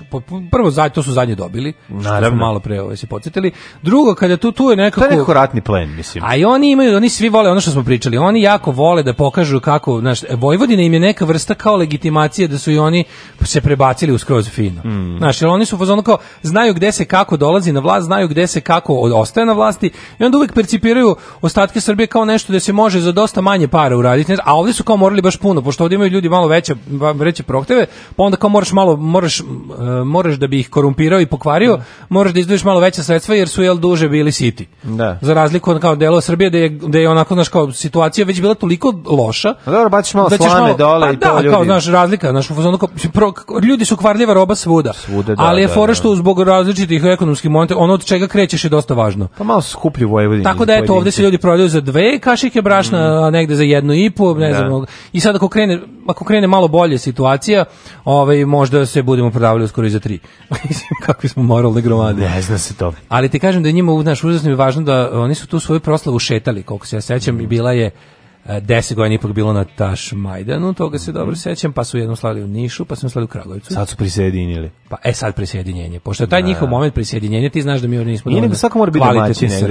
prvo to su zadnje dobili, Naravno. što malo pre ovaj, se podsetili Drugo, kada tu, tu je nekako... To je neko ratni plen, mislim. A i oni imaju, oni svi vole ono što smo pričali, oni jako vole da pokažu kako, znaš, Vojvodina im je neka vrsta kao legitimacije da su i oni se prebacili uskroz fino. Mm. Znaš, jel oni su ono kao, znaju gde se kako dolazi na vlast, znaju gde se kako ostaje na vlasti i onda uvek percipiraju ostatke Srbije kao nešto da se može za dosta manje para uraditi, a ovde su kao morali baš puno, pošto ovde imaju ljudi malo veće, veće prohteve, pa onda kao moraš malo, moraš, e, moraš da bi ih korumpirao i pokvario, da. moraš da izdvojiš malo veća sredstva jer su jel duže bili siti. Da. Za razliku od kao dela Srbije da je, da je onako, znaš, kao situacija već bila toliko loša. Da, dobro, baciš malo da slame malo, dole pa i to da, ljudi. kao, znaš, razlika, znaš, u fazonu, kao, ljudi su kvarljiva roba svuda. svuda da, ali je da, fora da. što zbog različitih ekonomskih momenta, ono od čega krećeš je dosta važno. Pa malo skuplji Vojvodini. Tako da eto, ovde se ljudi prodaju za dve kašike brašna, mm. a negde za jednu i po, ne da. znam. I sad ako krene, ako krene malo bolje situacija, ovaj, možda se budemo prodavali uskoro i za tri. Kakvi smo moralne gromade. Ne zna se to. Ali ti kažem da njima u naš užasno je važno da oni su tu svoju proslavu šetali, koliko se ja sećam, i bila je 10 e, godina ipak bilo na Taš Majdanu, toga se mhm. dobro sećam, pa su jednom slali u Nišu, pa su slali u Kragovicu. Sad su prisjedinili. Pa, e sad prisjedinjenje. Pošto je taj da. njihov moment prisjedinjenja, ti znaš da mi još nismo dovoljno Nije, svako mora biti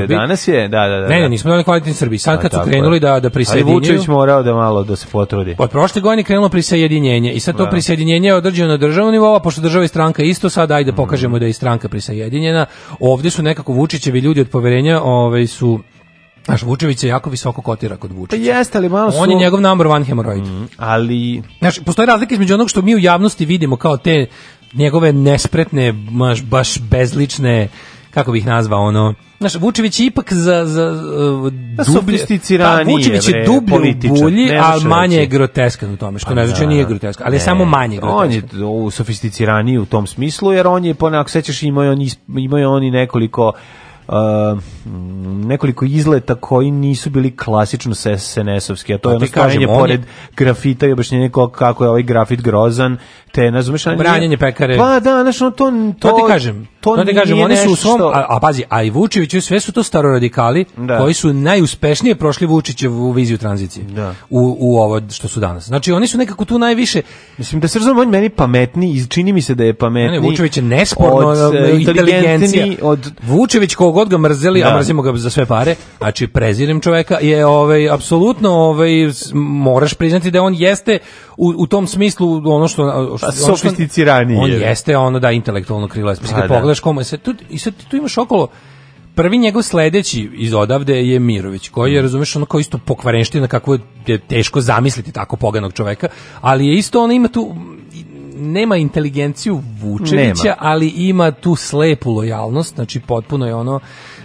Danas je, da, da, da. Ne, ne, da. nismo dovoljno kvalitetni Srbi. Sad kad su krenuli da, da prisjedinjenju... Ali Vučević morao da malo da se potrudi. Od pa, prošle godine krenulo prisjedinjenje i sad to da. prisjedinjenje je određeno na državnom nivou, a pošto država i stranka isto, sad ajde mhm. pokažemo da je stranka prisjedinjena. Ovdje su nekako Vučićevi ljudi od poverenja, ovaj, su Znaš, Vučević se jako visoko kotira kod pa Vučića. Jeste, ali malo su... On je njegov number one hemoroid. Mm, ali... Znaš, postoji razlika između onog što mi u javnosti vidimo kao te njegove nespretne, baš, baš bezlične, kako bih ih nazvao, ono... Znaš, Vučević je ipak za... za uh, da dublje, da, Vučević je dublje u bulji, ali manje je groteskan u tome, što pa, ne znači da, nije da, groteskan, ali ne, je samo manje groteskan. On je u sofisticiraniji u tom smislu, jer on je, ponako, sećaš, imaju oni, imaju oni nekoliko nekoliko izleta koji nisu bili klasično SNS-ovski, a to je pa ono kažem, pored grafita i objašnjenje kako je ovaj grafit grozan, te razumeš branjenje pekare. Pa da, znači to to, to ti kažem. To, to ti kažem, oni su u svom a, a, pazi, a i Vučević i sve su to staroradikali da. koji su najuspešnije prošli Vučićevu viziju tranzicije. Da. U, u ovo što su danas. Znači oni su nekako tu najviše mislim da se razumem, on meni pametni, čini mi se da je pametni. Ne, Vučević je nesporno od, e, e, inteligencija. Od... Vučević kogo god ga mrzeli, da. a mrzimo ga za sve pare, znači prezirem čoveka, je ovaj, apsolutno ovaj, moraš priznati da on jeste u, u tom smislu ono što... što ono što on jeste ono da intelektualno krilo. Mislim, pa kad da. pogledaš komu, sad, tu, i sad tu imaš okolo prvi njegov sledeći iz odavde je Mirović, koji je, mm. razumeš, ono kao isto pokvarenština, kako je teško zamisliti tako poganog čoveka, ali je isto, ono ima tu, nema inteligenciju Vučevića, nema. ali ima tu slepu lojalnost, znači potpuno je ono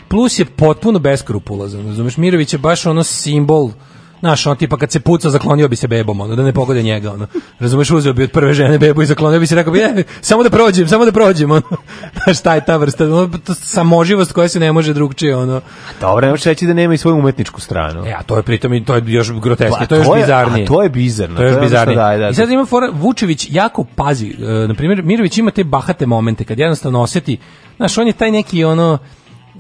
plus je potpuno beskrupulozan, razumeš, Mirović je baš ono simbol Znaš, on tipa kad se puca, zaklonio bi se bebom, ono, da ne pogode njega, ono. Razumeš, uzeo bi od prve žene bebu i zaklonio bi se, rekao bi, e, samo da prođem, samo da prođem, ono. Znaš, taj ta vrsta, ono, samoživost koja se ne može drugčije, ono. Dobro, nemoš reći da nema i svoju umetničku stranu. E, a to je pritom, i to je još groteskno, pa, to je još bizarnije. A to je bizarno. To je još bizarnije. Da, da, da. I da. sad ima fora, Vučević jako pazi, e, na primjer, Mirović ima te bahate momente, kad jednostavno oseti, znaš, on je taj neki, ono,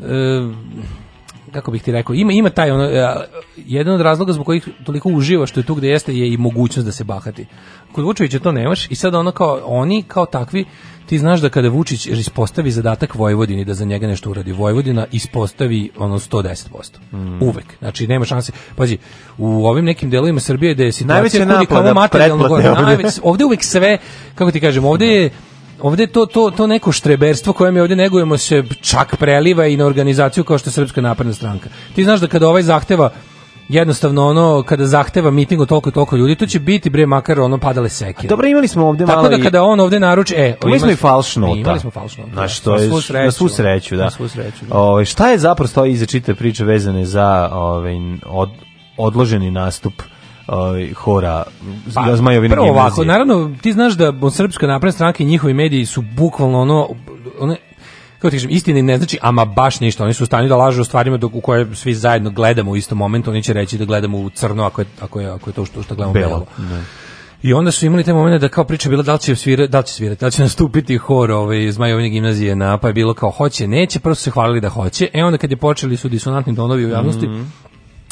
e, kako bih ti rekao, ima ima taj ono e, jedan od razloga zbog kojih toliko uživa što je tu gde jeste je i mogućnost da se bahati. Kod Vučića to nemaš i sad ono kao oni kao takvi ti znaš da kada Vučić ispostavi zadatak Vojvodini da za njega nešto uradi Vojvodina ispostavi ono 110%. Mm. Uvek. Znači nema šanse. Pazi, u ovim nekim delovima Srbije da je situacija kudi kao materijalno gore. ovde uvek sve, kako ti kažem, ovde je da ovde to, to, to neko štreberstvo koje mi ovde negujemo se čak preliva i na organizaciju kao što je Srpska napredna stranka. Ti znaš da kada ovaj zahteva jednostavno ono kada zahteva miting od toliko toliko ljudi to će biti bre makar ono padale seke. A dobro imali smo ovde malo. Tako da kada on ovde naruči e, imali smo i falš nota. Imali smo falš nota. Na da. što je na svu sreću, da. Na svu sreću. Da. Ovaj šta je zapravo stoji iza čite priče vezane za ovaj od, odloženi nastup ovaj hora pa, Zmajovine prvo gimnazije. ovako, naravno ti znaš da srpska napredna stranka i njihovi mediji su bukvalno ono one kako ti kažem, istina ne znači ama baš ništa. Oni su u stanju da lažu o stvarima dok u koje svi zajedno gledamo u istom momentu. Oni će reći da gledamo u crno ako je, ako je, ako je to što, što gledamo belo. belo. Da. I onda su imali te momente da kao priča bila da li će svira, da li će svirati, da li će nastupiti hor ovaj, iz Majovine gimnazije na, pa je bilo kao hoće, neće, prvo su se hvalili da hoće, e onda kad je počeli su disonantni donovi u javnosti, mm -hmm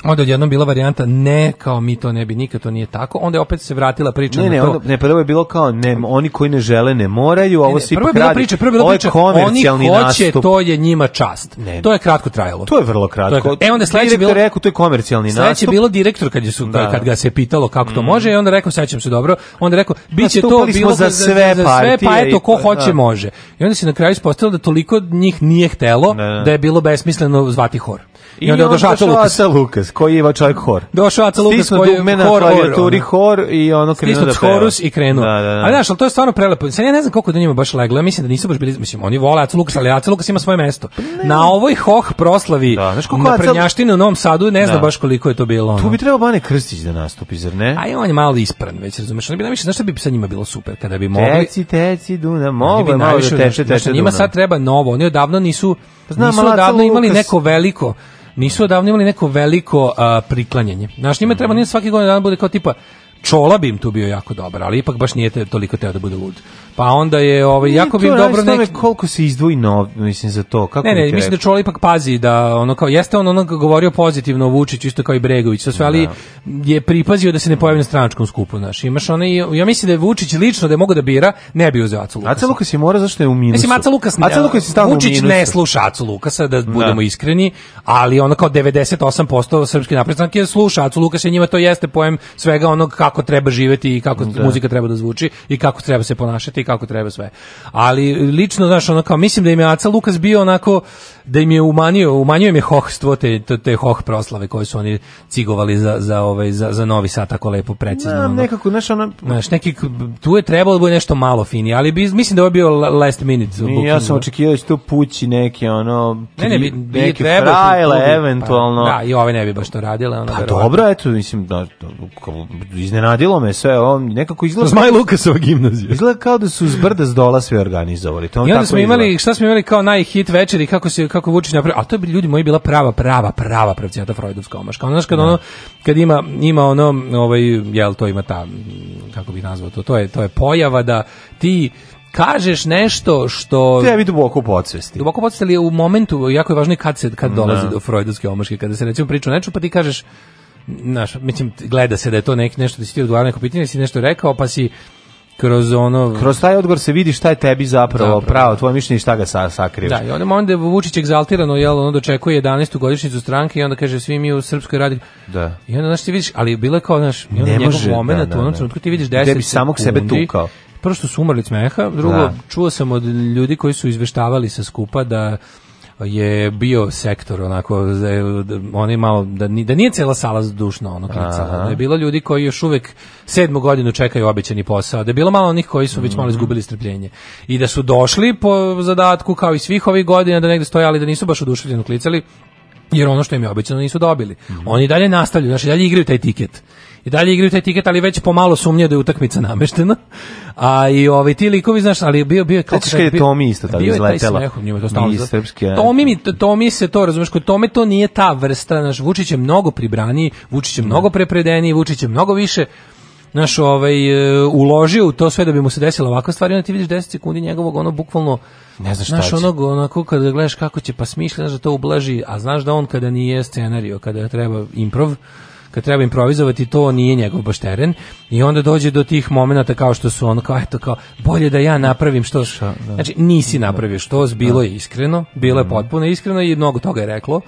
onda je odjednom bila varijanta ne, kao mi to ne bi nikad, to nije tako. Onda je opet se vratila priča ne, na ne, to. Ne, ne, prvo je bilo kao ne, oni koji ne žele ne moraju, ovo se ipak radi. Priča, prvo je bila priča, oni hoće, nastup. to je njima čast. Ne, to je kratko trajalo. To je vrlo kratko. je, e onda sledeće bilo rekao to je komercijalni nastup. Sledeće bilo direktor kad je su da. kad ga se pitalo kako to mm. može i onda rekao sećam se dobro, onda rekao znači, biće to bilo za sve, za, za sve pa eto ko da. hoće može. I onda se na kraju ispostavilo da toliko njih nije htelo da, da je bilo besmisleno zvati hor. I, I onda je došao Aca Lukas. Aca Lukas, koji je čovjek hor. Došao Aca Lukas koji je hor, hor, hor i ono krenuo da peva. horus i krenuo. Da, da, da. Ali znaš, ali to je stvarno prelepo. Sad ja ne znam koliko da njima baš leglo, ja mislim da nisu baš bili, mislim, oni vole Aca Lukas, ali Aca Lukas ima svoje mesto. Pa na ovoj hoh proslavi da, znaš, na Prednjaštini u Novom Sadu, ne znam da. baš koliko je to bilo. Ono. Tu bi trebao Bane Krstić da nastupi, zar ne? A on je malo ispran, već razumeš. Oni bi najviše, znaš šta bi sa njima bilo super, kada bi mogli... Teci, teci, Duna, mogu je malo da teče, teče Njima sad treba novo, oni odavno nisu, pa nisu odavno imali neko veliko nisu odavno imali neko veliko a, priklanjanje. Znaš, njima treba mhm. nije svaki godin dan bude kao tipa Čola bi im tu bio jako dobar, ali ipak baš nije te, toliko teo da bude lud. Pa onda je ovaj jako bi dobro neki koliko se izdvoji nov, mislim za to. Kako ne, ne, mislim da čovjek ipak pazi da ono kao jeste on ono govorio pozitivno o Vučiću isto kao i Bregović, sve sve, ali da. je pripazio da se ne pojavi na stranačkom skupu, znaš. Imaš onaj ja mislim da je Vučić lično da je mogu da bira, ne bi uzeo Acu Lukasa. Aca Lukas je mora zašto je u minusu. Mislim Aca Lukas, Aca Lukas je stalno Vučić ne sluša Acu Lukasa da, da. budemo da. iskreni, ali ona kao 98% srpske naprednjake sluša Acu Lukasa, njima to jeste pojem svega onog kako treba živeti i kako da. muzika treba da zvuči i kako treba se ponašati kako treba sve. Ali lično znaš ona kao mislim da im je Aca Lukas bio onako da im je umanjio, umanjio im je hohstvo te, te, hoh proslave koje su oni cigovali za, za, ovaj, za, za novi sat tako lepo, precizno. Ja, nekako, znaš, ono... Znaš, neki, tu je trebalo da bude nešto malo fini, ali bi, mislim da je bio last minute. Ni, ja sam da. očekivao da će tu pući neke, ono, ne, ne, bi, bi neke frajle, da pa, eventualno. Pa, da, i ove ne bi baš to radile. Ono, pa dobro, eto, mislim, da, da iznenadilo me sve, on nekako izgleda... Zmaj Lukasova gimnazija. Izgleda kao da su zbrda zdola sve organizovali. To I onda tako smo imali, šta smo imali kao najhit večeri, kako se kako Vučić napravio, a to bi ljudi moji bila prava, prava, prava pravcijata Freudovska omaška. Ono, znaš, kad, da. ono, kad ima, ima ono, ovaj, jel, to ima ta, kako bi nazvao to, to je, to je pojava da ti kažeš nešto što ja tebi duboko podsvesti. Duboko podsvesti je u momentu jako je važno kad se kad da. dolazi no. do freudovske omaške, kada se recimo priča nečemu pa ti kažeš naš, mislim gleda se da je to neki nešto da si ti odgovarao neko pitanje, da si nešto rekao pa si kroz ono kroz taj odgovor se vidi šta je tebi zapravo, zapravo. pravo da. tvoje mišljenje šta ga sa sakriva. Da, i onda onda Vučić egzaltirano jel ono dočekuje 11. godišnicu stranke i onda kaže svi mi u srpskoj radi. Da. I onda znaš ti vidiš, ali bilo je kao znaš, i onda ne njegov može, momenat da, da, u onom da. trenutku ti vidiš 10 Tebi samog sekundi, sebe tukao. Prvo što su umrli smeha, drugo da. čuo sam od ljudi koji su izveštavali sa skupa da je bio sektor onako da, da oni malo da ni da nije cela sala zdušno ono klicala. Da je bilo ljudi koji još uvek sedmu godinu čekaju obećani posao. Da je bilo malo onih koji su već malo mhm. izgubili strpljenje i da su došli po zadatku kao i svih ovih godina da negde stojali da nisu baš oduševljeno klicali jer ono što im je obećano nisu dobili. Mm -hmm. Oni dalje nastavljaju, znači dalje igraju taj tiket. I dalje igraju taj tiket, ali već pomalo sumnjaju da je utakmica nameštena. A i ovi ovaj, ti likovi, znaš, ali bio bio kao kad je Tomi isto tako izletela. Bio njima to stalno. Tomi mi Tomi se to razumeš, kod Tome to nije ta vrsta, naš Vučić je mnogo pribrani, Vučić je da. mnogo prepredeni, Vučić je mnogo više naš ovaj e, uložio u to sve da bi mu se desila ovakva stvar i onda ti vidiš 10 sekundi njegovog ono bukvalno ne znaš šta znaš, onog onako kad gledaš kako će pa smišljaš da to ublaži a znaš da on kada nije scenario kada treba improv kad treba improvizovati to nije njegov baš teren i onda dođe do tih momenata kao što su on kao eto kao bolje da ja napravim što da. znači nisi napravio što da. bilo je iskreno bilo je mhm. potpuno iskreno i mnogo toga je reklo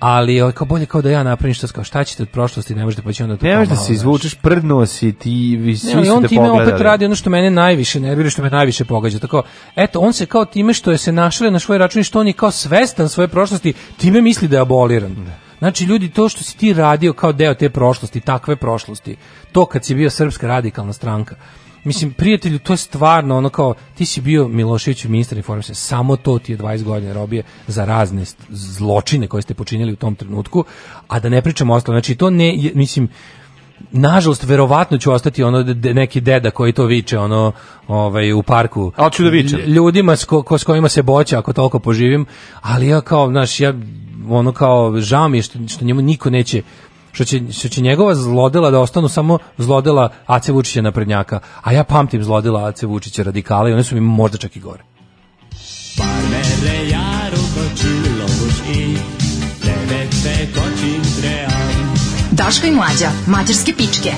ali ovaj kao bolje kao da ja napravim što kao šta ćete od prošlosti ne možete pa će onda to ne možeš da se izvučeš prdno si ti vi svi ne, su on time pogledali. opet radi ono što mene najviše nervira što me najviše pogađa tako eto on se kao time što je se našao na svoj račun i što on je kao svestan svoje prošlosti time misli da je aboliran ne. Da. Znači, ljudi, to što si ti radio kao deo te prošlosti, takve prošlosti, to kad si bio Srpska radikalna stranka, Mislim, prijatelju, to je stvarno ono kao, ti si bio Milošević ministar informisanja, samo to ti je 20 godina robije za razne zločine koje ste počinili u tom trenutku, a da ne pričamo ostalo. Znači, to ne, mislim, nažalost verovatno ću ostati ono de, neki deda koji to viče ono ovaj u parku. Al ću da viče. Ljudima s, ko, ko, s kojima se boća ako toliko poživim, ali ja kao znaš ja ono kao žao mi je što, što njemu niko neće što će, što će njegova zlodela da ostanu samo zlodela Ace Vučića naprednjaka, a ja pamtim zlodela Ace Vučića radikala i one su mi možda čak i gore. Daška i mlađa, mađarske pičke.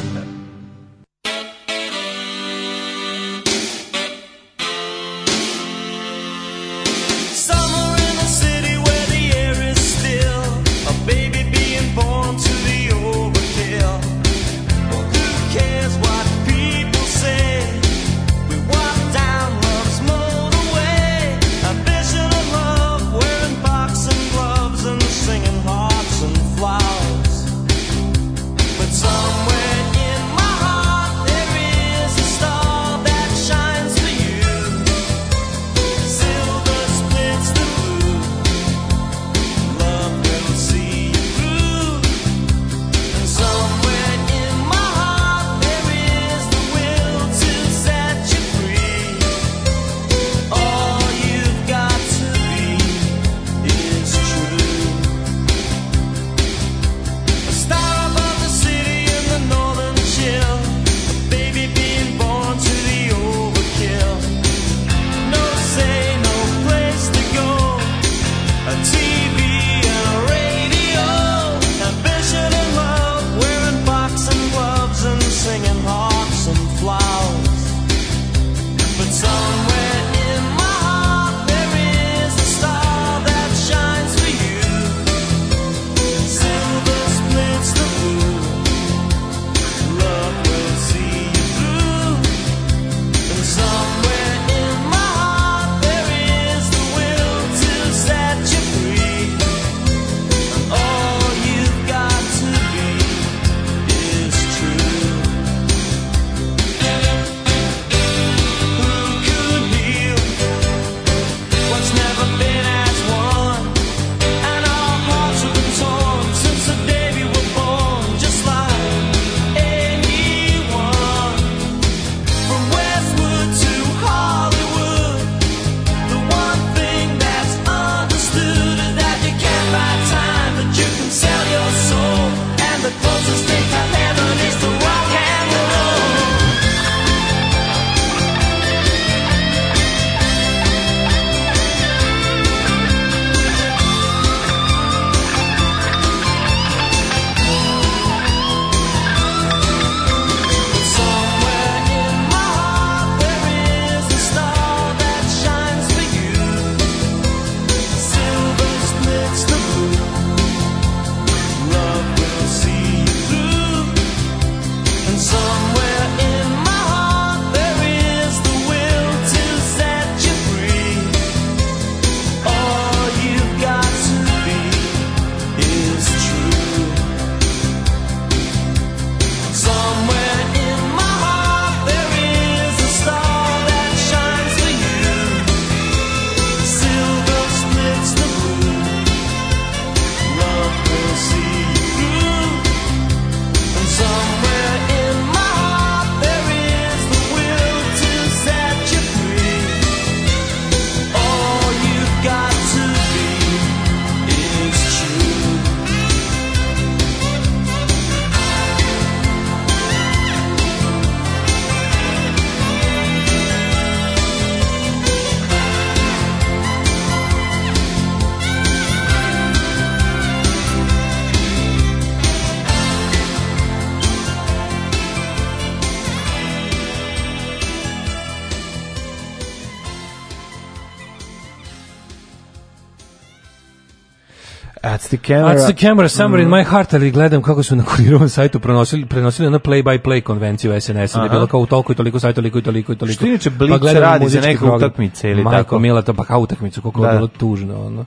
camera. Arts camera somewhere mm. in my heart, ali gledam kako su na kurirovom sajtu prenosili, prenosili na play-by-play konvenciju SNS-a, da je bilo kao u toliko i toliko sajta, toliko i toliko i toliko. Što inače pa Blitz pa radi za neke utakmice ili Majko, tako? Mila, to pa kao utakmicu, koliko da. je bilo tužno. Ono.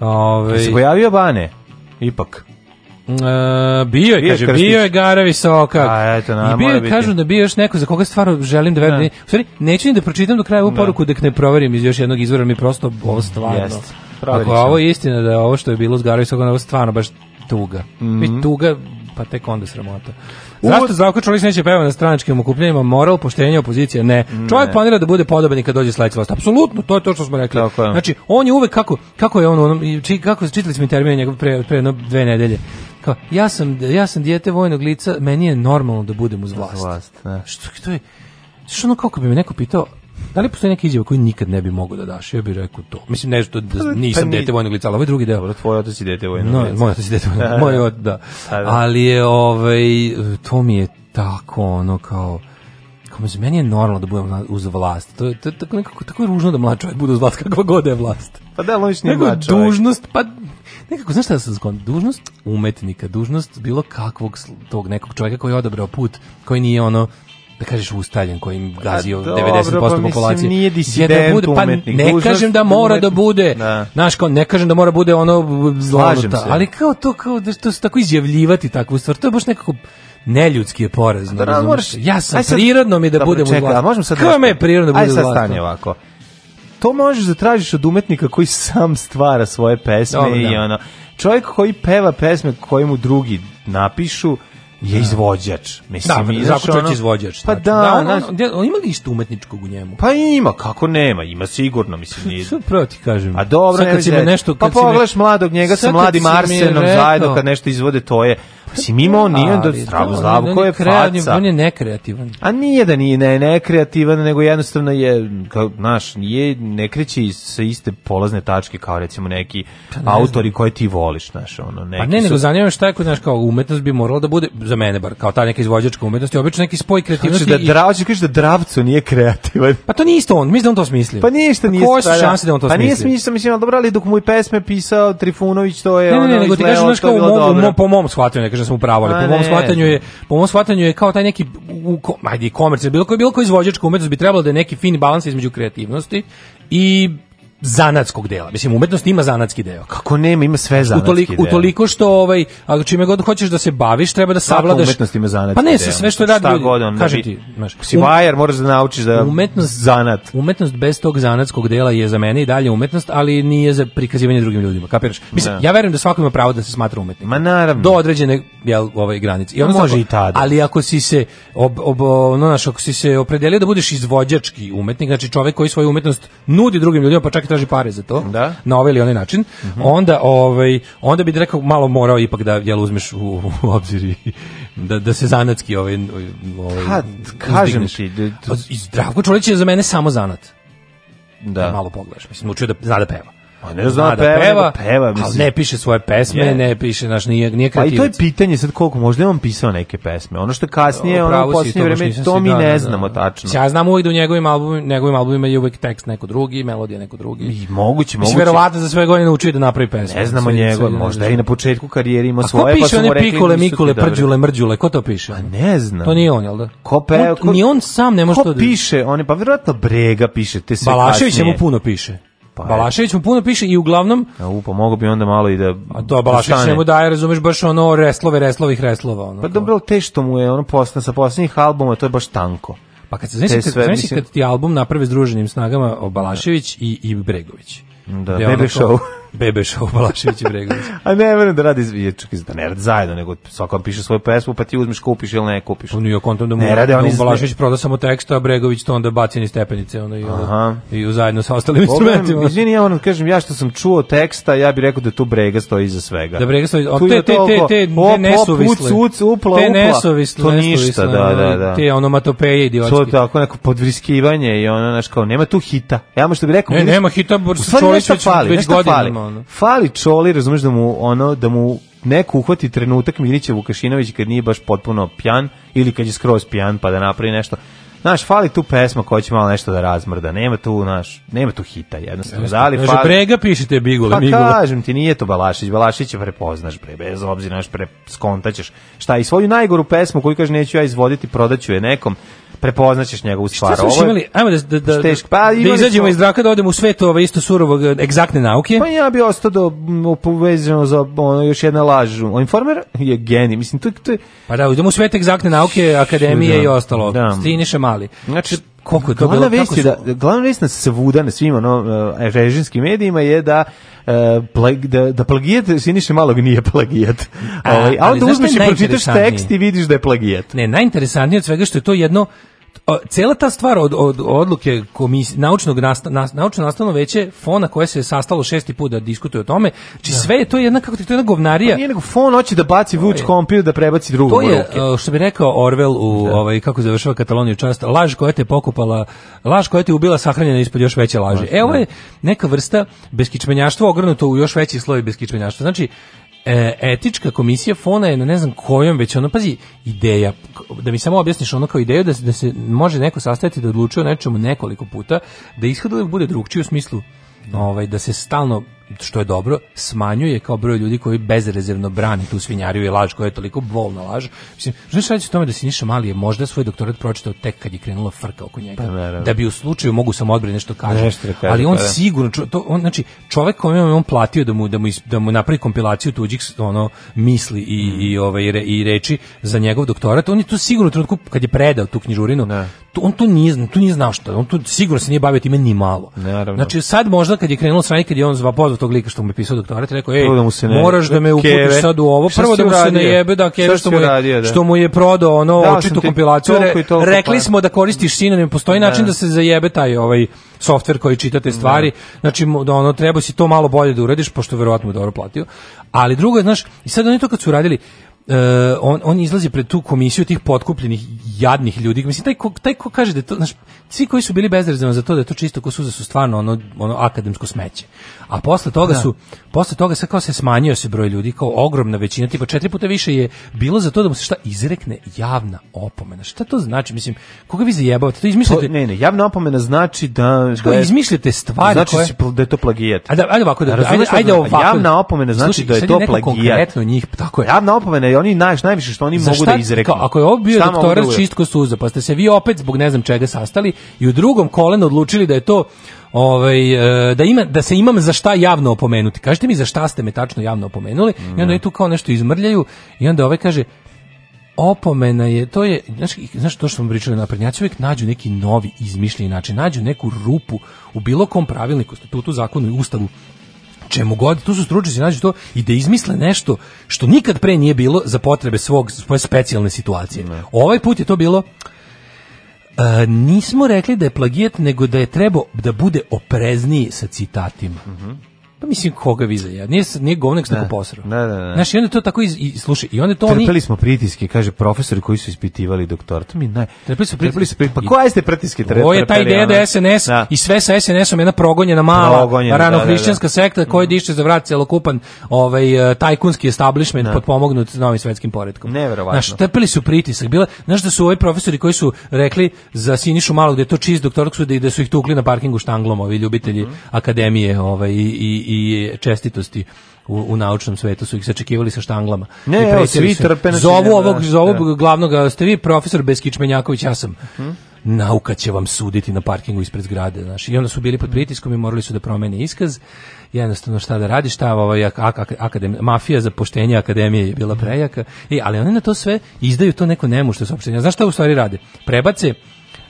Ove, ovaj- se pojavio Bane, ipak. Uh, bio je, kaže, bio je Gara Visoka. A, eto, na, I bio je, kažu da bio još neko za koga stvarno želim da verujem. Ne. Da. Da u stvari, neću ni da pročitam do kraja ovu da. poruku dok ne proverim iz još jednog izvora, mi prosto ovo stvarno. Jest Ako ovo je istina da je ovo što je bilo s Garvisom, ovo stvarno baš tuga. Mm -hmm. tuga, pa tek onda sramota. U... Zašto Zdravko Čolić neće peva na stranačkim okupljenjima? Moral, poštenje, opozicija? Ne. ne. Čovjek planira da bude podoban i kad dođe sledeća vlast. Apsolutno, to je to što smo rekli. Tako je. Znači, on je uvek kako, kako je on, onom, či, kako se čitali smo termine njegov pre, pre no, dve nedelje. Kao, ja sam, ja sam dijete vojnog lica, meni je normalno da budem uz vlast. Uz vlast, ne. Da. Što, to je, što ono kako bi me neko pitao, Da li postoji neka izjava koju nikad ne bi mogao da daš? Ja bih rekao to. Mislim, ne što da, pa, pa nisam pa, dete vojnog lica, ali ovaj drugi deo. Dobro, tvoj otac i dete vojnog no, Moj otac i dete vojnog moj otac, da. Pa da. Ali je, ovaj, to mi je tako, ono, kao... Kao za meni je normalno da budem uz vlast. To je tako nekako tako je ružno da mlad čovjek bude uz vlast kakva god je vlast. Pa da, logiš nije mlad čovjek. Dužnost, pa nekako znaš šta da se zgon, dužnost umetnika, dužnost bilo kakvog tog nekog čovjeka koji je odabrao put koji nije ono da kažeš ustaljen kojim gazi 90% dobro, pa, populacije. Nije disident, da bude, pa umetnik, ne kažem da mora umetnik, da bude. Da. Znaš, kao ne kažem da mora bude ono zlažem ali kao to kao da to se tako izjavljivati takvu stvar, to je baš nekako neljudski je porez. Da, moraš, ja sam sad, prirodno mi da dobro, budem čekaj, možemo sad Kako me je prirodno da budem sad stanje ovako. To možeš da tražiš od umetnika koji sam stvara svoje pesme dobro, i da. ono. Čovjek koji peva pesme koje mu drugi napišu, je da. izvođač. Mislim, da, Zakučač ono, izvođač. Pa znači. da, da, on, on, on, on ima li isto umetničkog u njemu? Pa ima, kako nema, ima sigurno, mislim. Nije... Sad pravo ti kažem. A dobro, sad kad ne nešto... pa pogledaš me... mladog njega sa mladim Arsenom rekao... zajedno kad nešto izvode, to je Mislim, mimo nije da zdravu slavu koja je faca. On je nekreativan. A nije da nije ne, nekreativan, nego jednostavno je, kao, znaš, nije, ne kreće sa iste polazne tačke kao recimo neki pa ne autori koje ti voliš, znaš, ono, neki Pa ne, su... nego zanima šta je kod, znaš, kao umetnost bi morala da bude, za mene bar, kao ta neka izvođačka umetnost, je obično neki spoj kreativnosti. Da hoćeš da, dra, hoćeš kažeš da Dravcu nije kreativan. Pa to nije isto on, mislim da on to smisli. Pa ništa pa nije. Koje su da. šanse da on to smisli? Pa nije smisli, mislim, al dobro, ali dok mu i pesme pisao Trifunović, to je ne, ono, ne, nego ti kažeš, znaš, kao, po mom shvatio, ne kažem sam pravo, ali po mom shvatanju je po mom shvatanju je kao taj neki u, ajde komercijalni bilo koji bilo koji izvođačka umetnost bi trebalo da je neki fin balans između kreativnosti i zanatskog dela. Mislim umetnost ima zanatski deo. Kako nema, ima sve zanatski. Utoliko u toliko što ovaj ako čime god hoćeš da se baviš, treba da savladaš. umetnost ima zanatski. Pa ne, deo. sve što radi ljudi. God da kaže ti, znaš, si vajer, um- moraš da naučiš da umetnost zanat. Umetnost bez tog zanatskog dela je za mene i dalje umetnost, ali nije za prikazivanje drugim ljudima, kapiraš? Mislim, ne. Da. ja verujem da svako ima pravo da se smatra umetnikom. Ma naravno. Do određene jel ovaj granice. I on može i tada. Ali ako si se ob, ob no, naš, ako si se opredelio da budeš izvođački umetnik, znači čovek koji svoju umetnost nudi drugim ljudima, pa čak i traži pare za to, da? na ovaj ili onaj način, mm -hmm. onda, ovaj, onda bi rekao malo morao ipak da jel, uzmeš u, u obzir i da, da se zanatski ovaj, ovaj, ha, kažem uzdigneš. ti... Da, da Zdravko Čolić je za mene samo zanat. Da. da malo pogledaš, mislim, učio da zna da peva. A pa ne zna, da peva, peva, peva mislim. ali ne piše svoje pesme, yeah. ne piše, naš nije, nije kreativac. Pa i to je pitanje sad koliko, možda je on pisao neke pesme, ono što kasnije, o, ono u posljednje vreme, to mi da, ne da, znamo da. tačno. Ja znam uvijek da u njegovim, album, njegovim albumima je uvijek tekst neko drugi, melodija neko drugi. I moguće, moguće. verovatno za sve godine naučio da napravi pesme. Ne znamo njegov, možda i na početku karijere ima svoje, pa su mu rekli... Pikule, Mikule, Prđule, Mrđule, ko to piše? Pa ne znam. To nije on, jel da? Ko pe... Ni on sam ne može to... da... Ko piše, on je, pa verovatno Brega piše, te sve Balašević mu puno piše. Pa, Balašević mu puno piše i uglavnom... A upa, mogo bi onda malo i da... A to, Balašević da njemu daje, razumeš, baš ono reslove, reslovih reslova. Ono, pa dobro, te što mu je ono postan, sa posljednjih albuma, to je baš tanko. Pa kad se znaš, kad, znaš mislim... kad ti album naprave s druženim snagama Balašević i, i Bregović. Da, da ne bi šou bebe u Balašević Bregović. A ne, verujem da radi, je, čekaj, da ne radi zajedno, nego svakom piše svoju pesmu, pa ti uzmeš, kupiš ili ne kupiš. On pa je kontom da mu ne rade, da on iz... Balašević proda samo tekst, a Bregović to onda baci ni stepenice, ono, i, ono, i zajedno sa ostalim instrumentima. Izvini, ja ono, kažem, ja što sam čuo teksta, ja bih rekao da tu Brega stoji iza svega. Da Brega stoji, te, te, te, te, te nesuvisle. Uc, upla, upla. te nesuvisle, to ništa, da, da, da. Te onomatopeje idiotski. To je tako neko podvriskivanje i ono, znaš, kao, nema tu hita. Ja mu što bih rekao, ne, nema hita, Boris Čolić već godinama ono. Fali Čoli, razumeš da mu ono da mu neko uhvati trenutak Milića Vukašinović kad nije baš potpuno pjan ili kad je skroz pjan pa da napravi nešto. Znaš, fali tu pesma koja će malo nešto da razmrda. Nema tu, znaš, nema tu hita jednostavno. Da li fali... brega pišite bigule, pa, kažem ti, nije to Balašić. Balašić je prepoznaš, bre, bez obzira, naš, pre, skontaćeš. Šta, i svoju najgoru pesmu koju kaže neću ja izvoditi, prodaću je nekom prepoznaćeš njegovu stvar. Šta smo imali? Ajmo da, da, da, štešk, pa, da izađemo iz draka, da odemo u svet ove isto surovog e, egzaktne nauke. Pa ja bih ostao do, povezano za ono, još jedna laž. O informer je geni. Mislim, to, to je... Pa da, idemo u svet egzaktne nauke, akademije da, i ostalo. Da. Stiniše mali. Znači, koliko je to glavna bilo? Vest su... da, glavna vest na svuda, na svim ono, uh, režimskim medijima je da uh, e, plag, da, da plagijat Siniše Malog nije plagijat. A, ovaj, ali, ali, onda uzmeš i pročitaš tekst i vidiš da je plagijat. Ne, najinteresantnije od svega što je to jedno cela ta stvar od, od odluke komisije naučnog nasta, naučno nastavno veće fona koje se sastalo šesti put da diskutuje o tome, znači ja. Da. sve je to jedna kako ti to jedna govnarija. Pa nije nego fon hoće da baci Vuč kompiju da prebaci drugu To je ruke. E, što bi rekao Orwell u da. ovaj kako završava Kataloniju čast, laž koja te pokupala, laž koja te ubila sahranjena ispod još veće laži. Evo da. je neka vrsta beskičmenjaštva ogrnuto u još veći sloj beskičmenjaštva. Znači e, etička komisija Fona je na ne znam kojom već ono pazi ideja da mi samo objasniš ono kao ideju da se, da se može neko sastaviti da odlučuje o nečemu nekoliko puta da ishod bude drugčiji u smislu ovaj da se stalno što je dobro, smanjuje kao broj ljudi koji bezrezervno brani tu svinjariju i laž koja je toliko bolna laž. Mislim, znaš raditi o tome da si Niša Mali je možda svoj doktorat pročitao tek kad je krenula frka oko njega. Pa, da bi u slučaju mogu sam odbrati nešto da kažem. Nešto da kažem ali on pa, da. sigurno, to, on, znači, čovek kome on platio da mu, da mu, da mu napravi kompilaciju tuđih ono, misli i, mm. i, ove, ovaj, i, re, i reči za njegov doktorat, on je to sigurno trenutku kad je predao tu knjižurinu, ne. To, on to nije, tu nije znao šta, on tu sigurno se nije bavio time ni malo. Naravno. Znači sad možda kad je krenulo sranje, kad je on zvapozno od tog lika što mu je pisao doktorat i rekao, ej, da ne, moraš da me uputiš sad u ovo, prvo da mu se ne da da jebe, da, keve što, mu je, radio, da. što mu je prodao ono da, očitu kompilaciju, toliko rekli pa- smo da koristiš sinonim, postoji ne. Da. način da se zajebe taj ovaj softver koji čita te stvari, ne. znači da ono, treba si to malo bolje da uradiš, pošto verovatno mu dobro platio, ali drugo je, znaš, i sad oni to kad su radili, Uh, on, on izlazi pred tu komisiju tih potkupljenih jadnih ljudi. Mislim, taj ko, taj ko kaže da to, znaš, svi koji su bili bezrezano za to da je to čisto ko suza su stvarno ono, ono akademsko smeće. A posle toga da. su, posle toga sad kao se smanjio se broj ljudi, kao ogromna većina, tipa četiri puta više je bilo za to da mu se šta izrekne javna opomena. Šta to znači? Mislim, koga vi zajebavate? To izmišljate... To, ne, ne, javna opomena znači da... Šta, da izmišljate stvari znači koje... Znači da je to plagijat. Ajde, da, ajde ovako, da, ajde, ajde ovako. Javna opomena znači slušaj, da je to plagijat. njih, tako je. Javna opomena oni naj, najviše što oni mogu da šta, da izreknu. Kao, ako je ovo bio doktorat da čistko suza, pa ste se vi opet zbog ne znam čega sastali i u drugom kolenu odlučili da je to ovaj, e, da, ima, da se imam za šta javno opomenuti. Kažite mi za šta ste me tačno javno opomenuli mm. i onda je mhm. tu kao nešto izmrljaju i onda ovaj kaže opomena je, to je, znaš, znaš to što smo pričali naprednjaci, uvijek nađu neki novi izmišljeni način, nađu neku rupu u bilo kom pravilniku, statutu, zakonu i ustavu čemu god, tu su stručnjaci nađu to i da izmisle nešto što nikad pre nije bilo za potrebe svog svoje specijalne situacije. Ne. Ovaj put je to bilo Uh, nismo rekli da je plagijat, nego da je trebao da bude oprezniji sa citatima. Mm -hmm. Pa mislim koga vi za Nije nije govnek tako da. posrao. Da, da, da. Znaš, i onda to tako iz, i slušaj, i onda to oni Trpeli smo pritiske, kaže profesori koji su ispitivali doktorat. Mi naj. Trpeli su pritiske. Trpeli su, pa koje ste pritiske trpeli? Ovo je taj ideja da SNS da. i sve sa SNS-om jedna progonjena mala progonjena, da, da, rano hrišćanska sekta koja mhm. diše za vrat celokupan ovaj e, tajkunski establishment podpomognut novim svetskim poretkom. Neverovatno. Znaš, trpeli su pritisak. Bila, znaš da su ovi profesori koji su rekli za Sinišu malo gde to čiz doktorat su da, da su ih tukli na parkingu štanglom ovi ljubitelji mm -hmm. akademije ovaj i, i i čestitosti u, u naučnom svetu su ih sačekivali sa štanglama. Ne, evo, svi trpe na Zovu ovog, da, zovu da. glavnog, ste vi profesor Beskičmenjaković, ja sam. Uh Nauka će vam suditi na parkingu ispred zgrade, znači. I onda su bili pod mhm. pritiskom i morali su da promene iskaz. Jednostavno šta da radi, šta ovaj ak akadem, mafija za poštenje akademije je bila mhm. prejaka. I e, ali oni na to sve izdaju to neko nemušto saopštenje. Znaš šta u stvari rade? Prebace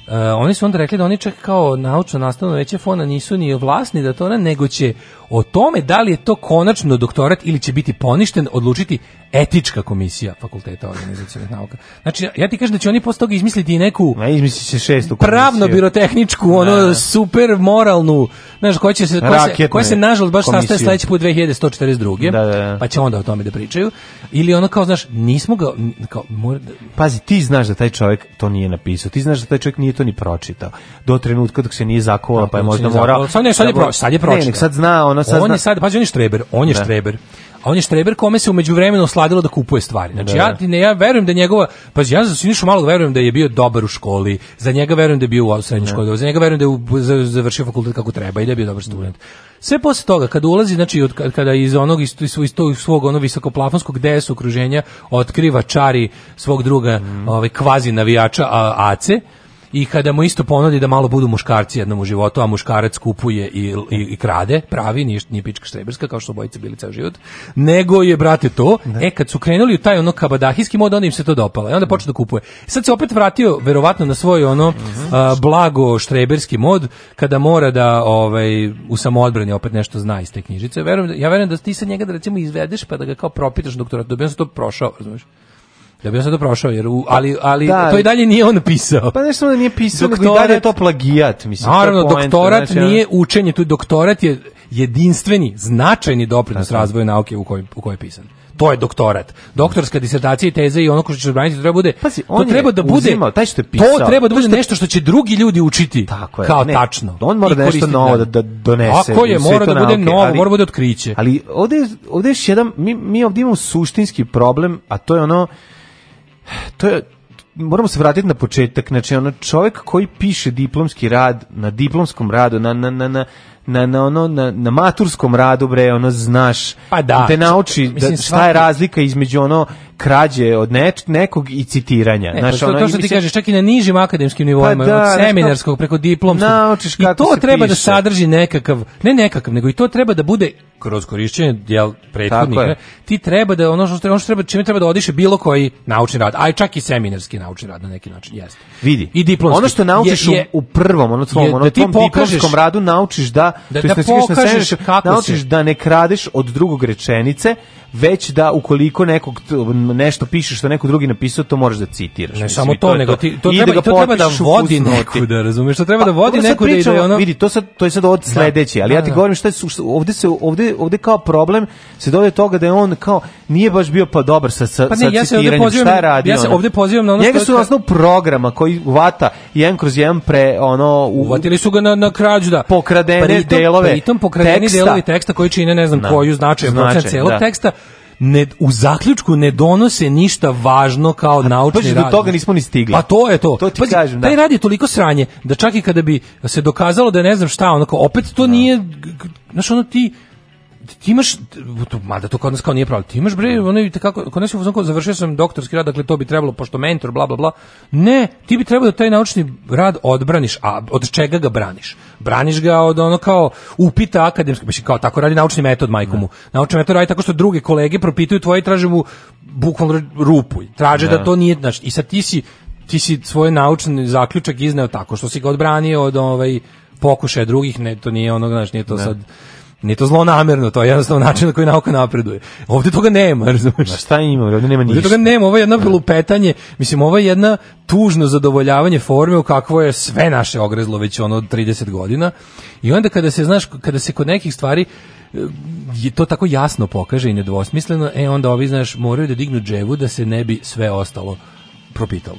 Uh, oni su onda rekli da oni čak kao naučno nastavno veće fona nisu ni vlasni da to ne, nego će o tome da li je to konačno doktorat ili će biti poništen odlučiti etička komisija fakulteta organizacionih nauka. Znači, ja ti kažem da će oni posle toga izmisliti i neku Ma, izmisli šestu komisiju. Pravno birotehničku, ono, da, da. super moralnu, znaš, koja će se, koja se, koja se nažalost baš komisiju. sastaje sledeći put 2142. Da, da, da. Pa će onda o tome da pričaju. Ili ono kao, znaš, nismo ga, kao, mora... Pazi, ti znaš da taj čovjek to nije napisao, ti znaš da taj čovjek nije to ni pročitao. Do trenutka dok se nije zakovala, pa je možda morao... Sad, ne, sad je, proč, sad je pročitao. Ne, nek sad zna, ono sad on zna... Je sad, pazi, on je Streber, on je da. štreber a on je štreber kome se umeđu vremenu osladilo da kupuje stvari. Znači, da. ja, da. ne, ja verujem da njegova, pa ja za Sinišu Malog verujem da je bio dobar u školi, za njega verujem da je bio u srednjoj da. školi, za njega verujem da je u, završio fakultet kako treba i da je bio dobar student. Sve posle toga, kada ulazi, znači, od, kada iz onog, iz, iz tog svog ono visokoplafonskog DS okruženja otkriva čari svog druga mm. ovaj, kvazi navijača a, Ace, i kada mu isto ponudi da malo budu muškarci jednom u životu, a muškarac kupuje i, i, i krade, pravi, nije, nije pička štreberska, kao što su obojice bili ceo život, nego je, brate, to, ne. Da. e, kad su krenuli u taj ono kabadahijski mod, onda im se to dopalo, i e, onda počne da kupuje. Sad se opet vratio, verovatno, na svoj ono mm -hmm. a, blago štreberski mod, kada mora da ovaj, u samoodbrani opet nešto zna iz te knjižice. Verujem, da, ja verujem da ti sa njega da recimo izvedeš, pa da ga kao propitaš doktorat, da se to prošao, razumiješ? Ja da bi ja to prošao, jer u, ali, ali da, to i dalje nije on pisao. Pa nešto da nije pisao, nego i dalje je to plagijat. Mislim, naravno, to doktorat znači, nije učenje, tu doktorat je jedinstveni, značajni doprinos pa da. razvoju nauke u kojoj, u kojoj je pisan to je doktorat. Doktorska disertacija i teza i ono ko što će braniti treba bude Pazi, on to treba da bude uzimao, taj što je pisao. To treba da bude nešto što će drugi ljudi učiti. Tako je. Kao ne, tačno. On mora da nešto novo da-, da, da donese. Ako je mora da bude nauke, novo, ali, mora da bude otkriće. Ali ovde ovde je jedan mi mi ovde imamo suštinski problem, a to je ono to je moramo se vratiti na početak, znači ono čovjek koji piše diplomski rad, na diplomskom radu, na, na, na, na na, na ono na, na maturskom radu bre ono znaš pa da te nauči mislim, da, šta je razlika između ono krađe od ne, nekog i citiranja. E, znači, pa ono, to što ti mislim... kažeš, čak i na nižim akademskim nivoima, pa da, od seminarskog znači, preko diplomskog. Naučiš kako I to treba da piše. da sadrži nekakav, ne nekakav, nego i to treba da bude kroz korišćenje djel prethodnika. Ti treba da ono što, ono što treba, čime treba da odiše bilo koji naučni rad, aj čak i seminarski naučni rad na neki način, jeste. Vidi. I diplomski. Ono što naučiš je, je, u prvom, ono svom, ono da tom pokažeš, diplomskom radu naučiš da, da, da, da pokažeš na seminarski, kako naučiš se. da ne kradeš od drugog rečenice, već da ukoliko nekog nešto piše što neko drugi napisao, to možeš da citiraš. Ne mislim, samo to, to nego ti to treba, da to treba da vodi neku da to treba pa, da vodi neku pričamo, da ide ono. Vidi, to sad to je sad od da. sledeće, ali da, ja ti da. govorim šta je ovde se ovde ovde kao problem se dovede toga da je on kao nije baš bio pa dobar sa sa, pa ne, sa ja pozivam, šta je radio. Ja se ovde pozivam na ono Njega su na osnovu programa koji vata jedan kroz jedan pre ono u, uvatili su ga na na krađu da pokradene pritom, delove. Pritom pokradeni teksta. delovi teksta koji čine ne znam da. koju značaj procent celog da. teksta ne, u zaključku ne donose ništa važno kao A, naučni paži, rad. do toga nismo ni stigli. Pa to je to. To ti paži, kažem, da. Taj rad toliko sranje da čak i kada bi se dokazalo da ne znam šta, onako opet to da. nije znaš ono ti ti imaš mada to kod nas kao nije pravo. Ti imaš bre, onaj kako kod nas je kao završio sam doktorski rad, dakle to bi trebalo pošto mentor bla bla bla. Ne, ti bi trebalo da taj naučni rad odbraniš, a od čega ga braniš? Braniš ga od ono kao upita akademski, baš kao tako radi naučni metod majkomu. Da. Naučni metod radi tako što drugi kolege propituju tvoje i traže mu bukvalno rupu. Traže ne. Da, da to nije znaš. I sad ti si ti si svoj naučni zaključak izneo tako što si ga odbranio od ovaj pokušaja drugih, ne to nije ono, znači nije to ne. Da. sad Nije to zlonamerno, to je jednostavno način na koji nauka napreduje. Ovde toga nema, razumiješ? Ma šta ima, ovdje nema ništa. Ovde toga nema, ovo je jedno lupetanje, mislim, ovo je jedna tužno zadovoljavanje forme u kakvo je sve naše ogrezlo već ono 30 godina. I onda kada se, znaš, kada se kod nekih stvari eh, je to tako jasno pokaže i nedvosmisleno, e onda ovi, znaš, moraju da dignu dževu da se ne bi sve ostalo propitalo.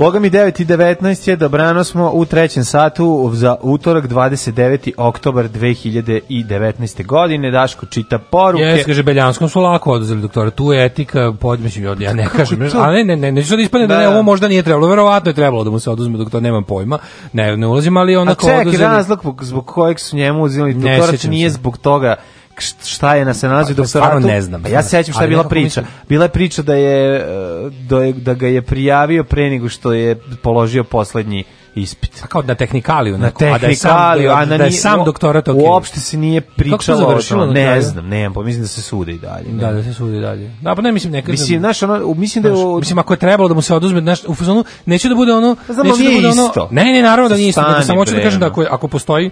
Boga mi 9 i 19 je, dobrano smo u trećem satu za utorak 29. oktobar 2019. godine. Daško čita poruke. Jes, kaže, Beljanskom su lako oduzeli doktora. Tu je etika, podmeću ja ne kažem. A ne, ne, ne, neću da ispane da, da ne, da. ovo možda nije trebalo. Verovatno je trebalo da mu se oduzme doktor, nemam pojma. Ne, ne ulazim, ali onako oduzeli. A čekaj, oduzeli... razlog zbog kojeg su njemu uzeli doktora, nije zbog toga šta je na se nalazi pa, u doktoratu. ne znam. Ja se sećam šta je bila priča. Bila je priča da je e, da, je, da ga je prijavio pre nego što je položio poslednji ispit. A kao na tehnikaliju, na tehnikaliju, a da je sam, da je Uopšte se nije pričalo o tome. Ne kraju? znam, ne znam, pa mislim da se sude i dalje. Da, ne. Da, da se sude i dalje. Da, pa ne mislim nekad. Mislim, znaš, ono, mislim da o... mislim ako je trebalo da mu se oduzme, znaš, u fazonu neće da bude ono, Znamo, neće da bude ono. Ne, ne, naravno da nije isto, nego samo hoću da kažem da ako ako postoji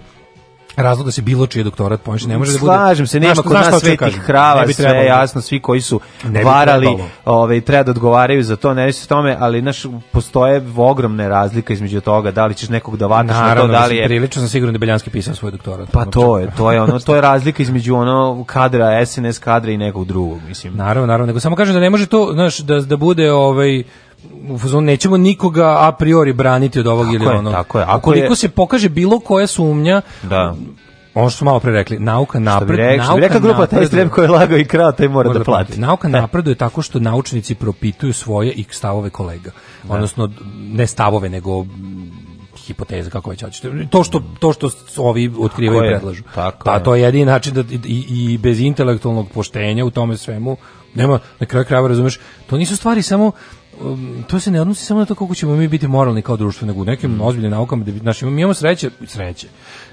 razlog da se bilo čije doktorat poništi. Ne može da bude. Slažem se, nema kod nas svetih krava, sve trebalo. jasno, svi koji su varali, ovaj treba da odgovaraju za to, ne se tome, ali naš postoje ogromne razlike između toga da li ćeš nekog da vataš na to, da li je prilično sam siguran da Beljanski pisao svoj doktorat. Pa to znači- je, to je ono, to je razlika između ono kadra SNS kadra i nekog drugog, mislim. Naravno, naravno, nego samo kažem da ne može to, znaš, da da bude ovaj u fazonu nećemo nikoga a priori braniti od ovog tako ili je, onog. Tako je. Ako Ukoliko je... se pokaže bilo koja sumnja, da ono što smo malo pre rekli, nauka napreduje. Što bi rekla grupa, taj strep koji je lagao i krao, taj mora, da, da plati. Nauka da. napreduje tako što naučnici propituju svoje i stavove kolega. Da. Odnosno, ne stavove, nego hipoteze kako već hoćete. To što to što ovi otkrivaju i predlažu. Tako pa je. to je jedini način da i, i bez intelektualnog poštenja u tome svemu nema na kraju krajeva razumeš. To nisu stvari samo um, to se ne odnosi samo na to koliko ćemo mi biti moralni kao društvo, nego u nekim mm. ozbiljnim naukama da naš, mi imamo sreće, sreće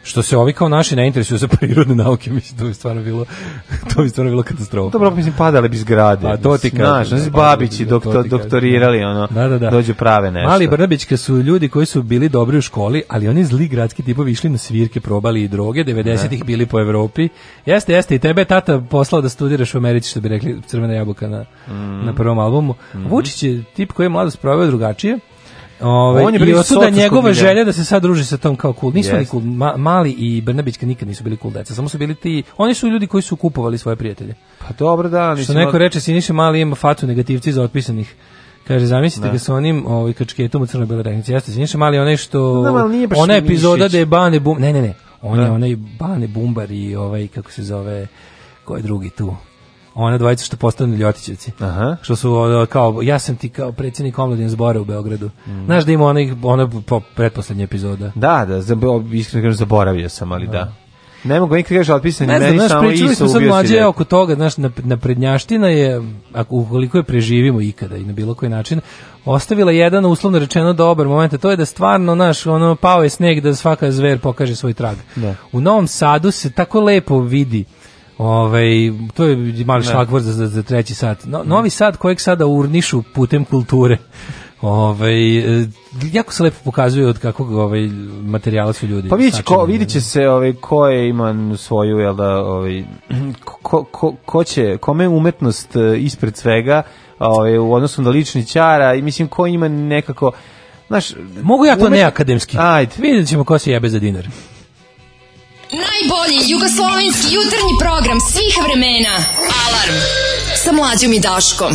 što se ovi kao naši ne interesuju za prirodne nauke, mislim, to bi stvarno bilo, to bi stvarno bilo katastrofa. Dobro, mislim, padale bi zgrade. A pa, to ti kažeš. Znaš, da, pa, babići dok, da, to doktorirali, da. ono, da, da, da. dođu prave nešto. Mali Brnabićke su ljudi koji su bili dobri u školi, ali oni zli gradski tipovi išli na svirke, probali i droge, 90-ih bili po Evropi. Jeste, jeste, i tebe tata poslao da studiraš u Americi, što bi rekli Crvena jabuka na, mm. na prvom albumu. Mm -hmm. Vučić je tip koji je mladost proveo drugačije, Ove, ovaj, on je I osuda njegova želja da se sad druži sa tom kao cool. Nisu yes. oni cool, ma, Mali i Brnabićka nikad nisu bili cool deca, samo su bili ti, oni su ljudi koji su kupovali svoje prijatelje. Pa dobro da. Nisam Što neko reče, Siniša Mali ima fatu negativci za otpisanih Kaže, zamislite da. ga sa onim ovaj, kačketom u crnoj beloj tehnici. Jeste, Siniša Mali, onaj što... Da, ona epizoda mišić. da je Bane Bum... Ne, ne, ne. On da. je onaj Bane Bumbar i ovaj, kako se zove, ko je drugi tu? ona dvojica što postanu Ljotićevci. Aha. Što su kao ja sam ti kao predsjednik omladine zbora u Beogradu. Mm. Znaš da ima onih ona pretposlednja epizoda. Da, da, iskreno kažem zaboravio sam, ali da. da. Ne mogu nikad kažem, ali pisanje ne, meni znaš, samo Isu ubio si. Ne znam, mlađe oko toga, znaš, na, naprednjaština je, ako, ukoliko je preživimo ikada i na bilo koji način, ostavila jedan uslovno rečeno dobar moment, a to je da stvarno, naš ono, pao je sneg da svaka zver pokaže svoj trag. Da. U Novom Sadu se tako lepo vidi Ovaj to je mali šlagvor za, za treći sat. No, novi Sad kojeg sada urnišu putem kulture. Ovaj e, jako se lepo pokazuje od kakvog ovaj materijala su ljudi. Pa vidite ko vidite se ovaj ko je ima svoju je da ovaj ko, ko, ko će kome umetnost e, ispred svega ovaj u odnosu na lični ćara i mislim ko ima nekako Znaš, mogu ja to umet... neakademski. Ajde. Videćemo ko se jebe za dinar. Najbolji jugoslovenski jutarnji program svih vremena. Alarm sa mlađom i Daškom.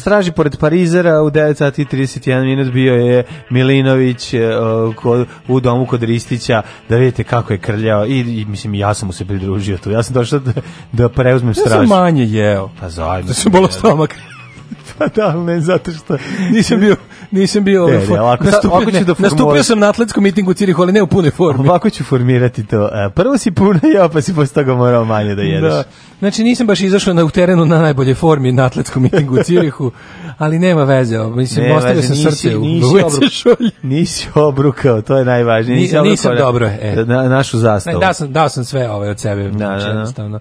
straži pored Parizera u 9.31 sati minut bio je Milinović uh, kod, u domu kod Ristića, da vidite kako je krljao i, i mislim ja sam mu se pridružio tu. Ja sam došao da, da preuzmem straž. Ja sam manje jeo. Pa zajedno. Da sam bolo stomak. pa da, ne, zato što nisam bio Nisam bio de, de, ovako, nastupio, ovako ću da nastupio sam na atletskom mitingu u Cirihu, ali ne u punoj formi. Ovako ću formirati to. E, prvo si puno jeo, pa si posle toga morao manje da jedeš. Da. Znači nisam baš izašao na, u terenu na najbolje formi na atletskom mitingu u Cirihu, ali nema veze. Mislim, ne, ostavio sam nisi, srce nisi, u nisi, obruk, nisi obrukao, to je najvažnije. Nisi Ni, nisam dobro. E. Na, našu zastavu. Ne, dao, sam, dao sam sve ove od sebe. Da, da, da.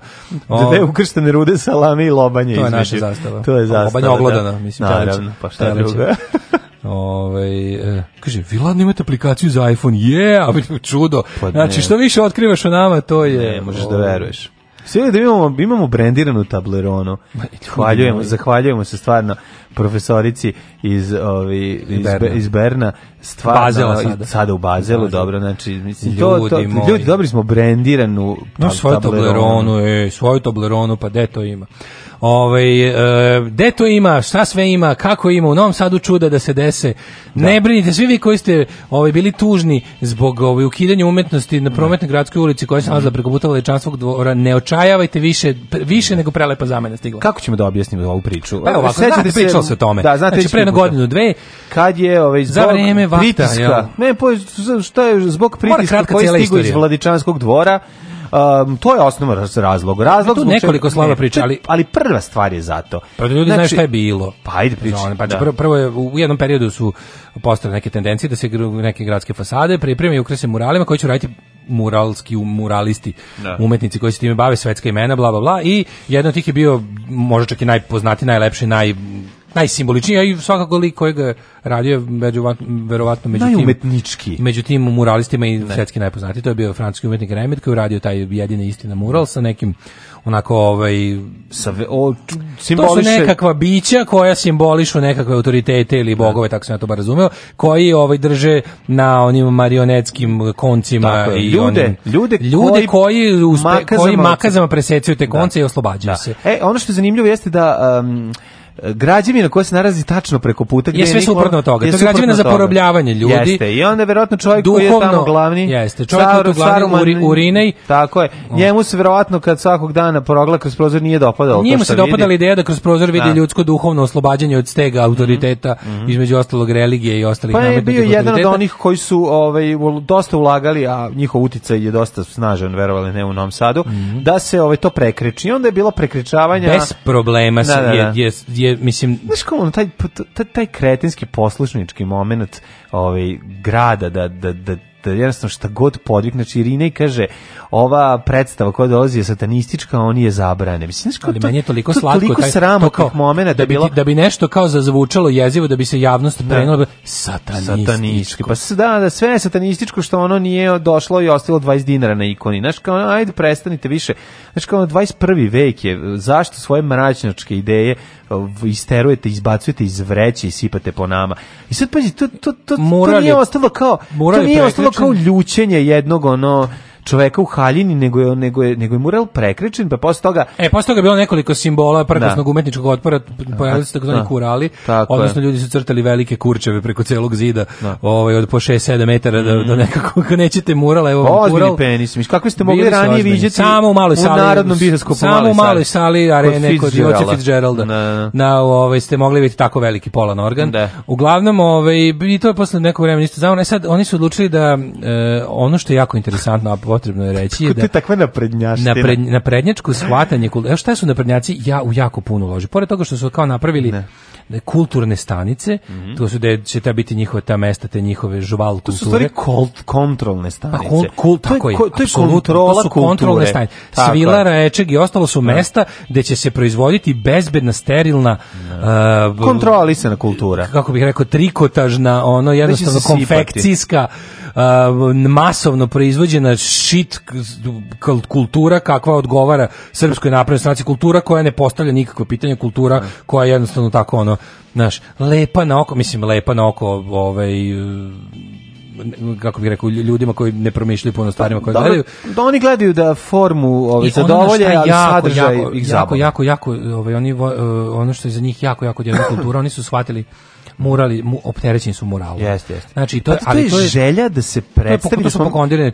Da je ukrštene rude, salami i lobanje. To je naša zastava. To je zastava. Lobanje da. oglodana, mislim. Naravno, pa šta je drugo. Ovaj e, kaže, vi ladno imate aplikaciju za iPhone, je, yeah! čudo. Pa znači, što više otkrivaš o nama, to je... Ne, možeš da ovaj. veruješ. Sve da imamo, imamo brendiranu tablerono. Hvaljujemo, zahvaljujemo se stvarno profesorici iz ovi iz, iz Berna stvarno Bazela sada. sada u Bazelu Bazela. dobro znači mislim ljudi, to, to, moji. ljudi dobri smo brendiranu no, svoju Tobleronu e, svoju Tobleronu pa de to ima Ovaj e, to ima, šta sve ima, kako ima, u Novom Sadu čuda da se dese. Da. Ne brinite, svi vi koji ste ovaj bili tužni zbog ovaj ukidanja umetnosti na prometnoj da. gradskoj ulici koja se nalazi da. preko puta Veličanskog dvora, ne očajavajte više više nego prelepa zamena stigla. Kako ćemo da objasnimo ovu priču? Pa, evo, ovako, priču pričalo se o tome. Da, znate, znači, pre na godinu, dve, kad je ovaj, zbog za vreme vakta, pritiska, jel? ne, po, šta je, zbog pritiska koji stigu iz Vladičanskog dvora, Um, to je osnova razlog. Razlog tu nekoliko slava priča, ali ali prva stvar je zato. Pa da ljudi znači, šta je bilo. Pa ajde pričaj. pa da. prvo, prvo je u jednom periodu su postale neke tendencije da se neke gradske fasade pripreme i ukrase muralima koji će raditi muralski muralisti, da. umetnici koji se time bave, svetska imena, bla bla bla i jedan od tih je bio možda čak i najpoznati, najlepši, naj najsimboličniji, a i svakako lik radio je radio među, verovatno među Najumetnički. Tim, među tim muralistima i ne. svetski najpoznatiji, to je bio francuski umetnik Remet koji je uradio taj jedini istina mural sa nekim onako ovaj sa o, simboliše... to su nekakva bića koja simbolišu nekakve autoritete ili da. bogove ne. tako sam ja to bar razumeo koji ovaj drže na onim marionetskim koncima tako, i ljude, onim, ljude ljude koji, koji, uspe, makazama, koji makazama presecaju te da. konce da. i oslobađaju da. se e ono što je zanimljivo jeste da um, građevina koja se nalazi tačno preko puta gde je sve suprotno od toga. to je građevina za porobljavanje ljudi. Jeste. I onda verovatno čovjek Duhovno, koji je tamo glavni. Jeste. Čovjek Saru, glavni urinej. Tako je. Njemu se verovatno kad svakog dana porogla kroz prozor nije dopadalo. Njemu se dopadala ideja da kroz prozor vidi da. ljudsko duhovno oslobađanje od stega autoriteta mm -hmm. između ostalog religije i ostalih pa je bio jedan od onih koji su ovaj dosta ulagali, a njihov uticaj je dosta snažan, verovali ne u Novom Sadu, mhm. da se ovaj to prekreči. Onda je bilo prekričavanja bez problema da, da, da. Je, je je, mislim... Znaš kao ono, taj, taj, taj kretinski poslušnički moment ovaj, grada da, da, da da jednostavno šta god podvikne, znači Irina kaže ova predstava koja dolazi je satanistička, oni je zabrane. Mislim, znaš, Ali to, meni je toliko to, slatko, toliko sramo to momena da, da, bi, bilo... da bi nešto kao zazvučalo jezivo, da bi se javnost prenula da. satanističko. satanističko. Pa da, da, sve je satanističko što ono nije došlo i ostalo 20 dinara na ikoni. Znaš, kao, ajde, prestanite više. Znači, kao, 21. vek je, zašto svoje mračnjačke ideje Pa isterujete, izbacujete iz vreće i sipate po nama. I sad pazi, to, to, to, to, nije ostalo kao, to nije ostalo kao ljućenje jednog ono čoveka u haljini, nego je, nego je, nego je mural prekrečen, pa posle toga... E, posle toga je bilo nekoliko simbola prekosnog da. umetničkog otpora, pojavili se takozvani da. kurali, tako odnosno je. ljudi su crtali velike kurčeve preko celog zida, da. ovaj, od po 6-7 metara mm. do, do mm. nekako, ako nećete mural, evo vam mural. penis, miš, kako ste mogli ranije vidjeti samo u maloj sali, u narodnom bioskopu Samo u maloj sali, arene, kod Joće Fitzgeralda. Da, Na, ovaj, ste mogli vidjeti tako veliki polan organ. Da. Uglavnom, ovaj, i to je posle nekog vremena isto znao, e sad, oni su odlučili da, e, ono što je jako interesantno, a potrebno je reći da je da... takve naprednjaštine? Napred, naprednjačko shvatanje... Evo šta su naprednjaci? Ja u jako puno uloži. Pored toga što su kao napravili... Ne da kulturne stanice, mm -hmm. to su da će ta biti njihova ta mesta, te njihove žval kulture. To su stvari kult, kontrolne pa stanice. Pa, kol, kol, tako je, to je, to je kontrola to su kontrolne stanice. Svila, rečeg i ostalo su ne. Da. mesta gde će se proizvoditi bezbedna, sterilna uh, kontrolisana kultura. Kako bih rekao, trikotažna, ono jednostavno konfekcijska masovno proizvođena shit kultura kakva odgovara srpskoj naprednoj stranci kultura koja ne postavlja nikakvo pitanje kultura koja je jednostavno tako ono znaš lepa na oko mislim lepa na oko ovaj kako bih rekao ljudima koji ne promišljaju puno stvarima koje da, da, gledaju. Da oni gledaju da formu ovaj zadovolje, ali jako, sadržaj jako, ih jako, jako, jako, jako, ovaj oni e, ono što je za njih jako jako djelo kultura, oni su shvatili morali mu, opterećeni su muralom. Jeste, jeste. Znači, to, pa, ali to je, to je želja da se predstavi da smo,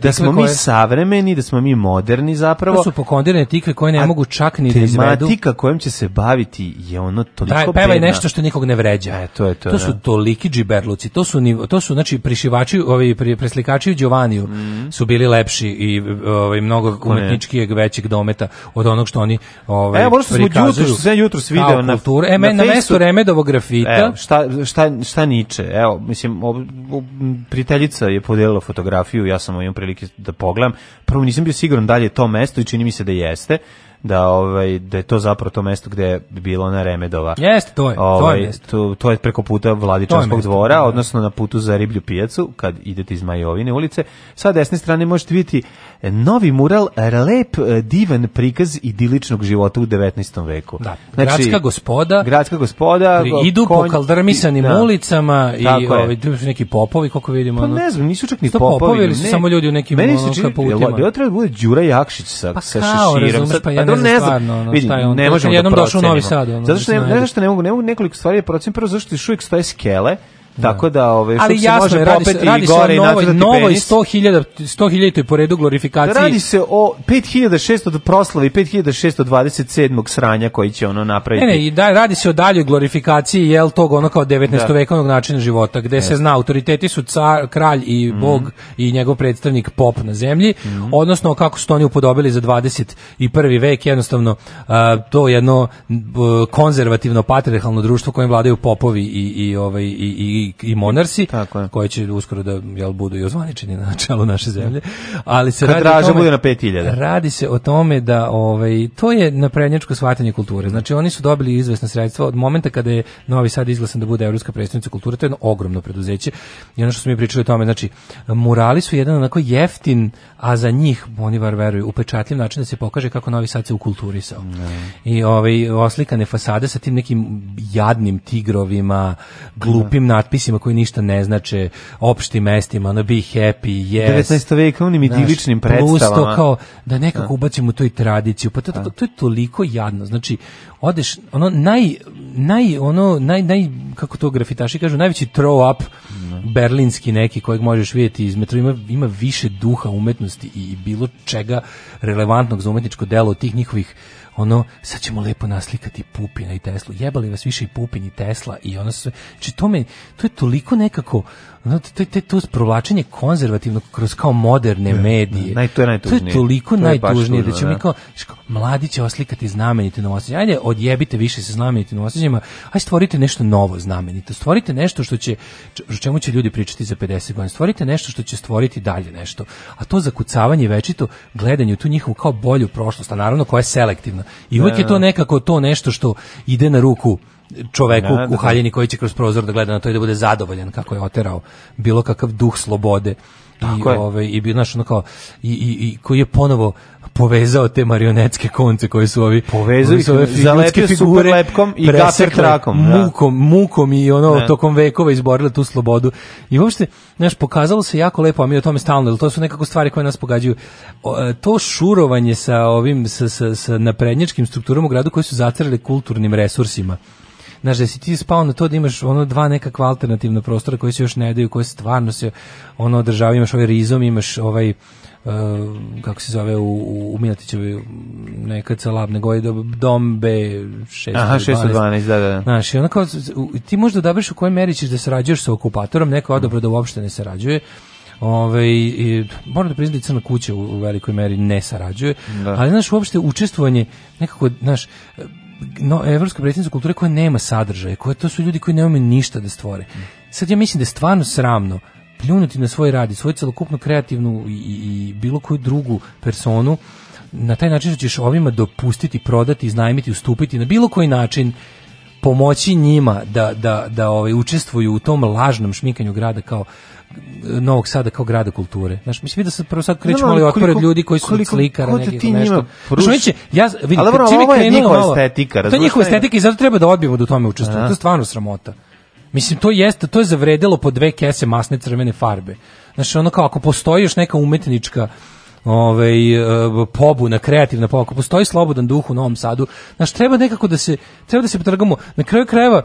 da smo mi koje, savremeni, da smo mi moderni zapravo. To su pokondirane tikve koje ne mogu čak ni da izvedu. Tematika kojom će se baviti je ono toliko da, je nešto što nikog ne vređa. E, to, je to, to su da. toliki džiberluci, to su, nivo, to su znači, prišivači, ovi, pri, preslikači u mm. su bili lepši i ovaj, mnogo umetničkijeg većeg dometa od onog što oni ovaj, e, prikazuju. Evo, što sam jutros video na, kulturu. E, na, na mesto Remedovog grafita. E, šta, šta šta, šta niče. Evo, mislim, ob, ob, prijateljica je podijelila fotografiju, ja sam imam prilike da pogledam. Prvo nisam bio siguran da li je to mesto i čini mi se da jeste da ovaj da je to zapravo to mesto gde je bilo na Remedova. Jeste, to je, ovaj, to je ovaj, mesto. To, to je preko puta Vladičanskog dvora, da. odnosno na putu za Riblju pijacu kad idete iz Majovine ulice. Sa desne strane možete vidjeti novi mural, lep, e, divan prikaz idiličnog života u 19. veku. Da, znači, gradska gospoda, gradska gospoda, idu konj, po kaldrmisanim da, ulicama i ovaj neki popovi kako vidimo. Pa ne znam, nisu čak ni popovi, popovi ili su ne, samo ljudi u nekim Meni se čini, bilo treba da bude Đura Jakšić sa, pa sa šeširom. Pa, pa ja ne stvarno ne znam. Stvarno, ono, Vidim, on, ne možemo da procenimo. Jednom došao u Novi Sad. Ono, zato što ne, ne, ne, ne mogu, ne mogu nekoliko stvari da procenim. Prvo, zašto još uvijek stoje skele Tako da, da ove, ovaj, što se može radi, se, radi se gore o novoj, i novoj 100.000 100.000 po redu glorifikaciji. Da radi se o 5.600 proslavi, 5.627. sranja koji će ono napraviti. Ne, ne, i da, radi se o daljoj glorifikaciji, jel, tog ono kao 19. Da. vekovnog načina života, gde yes. se zna, autoriteti su car, kralj i mm bog i njegov predstavnik pop na zemlji, mm odnosno kako su to oni upodobili za 21. vek, jednostavno a, to jedno konzervativno patriarhalno društvo kojim vladaju popovi i, i, ovaj, i, i i, monarsi, koji će uskoro da jel, budu i ozvaničeni na čelu naše zemlje. Ali se Kad radi o tome, bude na 5000. Radi se o tome da ovaj, to je naprednjačko shvatanje kulture. Znači oni su dobili izvesna sredstva od momenta kada je Novi Sad izglasan da bude Evropska prestonica kulture. To je jedno ogromno preduzeće. I ono što smo mi pričali o tome, znači murali su jedan onako jeftin, a za njih, oni var veruju, upečatljiv način da se pokaže kako Novi Sad se ukulturisao. I ovaj, oslikane fasade sa tim nekim jadnim tigrovima, glupim da. natpisima natpisima koji ništa ne znače, opštim mestima, ono be happy, yes. 19. veka onim idiličnim predstavama. Plus kao da nekako da. ubacimo tu i tradiciju. Pa to, da. to, to je toliko jadno. Znači, odeš, ono naj, naj, ono, naj, naj, kako to grafitaši kažu, najveći throw up da. berlinski neki kojeg možeš vidjeti iz metra, ima, ima više duha umetnosti i bilo čega relevantnog za umetničko delo od tih njihovih ono, sad ćemo lepo naslikati Pupina i Teslu, jebali vas više i Pupin i Tesla i ono sve, znači to me, to je toliko nekako no, to to, to to provlačenje konzervativno kroz kao moderne da, da, medije. Naj, to je najtužnije. To je toliko to najtužnije da ćemo da. mi kao, mladi će oslikati znamenite novosađe. Ajde, odjebite više sa znamenitim novosađima, aj stvorite nešto novo znamenito. Stvorite nešto što će, o čemu će ljudi pričati za 50 godina. Stvorite nešto što će stvoriti dalje nešto. A to zakucavanje večito gledanje u tu njihovu kao bolju prošlost, a naravno koja je selektivna. I uvijek je to nekako to nešto što ide na ruku čoveku da, da, da. u haljini koji će kroz prozor da gleda na to i da bude zadovoljan kako je oterao bilo kakav duh slobode Tako i ovaj i bi naš ono kao i, i, i koji je ponovo povezao te marionetske konce koje su ovi povezali su ove zalepio figure lepkom i gafer trakom da. mukom mukom i ono ne. Da. tokom vekova izborili tu slobodu i uopšte znaš pokazalo se jako lepo a mi o tome stalno to su nekako stvari koje nas pogađaju o, e, to šurovanje sa ovim sa sa, sa naprednjačkim strukturama u gradu koji su zatrli kulturnim resursima znaš, da si ti spao na to da imaš ono dva nekakva alternativna prostora koji se još ne daju, koji stvarno se ono održavaju, imaš ovaj rizom, imaš ovaj Uh, kako se zove u, u Milatićevoj neka celab nego je dom B 612. Aha, 612, da, da, da. Znaš, i onako, ti možda odabreš u kojoj meri ćeš da sarađuješ sa okupatorom, neko je mm. odobro da uopšte ne sarađuje, Ove, ovaj, i, moram da priznati da Crna kuća u, u velikoj meri ne sarađuje, da. ali znaš, uopšte učestvovanje nekako, znaš, no, evropska predstavnica kulture koja nema sadržaje, koja to su ljudi koji nemaju ništa da stvore. Sad ja mislim da je stvarno sramno pljunuti na svoj rad i svoju celokupnu kreativnu i, i bilo koju drugu personu na taj način što ćeš ovima dopustiti, prodati, iznajmiti, ustupiti na bilo koji način pomoći njima da, da, da ovaj, učestvuju u tom lažnom šminkanju grada kao Novog Sada kao grada kulture. Znaš, mislim da se prvo sad krećemo ali otpored ljudi koji su koliko, slikara nekih nešto. Prus... Neće, ja vidim, ali vrlo, ovo je njihova estetika. To je njihova estetika i zato treba da odbijemo da u tome učestvujemo. To je stvarno sramota. Mislim, to jeste, to je zavredelo po dve kese masne crvene farbe. Znaš, ono kao, ako postoji još neka umetnička ovaj, e, pobu na kreativna pobuna, ako postoji slobodan duh u Novom Sadu, znaš, treba nekako da se, treba da se potrgamo, na kraju krajeva,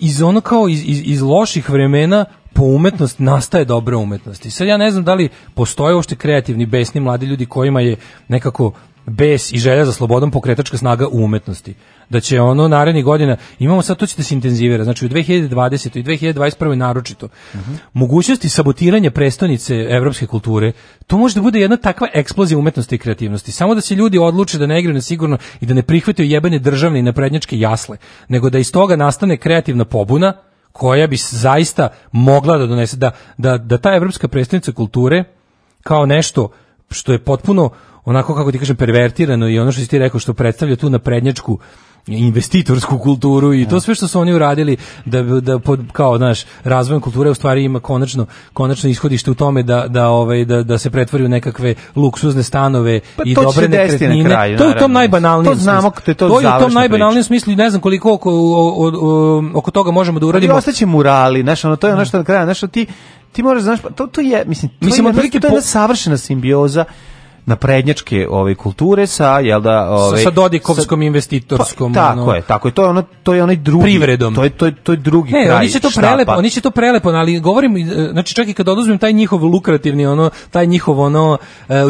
iz ono kao, iz, iz, iz loših vremena po umetnost nastaje dobra umetnost. I sad ja ne znam da li postoje uopšte kreativni, besni mladi ljudi kojima je nekako bes i želja za slobodom pokretačka snaga u umetnosti. Da će ono narednih godina, imamo sad, to ćete se intenzivirati, znači u 2020. i 2021. naročito, uh -huh. mogućnosti sabotiranja prestonice evropske kulture, to može da bude jedna takva eksplozija umetnosti i kreativnosti. Samo da se ljudi odluče da ne igraju na sigurno i da ne prihvataju jebene državne i naprednjačke jasle, nego da iz toga nastane kreativna pobuna, koja bi zaista mogla da donese da, da, da ta evropska predstavnica kulture kao nešto što je potpuno onako kako ti kažem pervertirano i ono što si ti rekao što predstavlja tu naprednjačku investitorsku kulturu i to da. sve što su oni uradili da da pod kao znaš razvojem kulture u stvari ima konačno konačno ishodište u tome da da ovaj da da se pretvori u nekakve luksuzne stanove pa i dobre nekretnine. Na kraju, to je u tom najbanalnijem. To znamo to je to, to je u tom najbanalnijem smislu ne znam koliko oko, o, o, oko toga možemo da uradimo. Ali ostaje murali, znaš, ono to je nešto da. što na kraju, znaš, ti ti možeš znaš pa to to je mislim to mislim je, to je savršena simbioza na prednjačke ove kulture sa jel da ove, sa, sa dodikovskom sa, investitorskom pa, tako ono, je tako je to je ono to je onaj drugi privredom to je to je to je drugi ne, kraj oni će to prelepo oni će to prelepo ali govorim e, znači čak i kad oduzmem taj njihov lukrativni ono taj njihovo ono e, e,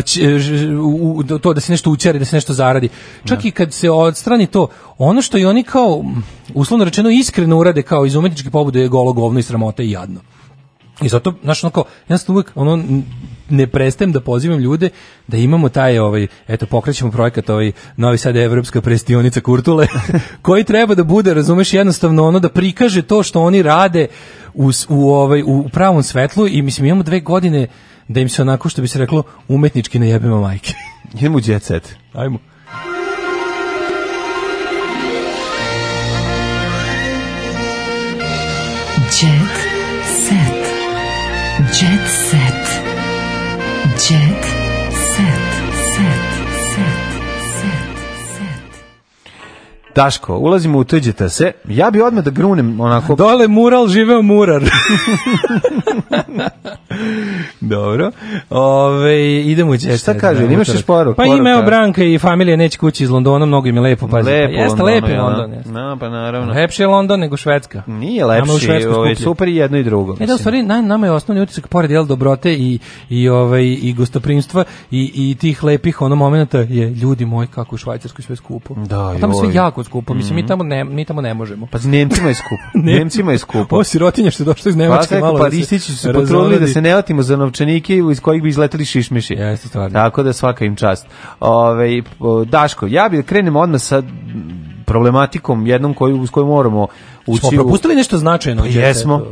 u, u, to da se nešto učari da se nešto zaradi čak ja. i kad se odstrani to ono što i oni kao uslovno rečeno iskreno urade kao iz umetničke pobude je golo govno i sramota i jadno I zato, znaš, onako, ja sam uvijek, ono, ne prestajem da pozivam ljude da imamo taj, ovaj, eto, pokrećemo projekat, ovaj, Novi Sad Evropska prestionica Kurtule, koji treba da bude, razumeš, jednostavno ono, da prikaže to što oni rade u, u, ovaj, u pravom svetlu i, mislim, imamo dve godine da im se onako, što bi se reklo, umetnički najebimo majke. Idemo u jet set. Ajmo. Jet set. Jet Set. Jet Daško, ulazimo u tuđeta se. Ja bi odmah da grunem onako... Dole mural, živeo murar. Dobro. Ove, idemo u djece. Šta kaže, da, imaš još poru? Pa ima evo Branka i familija neće kući iz Londona, mnogo im je lepo, pazi. Lepo pa jeste, lepo je London. Na, pa naravno. Lepši je London nego Švedska. Nije lepši, ovaj, super i jedno i drugo. E da, u stvari, na, nama je osnovni utisak, pored jel, dobrote i, i, ovaj, i gostoprimstva i, i tih lepih ono momenta je, ljudi moji, kako u Švajcarskoj sve skupo. Da, A pa tamo sve jako skupo. Mislim, mm -hmm. mi, mhm. tamo ne, mi tamo ne možemo. Pa Nemcima je skupo. Nemcima je skupo. O sirotinje što je iz pa Nemačke pa, malo. Pa paristići su se potrudili da se ne otimo za novčanike iz kojih bi izleteli šišmiši. Jeste, stvarno. Tako da svaka im čast. Ove, ovaj, Daško, ja bih krenemo odmah sa problematikom jednom koju, s kojom moramo ući. Smo propustili nešto značajno. Pa jesmo.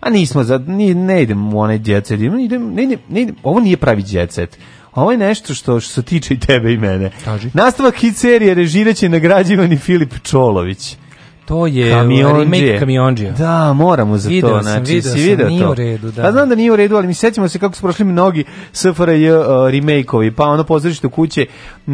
A nismo, za, ne idem u onaj djecet, idem, ne idem, ne idem, ovo nije pravi djecet Ovo je nešto što, što se tiče i tebe i mene. Kaži. Nastavak hit serije režiraće nagrađivani Filip Čolović. To je uh, remake Kamionđija. Da, moramo za video to. Sam, znači, video si video sam, nije to. u redu. Da. Pa znam da nije u redu, ali mi sećamo se kako su prošli mnogi SFRJ uh, remake-ovi, pa ono pozorište kuće uh,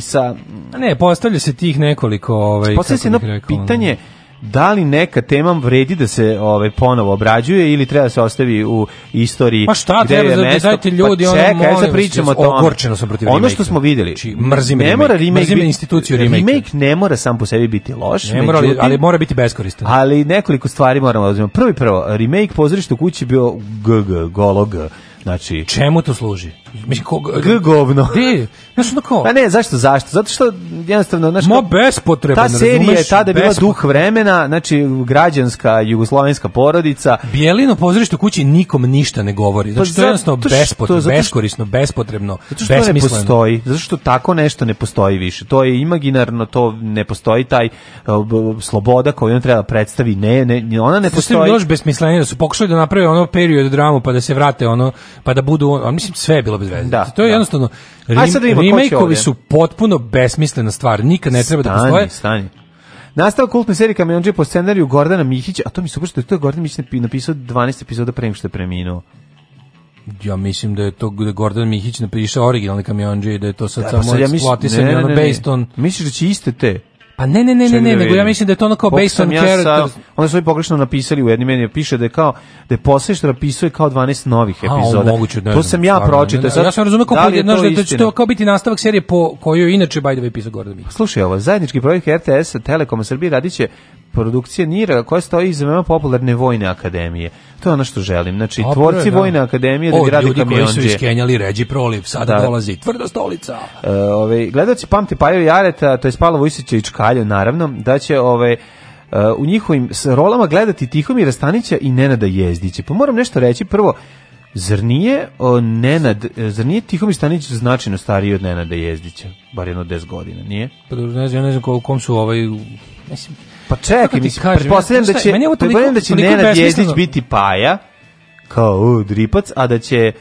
sa... Ne, postavlja se tih nekoliko... Ovaj, postavlja se jedno pitanje... Ono da li neka tema vredi da se ovaj ponovo obrađuje ili treba da se ostavi u istoriji pa šta treba da mesto, dajte ljudi pa čekaj, ono pričamo o tome ogorčeno sam protiv ono što smo videli znači, mrzim ne mora remake, mrzim instituciju remake remake ne mora sam po sebi biti loš ne mora, međutim, ali mora biti beskoristan ali nekoliko stvari moramo da uzmemo prvi prvo remake pozorište u kući bio gg golo g, g, g, Znači, čemu to služi? Mislim kog G govno. Di, znaš ono kao. Pa ne, zašto zašto? Zato što jednostavno znaš Mo bespotrebno, Ta serija je tada bila duh vremena, znači građanska jugoslovenska porodica. Bjelino pozorište kući nikom ništa ne govori. Pa znači pa to je jednostavno bespotrebno, što, beskorisno, bespotrebno, zato besmisleno. ne postoji. Zašto tako nešto ne postoji više. To je imaginarno, to ne postoji taj uh, sloboda koju on treba da predstavi. Ne, ne, ona ne postoji. Još besmislenije da su pokušali da naprave ono period dramu pa da se vrate ono pa da budu, a mislim sve je bilo bez veze. Da, znači, to je da. jednostavno da remakeovi su potpuno besmislena stvar, nikad ne treba da stani, da postoje. Stani. Nastava kultne serije Kamionđe po scenariju Gordana Mihića, a to mi super što je to Gordan Mihić napisao 12 epizoda pre nego što je preminuo. Ja mislim da je to da Gordon Mihić napisao originalni Kamionđe i da je to sad da, pa samo ja mislim, ne, ne, ne, based on... Misliš da će iste te? Pa ne, ne, ne, ne, ne, da nego ja mislim da je to ono kao based on character. Onda su mi pogrešno napisali u jednim meni, piše da je kao, da je poslješta napisao kao 12 novih epizoda. To sam ja da, da, pročitao. Ja sam razumio kao da će to kao biti nastavak serije po kojoj inače Bajdove pisao Gordon Mikić. Slušaj, ovo, zajednički projekt RTS Telekom Srbije radiće produkcije NIRA koja stoji iza veoma popularne vojne akademije. To je ono što želim. Znači, Opre, tvorci da. vojne akademije da gradi ljudi kamionđe. koji su iskenjali Ređi Proliv, sada da. dolazi tvrda stolica. E, ove, ovaj, gledalci pamte Paju Jareta, to je Spalo Vujsića i Čka šalju, naravno, da će ove, ovaj, u njihovim rolama gledati Tihomira Stanića i Nenada Jezdića. Pa moram nešto reći, prvo, Zar nije o, Nenad, e, zar nije Tihomir Stanić značajno stariji od Nenada Jezdića? Bar jedno 10 godina, nije? Pa dobro, ne znam, ne znam kom su ovaj... Mislim, pa čekaj, mislim, kažem, da pretpostavljam da će, toliko, pretpostavljam da će Nenad Jezdić biti paja, kao u, dripac, a da će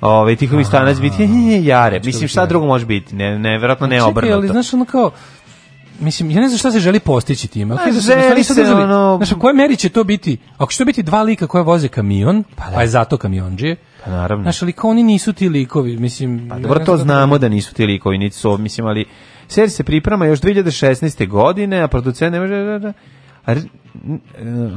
ovaj Tihomir Stanić biti je, he, jare. Znači da mislim, šta drugo može biti? Ne, ne, verovatno pa ne obrnuto. Čekaj, ali znaš, ono kao, mislim, ja ne znam šta se želi postići time. Okay, pa da da želi se, državi, ono... Znaš, u kojoj meri će to biti? Ako će to biti dva lika koja voze kamion, pa, da. pa je zato kamionđije, pa naravno. Znaš, ali oni nisu ti likovi, mislim... Pa dobro, to znamo da-, da nisu ti likovi, niti su, mislim, ali... Serija se priprema još 2016. godine, a producent ne može... Da, da,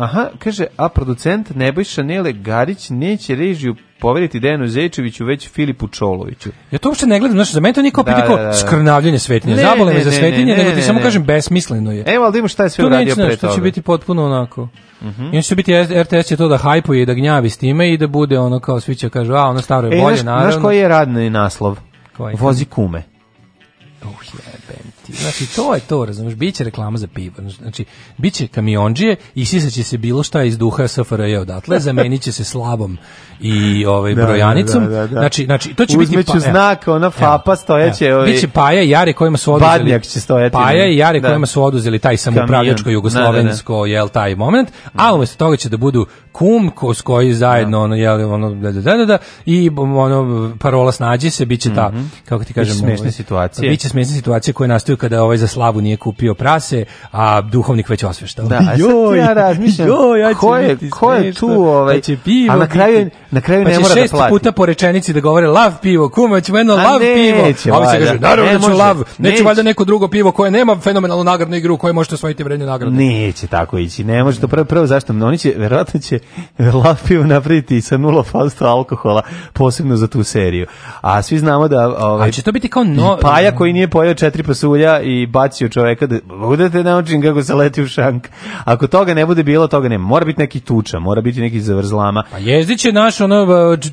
Aha, kaže, a producent Nebojša Nele Garić neće režiju poveriti Dejanu Zečeviću, već Filipu Čoloviću. Ja to uopšte ne gledam, znaš, za mene to nije kao da, pitanje da, da. da. skrnavljanje svetinja, zabole me za svetinje, ne, nego ti ne, samo ne. kažem, besmisleno je. Evo, ali imaš šta je sve uradio pre toga. To neće će biti potpuno onako. Mm -hmm. I on biti RTS će to da hajpuje i da gnjavi s time i da bude ono kao svi će kažu, a ono staro je e, bolje, naš, naravno. Znaš koji je radni naslov? Koji? Vozi kume. Oh, yeah. Znači, to je to, razumiješ, biće reklama za pivo. Znači, biće kamiondžije i sisaće se bilo šta iz duha SFRJ e odatle, zamenit će se slabom i ovaj, da, da, brojanicom. Da, da, da, znači, znači, to će Uzmeću biti... Pa, znak, ona fapa stojeće... ovaj... Biće Paja i Jare kojima su oduzeli... Badnjak će stojati. Paja i Jare da. kojima su oduzeli taj samoupravljačko, jugoslovensko, jel, taj moment, a umjesto toga će da budu kum ko, s koji zajedno, ono, jel, ono, da, da, da, i ono, parola snađi se, bit će ta, mhm. kako ti kažem Biće ovaj, smešne situacije. Biće smešne situacije koje nastaju kada ovaj za slavu nije kupio prase, a duhovnik već osveštao. Da, e, a joj, ja razmišljam, joj, ja ko je, ko je tu, ovaj, da će pivo, a na kraju, na kraju pa ne mora da plati. Pa će šest puta po rečenici da govore lav pivo, kuma, ćemo jedno lav pivo. Neće, a se kaže, naravno ne da ću lav, neću valjda neko drugo pivo koje nema fenomenalnu nagradnu igru koje možete osvojiti vrednje nagrade. Neće tako ići, ne može to prvo, prvo zašto, oni će, verovatno će lav pivo napraviti sa 0% alkohola, posebno za tu seriju. A svi znamo da... Ovaj, a će to biti kao no... Paja koji nije pojao četiri pasulja koplja i bacio čoveka da budete da naučim kako se leti u šank. Ako toga ne bude bilo, toga ne. Mora biti neki tuča, mora biti neki zavrzlama. Pa Jezdić je naš ono,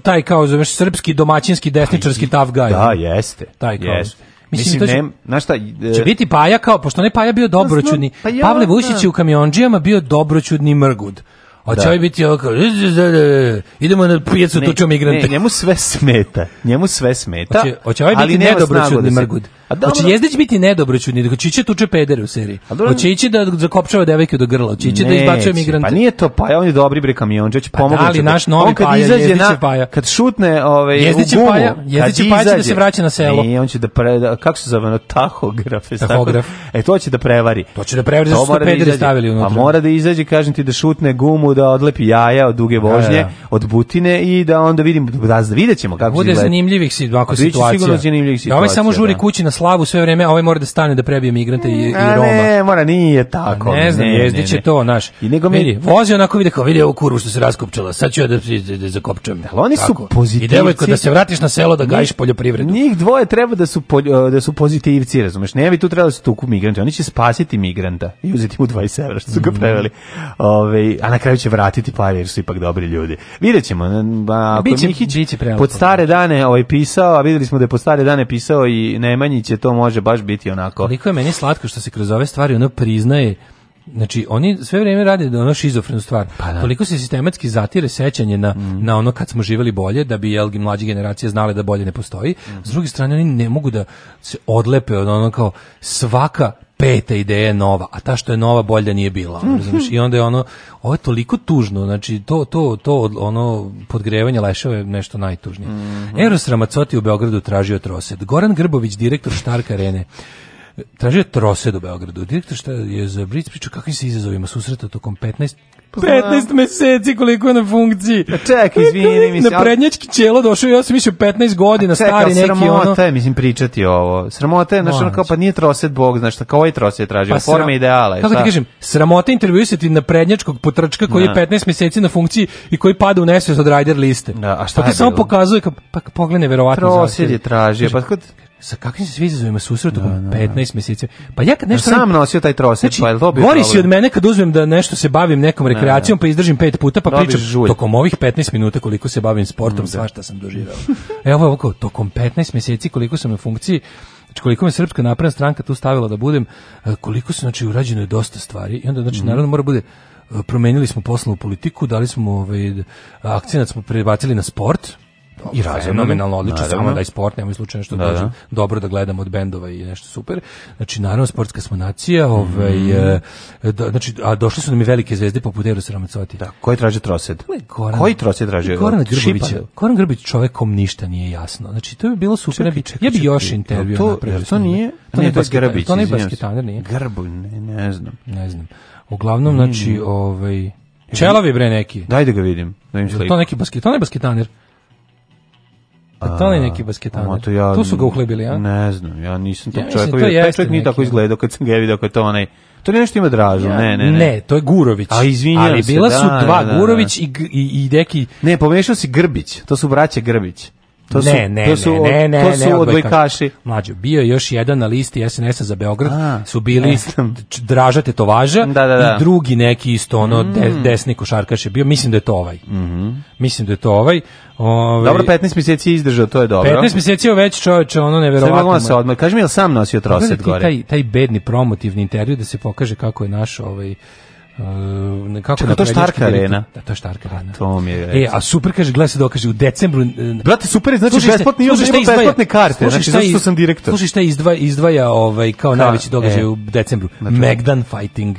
taj kao zoveš, srpski, domaćinski, desničarski tough guy. Da, jeste. Taj kao. Jeste. Mislim, Mislim ne, na šta... E, će biti Paja kao, pošto ne Paja bio pa dobroćudni. Pa ja, Pavle Vušić je u kamionđijama bio dobroćudni mrgud. A da. će biti ovako, idemo na pijecu, tučemo migrante. Ne, njemu sve smeta, njemu sve smeta. Oće, oće ovaj biti nedobroćudni da mrgud. Se A da, hoće Jezdić biti nedobroćudni, hoće ići da tuče pedere u seriji. Hoće ići da zakopčava devojke do grla, hoće ići da izbacuje pa migrante. Pa nije to, pa je on je dobri bre kamiončić, pomogne. Pa da, Ali naš novi paja, izađe na, paja. Kad šutne ovaj Jezdić paja, Jezdić paja će da se vraća na selo. Ne, on će da pre, da- kako se zove, tahograf, tahograf. E to će da prevari. To će da prevari da su pedere stavili pa unutra. Pa mora da izađe, kažem ti da šutne gumu, da odlepi jaja od duge vožnje, od butine i da onda vidim da videćemo kako će izgledati. Bude zanimljivih situacija. Biće sigurno zanimljivih situacija. Da ovaj samo žuri kući na slavu sve vrijeme, a ovaj mora da stane da prebije migrante i, i Roma. A ne, mora, nije tako. Ne znam, jezdić će to, naš. I nego mi... Vidi, vozi onako, vidi kao, vidi ovu kurvu što se raskopčala, sad ću ja da, da, da zakopčam. Ali oni su pozitivci. I devojko, da se vratiš na selo da gajiš poljoprivredu. Njih dvoje treba da su, polj, da su pozitivci, razumeš? Ne bi tu treba da se tuku migranti, oni će spasiti migranta i uzeti mu 20 evra što su ga mhm. preveli. Ove, ovaj, a na kraju će vratiti pare jer su ipak dobri ljudi. Vidjet ćemo. A, biće, Mihić, biće pod stare dane ovaj, pisao, a videli smo da je pod stare dane pisao i Nemanjić će to može baš biti onako. Koliko je meni slatko što se kroz ove stvari ono priznaje Znači, oni sve vrijeme rade da ono šizofrenu stvar. Pa, da. Toliko se sistematski zatire sećanje na, mm. na ono kad smo živjeli bolje, da bi jelgi mlađe generacije znale da bolje ne postoji. Mm. S druge strane, oni ne mogu da se odlepe od ono kao svaka peta ideja je nova, a ta što je nova bolja nije bila. Ono, razumiješ? I onda je ono, ovo je toliko tužno, znači to, to, to ono podgrevanje leševa je nešto najtužnije. Mm -hmm. Eros Ramacoti u Beogradu tražio troset. Goran Grbović, direktor Štarka Arene, tražio trosed u Beogradu. Direktor šta je za Bric pričao kakvim se izazovima susreta tokom 15 15 meseci koliko je na funkciji. A pa ček, izvini, mislim. Na prednjački ćelo došao ja sam mislio 15 godina, čekaj, stari neki sramota ono. Sramota je, mislim, pričati ovo. Sramota je, znaš, ono kao, pa nije troset Bog, znaš, tako ovaj troset traži, pa sram... forme ideala. Kako šta? ti kažem, sramota intervjuisati na prednjačkog potrčka koji na. je 15 meseci na funkciji i koji pada u nesvest od rider liste. Da, a šta pa ti samo pokazuje, ka, pa, pa pogledaj, verovatno. Trosed je tražio, pa kod sa kakvim se sve izazovima susretu da, da, 15 da. meseci. Pa ja kad nešto ja sam ne... nosio taj trosec, znači, pa je to bi. Gori si od mene kad uzmem da nešto se bavim nekom rekreacijom, pa izdržim pet puta, pa Dobiš pričam žulj. tokom ovih 15 minuta koliko se bavim sportom, mm, da. svašta sam doživela. Evo ovako, tokom 15 meseci koliko sam u funkciji, Znači koliko me srpska napredna stranka tu stavila da budem, e, koliko se znači urađeno je dosta stvari i onda znači mm. naravno mora bude e, promenili smo poslovnu politiku, dali smo ovaj akcenat smo prebacili na sport, I razvoj odlično, samo da i sport, nemoj slučaj nešto da, da. dobro da gledamo od bendova i nešto super. Znači, naravno, sportska smo nacija, ovaj, mm. da, znači, a došli su nam i velike zvezde poput Erosa Ramacoti. Da, koji traže trosed? Goran, koji trosed traže? Goran Grbić, Goran Grbić čovekom ništa nije jasno. Znači, to je bilo super. Čekaj, čekaj, ja bi još intervju to, napravio. To nije, to nije, to Grbić, to nije basketaner, nije. Grbu, ne, ne znam. Ne znam. Uglavnom, znači, mm. ovaj, Čelovi bre neki. Daj da ga vidim. Da im To neki basket, to ne basketaner. A to je neki basketaner. To, ja, to su ga uhlebili, ja? Ne znam, ja nisam tog ja čovjeka vidio. Taj čovjek nije tako izgledao kad sam ga vidio, ako je to onaj... To nije nešto ima dražu, ja, ne, ne, ne. Ne, to je Gurović. A izvinjam Ali bila se, da, su dva, da, da, Gurović i, i, i neki... Ne, pomešao si Grbić, to su braće Grbić. To su, ne, ne, to su, ne, ne, to su ne, odbojkaši. Mlađo, bio još jedan na listi SNS-a za Beograd, A, su bili Draža Tetovaža da, da, da. i drugi neki isto ono mm. de, desni košarkaš je bio, mislim da je to ovaj. Mm -hmm. Mislim da je to ovaj. Ove, ovaj, dobro, 15 meseci je izdržao, to je dobro. 15 meseci je već čovječe, ono neverovatno. Sve se odmah. Kaži mi, jel sam nosio da troset gore? Taj, taj bedni promotivni intervju da se pokaže kako je naš ovaj, Uh, kako Čekaj, to Štarka arena. Da, to je Štarka pa arena. To mi je. Reći. E, a super kaže, gledaj se dokaže u decembru. E, Brate, super, znači sluši besplatni, još ima besplatne karte, sluši znači zato što sam direktor. Slušaj šta izdvaja, izdvaja ovaj kao Ka, najveći događaj e, u decembru. Znači. Megdan Fighting.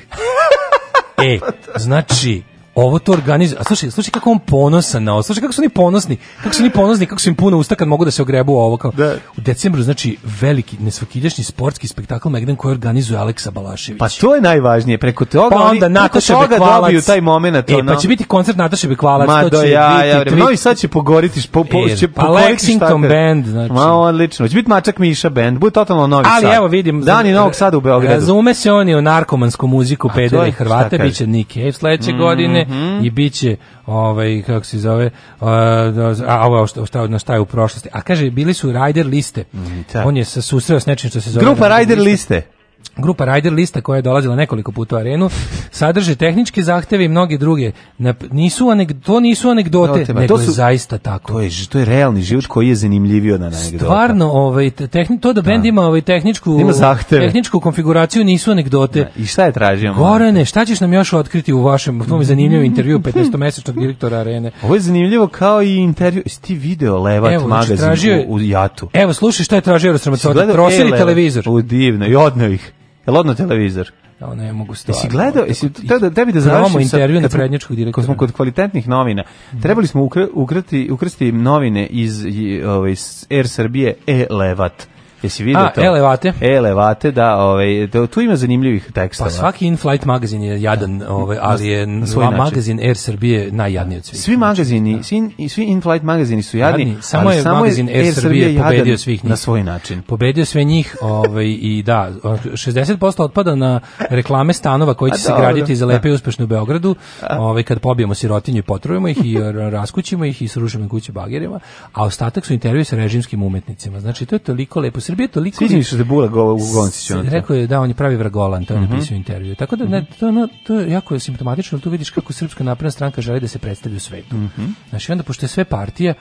e, znači ovo to organizuje. A slušaj, slušaj kako on ponosan na ovo. Slušaj kako su oni ponosni. Kako su oni ponosni, kako su im puno usta kad mogu da se ogrebu ovo kao. Da. U decembru znači veliki nesvakidašnji sportski spektakl Megden koji organizuje Aleksa Balašević. Pa to je najvažnije. Preko toga pa onda oni, Nataša toga Bekvalac, dobiju taj momenat e, pa će biti koncert Nataše Bekvalac, Ma, to do, će ja, biti. Ja, ja, no i sad će pogoriti po, po, e, će pa Lexington band, znači. Ma odlično. Će biti Mačak Miša band, bude totalno novi Ali sad. evo vidim. Dani za, Novog Sada u Beogradu. Razume se oni o narkomansku muziku pedera i Hrvata biće Nick Cave sledeće mm. godine mm -hmm. i biće ovaj, kako se zove, uh, a ovo ostao na šta u prošlosti. A kaže, bili su rider liste. Mm, On je se susreo s nečim što se zove... Grupa rider liste. liste. Grupa Rider Lista koja je dolazila nekoliko puta u arenu sadrže tehničke zahteve i mnoge druge. Nisu anegdote, to nisu anegdote, Dote, nego to su, je zaista tako. To je to je realni život koji je zanimljivio na anegdota. Stvarno, ovaj tehni, to da, da bend ima ovaj tehničku ima tehničku konfiguraciju nisu anegdote. Da, I šta je tražio? Gorane, šta ćeš nam još otkriti u vašem tom zanimljivom intervju 15-mesečnog direktora arene? Ovo je zanimljivo kao i intervju. Jesi ti video Levat evo, znači, magazin tražio, u, u, Jatu? Evo, slušaj šta je tražio Rostromacović. Prosili e, televizor. U divno i odneo ih. Jel odno televizor? Ja da, ne mogu stvarno. Jesi gledao, jesi tada tebi da završimo intervju na prednjačkog direktora. Kad smo kod kvalitetnih novina, trebali smo ukrati ukrsti novine iz ovaj Air Srbije E Levat. Jesi vidio A, to? Elevate. Elevate, da, ovaj, tu ima zanimljivih tekstova. Pa svaki in-flight magazin je jadan, da. ovaj, ali je na svoj magazin Air Srbije najjadniji od svih. Svi znači, magazini, da. svi, svi in-flight magazini su jadni, jadni samo ali je samo magazin Air, Air Srbije pobedio svih njih. Na svoj način. Pobedio sve njih ovaj, i da, 60% otpada na reklame stanova koji će A, se graditi za da. lepe i uspešne u Beogradu, ovaj, kad pobijemo sirotinju i potrojimo ih i raskućimo ih i srušimo kuće bagerima, a ostatak su intervjue sa režimskim umetnicima. Znači, to je toliko lepo. Srbija toliko... Sviđa mi se da Bula go, u Gonciću. Rekao je da on je pravi vragolan, to je mm -hmm. napisao intervju. Tako da ne, mhm. to, no, to je jako simptomatično, tu vidiš kako Srpska napredna stranka želi da se predstavlja u svetu. Mm -hmm. Znači onda, pošto je sve partije,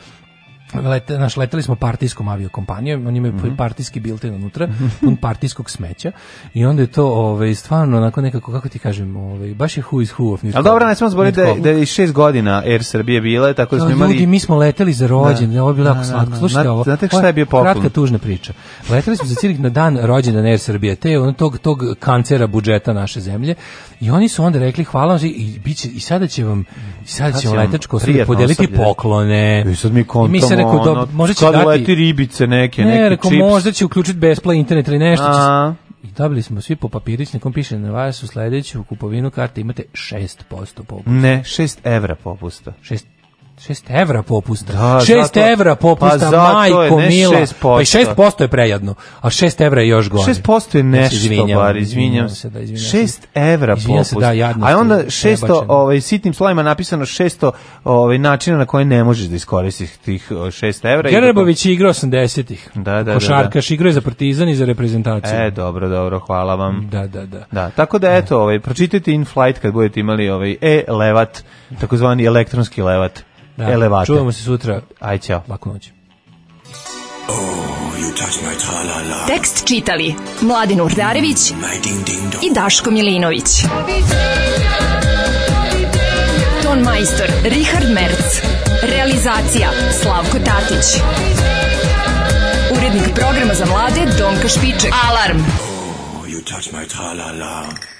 lete, naš, leteli smo partijskom aviokompanijom, oni imaju mm -hmm. partijski bilten unutra, pun partijskog smeća i onda je to ovaj, stvarno onako nekako, kako ti kažem, ovaj, baš je who is who of Ali dobro, ne smo zbori da, da je da šest godina Air Srbije bila, tako da smo imali... Ljudi, mi smo leteli za rođen, da. ovo je bilo jako da, da, slatko. Slušajte ovo, znate šta je bio poklon? Kratka tužna priča. Leteli smo za cijelih na dan rođena Air Srbije, te on, tog, tog kancera budžeta naše zemlje i oni su onda rekli hvala vam i, biće, i sada će vam, sada će vam letačko podeliti poklone. I e, sad mi, kontom, rekao, da, možda će dati... ribice neke, ne, neki rekao, čips. možda će uključiti besplatni internet ili nešto. Će... I dobili smo svi po papirić, nekom piše na vas u sledeću kupovinu karte imate 6% popusta. Ne, 6 evra popusta. 6 6 evra popusta. Da, 6 zato, evra popusta, pa majko je, mila. Pa i 6% je prejadno, a 6 evra je još gore. 6% je znači, nešto, izvinjam, bar, izvinjam, se. Da, izvinjam 6 evra izvinjam popust. da, a onda 600, ovaj, sitnim slovima napisano 600 ovaj, načina na koje ne možeš da iskoristiš tih 6 evra. Da Gerebović je igrao 80-ih. Da, da, da, da. Košarkaš da, da. igrao je za partizan i za reprezentaciju. E, dobro, dobro, hvala vam. Da, da, da. da tako da, eto, ovaj, pročitajte in flight kad budete imali ovaj e-levat, takozvani elektronski levat da. elevate. Čujemo se sutra. Aj, ćao. Laku noć. Oh, Tekst čitali Mladin Urdarević mm, ding i Daško Milinović. Ton majstor Richard Merc. Realizacija Slavko Tatić. Urednik programa za mlade Donka Špiček. Alarm! Oh, you touch my -la